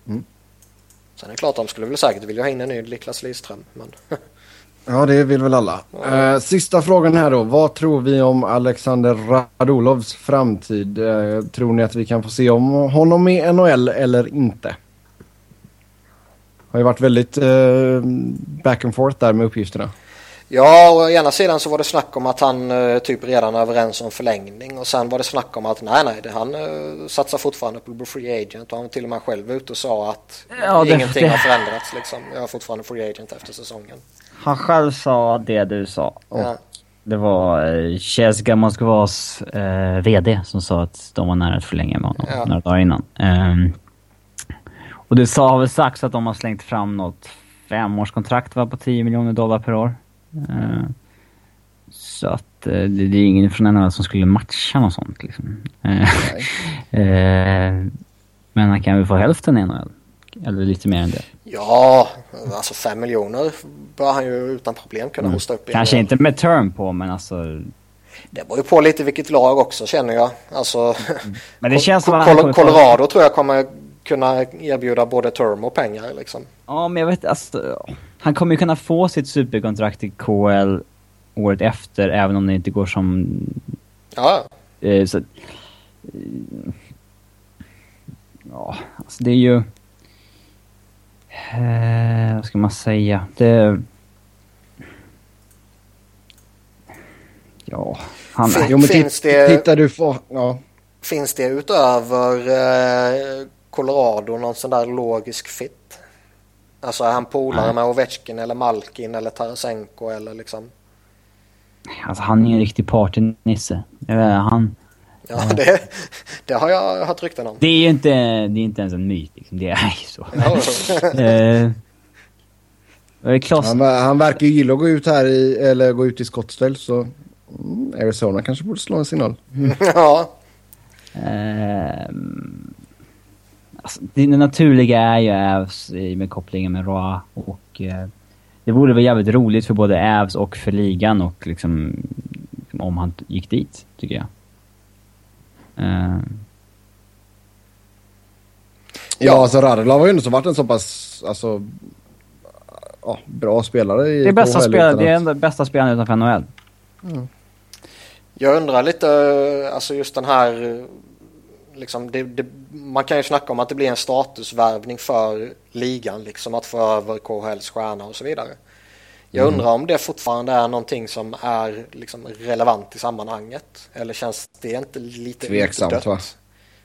[SPEAKER 3] Mm. Sen är det klart de skulle väl säkert vilja ha in en ny Niklas Lidström. Men
[SPEAKER 1] Ja, det vill väl alla. Uh, sista frågan här då. Vad tror vi om Alexander Radulovs framtid? Uh, tror ni att vi kan få se om honom i NHL eller inte? Har ju varit väldigt eh, back and forth där med uppgifterna.
[SPEAKER 3] Ja, och å ena sidan så var det snack om att han eh, typ redan är överens om förlängning och sen var det snack om att nej, nej, det, han uh, satsar fortfarande på free agent och han till och med själv ute och sa att ja, det, ingenting det... har förändrats liksom. Jag är fortfarande free agent efter säsongen.
[SPEAKER 2] Han själv sa det du sa. Och ja. Det var eh, Cheska Moskvas eh, VD som sa att de var nära att förlänga med honom ja. några dagar innan. Um, och det sa, har väl sagts att de har slängt fram något femårskontrakt va, på 10 miljoner dollar per år. Uh, så att uh, det, det, är ingen från NHL som skulle matcha något sånt liksom. Uh, men han kan väl få hälften i NHL. Eller lite mer än det.
[SPEAKER 3] Ja, alltså fem miljoner bör han ju utan problem kunna mm. hosta upp.
[SPEAKER 2] Kanske inte med term på, men alltså...
[SPEAKER 3] Det beror ju på lite vilket lag också känner jag. Alltså,
[SPEAKER 2] men det känns
[SPEAKER 3] som Col Colorado tror jag kommer kunna erbjuda både term och pengar liksom.
[SPEAKER 2] Ja, men jag vet alltså, Han kommer ju kunna få sitt superkontrakt i KL året efter, även om det inte går som...
[SPEAKER 3] Ja.
[SPEAKER 2] Eh, så, ja, alltså det är ju... Eh, vad ska man säga? Det... Ja, han...
[SPEAKER 3] Fin, jo, men finns det... Tittar du på... Ja. Finns det utöver eh, Colorado någon sån där logisk fit? Alltså är han polare med Ovechkin eller Malkin eller Tarasenko eller liksom?
[SPEAKER 2] Alltså han är ju en riktig partynisse. Han...
[SPEAKER 3] Ja, det, det har jag hört rykten om.
[SPEAKER 2] Det är ju inte, det är inte ens en myt liksom. Det är ju så. eh,
[SPEAKER 1] han, han verkar ju gilla att gå ut här i, eller gå ut i Scottsdale så mm, Arizona kanske borde slå en signal.
[SPEAKER 3] Mm. ja.
[SPEAKER 2] Eh, alltså, det, naturliga är ju Avs med kopplingen med Roa och eh, det vore väl jävligt roligt för både Avs och för ligan och liksom om han gick dit, tycker jag. Uh.
[SPEAKER 1] Ja, alltså Radulov har ju ändå varit en så pass alltså, ja, bra spelare i
[SPEAKER 2] Det är bästa spelare, det är den bästa spelaren utanför NHL. Mm.
[SPEAKER 3] Jag undrar lite, alltså just den här, liksom, det, det, man kan ju snacka om att det blir en statusvärvning för ligan, liksom att få över KHLs stjärna och så vidare. Jag mm. undrar om det fortfarande är någonting som är liksom relevant i sammanhanget. Eller känns det inte lite
[SPEAKER 1] Tveksamt utdött? va?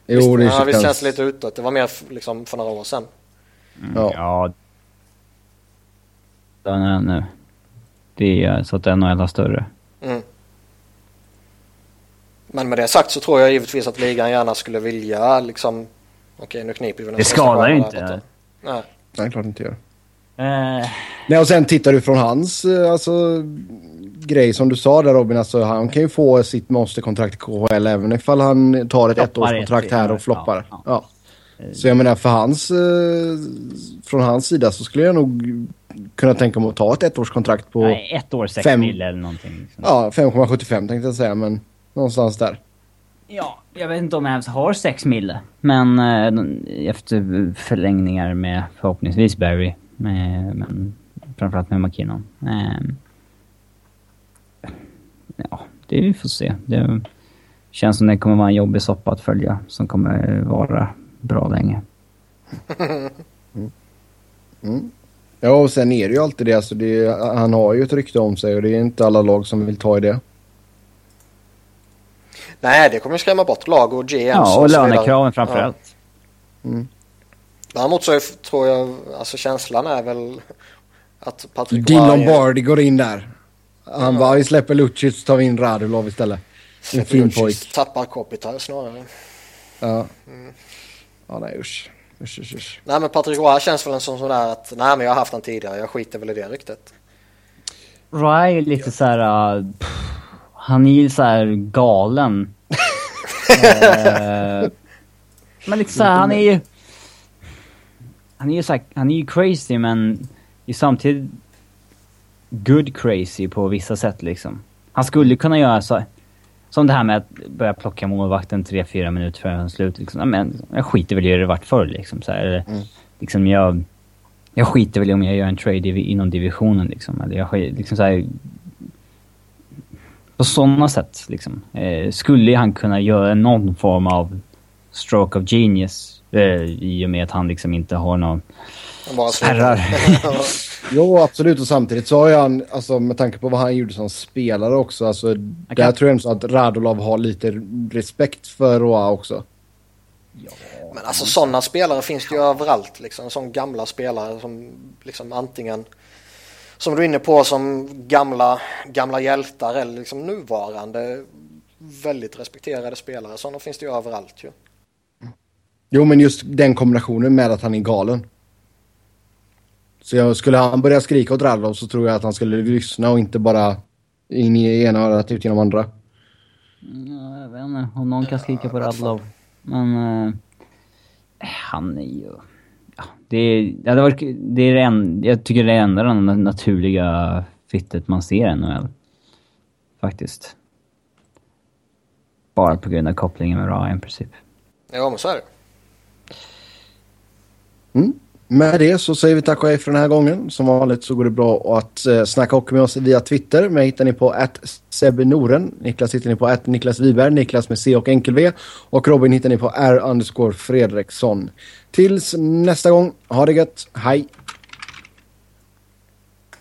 [SPEAKER 3] Jo, det ja, visst känns lite utdött. Det var mer liksom för några år sedan.
[SPEAKER 2] Mm, ja. ja. Den nu. Det är så att NHL är större. Mm.
[SPEAKER 3] Men med det sagt så tror jag givetvis att ligan gärna skulle vilja liksom... Okej, nu kniper vi
[SPEAKER 2] Det skadar ju inte.
[SPEAKER 1] Nej. Nej, klart inte gör. Uh... Nej, och sen tittar du från hans eh, alltså, grej som du sa där Robin. Alltså, han kan ju få sitt monsterkontrakt i KHL även ifall han tar ett ettårskontrakt här och floppar. Ja, ja. ja. Så jag menar för hans, eh, från hans sida så skulle jag nog kunna tänka mig att ta ett ettårskontrakt på...
[SPEAKER 2] Nej, ett år, sex fem, mil eller någonting. Liksom.
[SPEAKER 1] Ja, 5,75 tänkte jag säga, men någonstans där.
[SPEAKER 2] Ja, jag vet inte om Avs har 6 mille. Men eh, efter förlängningar med förhoppningsvis Barry med, men framförallt med McKinnon. Eh, ja, det vi får se. Det känns som det kommer vara en jobbig soppa att följa som kommer vara bra länge.
[SPEAKER 1] Mm. Mm. Ja, och sen är det ju alltid det. Alltså det han har ju ett rykte om sig och det är inte alla lag som vill ta i det.
[SPEAKER 3] Nej, det kommer skrämma bort lag och GM.
[SPEAKER 2] Ja, och lönekraven framförallt. Ja. Mm.
[SPEAKER 3] Däremot så tror jag, alltså känslan är väl att Patrik
[SPEAKER 1] Din Lombardi går in där. Han ja. bara, vi släpper Lucic så tar vi in Radulov istället.
[SPEAKER 3] En fin pojk. Tappar Kopitar snarare.
[SPEAKER 1] Ja. Mm. Ja, nej usch. Usch, usch, usch.
[SPEAKER 3] Nej men Patrik Roy känns väl en sån sådär att, nej men jag har haft han tidigare, jag skiter väl i det ryktet.
[SPEAKER 2] Roy är lite så här, uh, han är ju så här galen. uh, men liksom så här, han är ju han är ju så han är ju crazy men är samtidigt good crazy på vissa sätt liksom. Han skulle kunna göra så, som det här med att börja plocka målvakten 3-4 minuter före slut. Liksom. Men jag skiter väl i hur det varit förr liksom. Så här, mm. liksom jag, jag skiter väl i om jag gör en trade inom divisionen liksom. Eller jag liksom så här, på sådana sätt liksom. Eh, skulle han kunna göra någon form av stroke of genius Eh, I och med att han liksom inte har någon spärrar.
[SPEAKER 1] jo, absolut. Och samtidigt så har han, alltså med tanke på vad han gjorde som spelare också, alltså okay. där tror jag att Radulov har lite respekt för Roa också.
[SPEAKER 3] Ja. Men alltså sådana spelare finns det ju överallt liksom. Sådana gamla spelare som liksom antingen som du är inne på som gamla, gamla hjältar eller liksom nuvarande väldigt respekterade spelare. Sådana finns det ju överallt ju.
[SPEAKER 1] Jo, men just den kombinationen med att han är galen. Så jag, skulle han börja skrika åt Radlov så tror jag att han skulle lyssna och inte bara in i ena örat ut genom andra.
[SPEAKER 2] Ja, jag vet inte om någon kan skrika på Radlov. Men uh, han är ju... Ja, det, det, var, det är det en, jag tycker det är enda den naturliga fittet man ser i NHL. Faktiskt. Bara på grund av kopplingen med Ra i princip.
[SPEAKER 3] Ja, men så är det.
[SPEAKER 1] Mm. Med det så säger vi tack och hej för den här gången. Som vanligt så går det bra att eh, snacka hockey med oss via Twitter. Mig hittar ni på att Noren. Niklas hittar ni på att Niklas Wiberg. Niklas med C och enkel V. Och Robin hittar ni på R underscore Fredriksson. Tills nästa gång, ha det gött. Hej!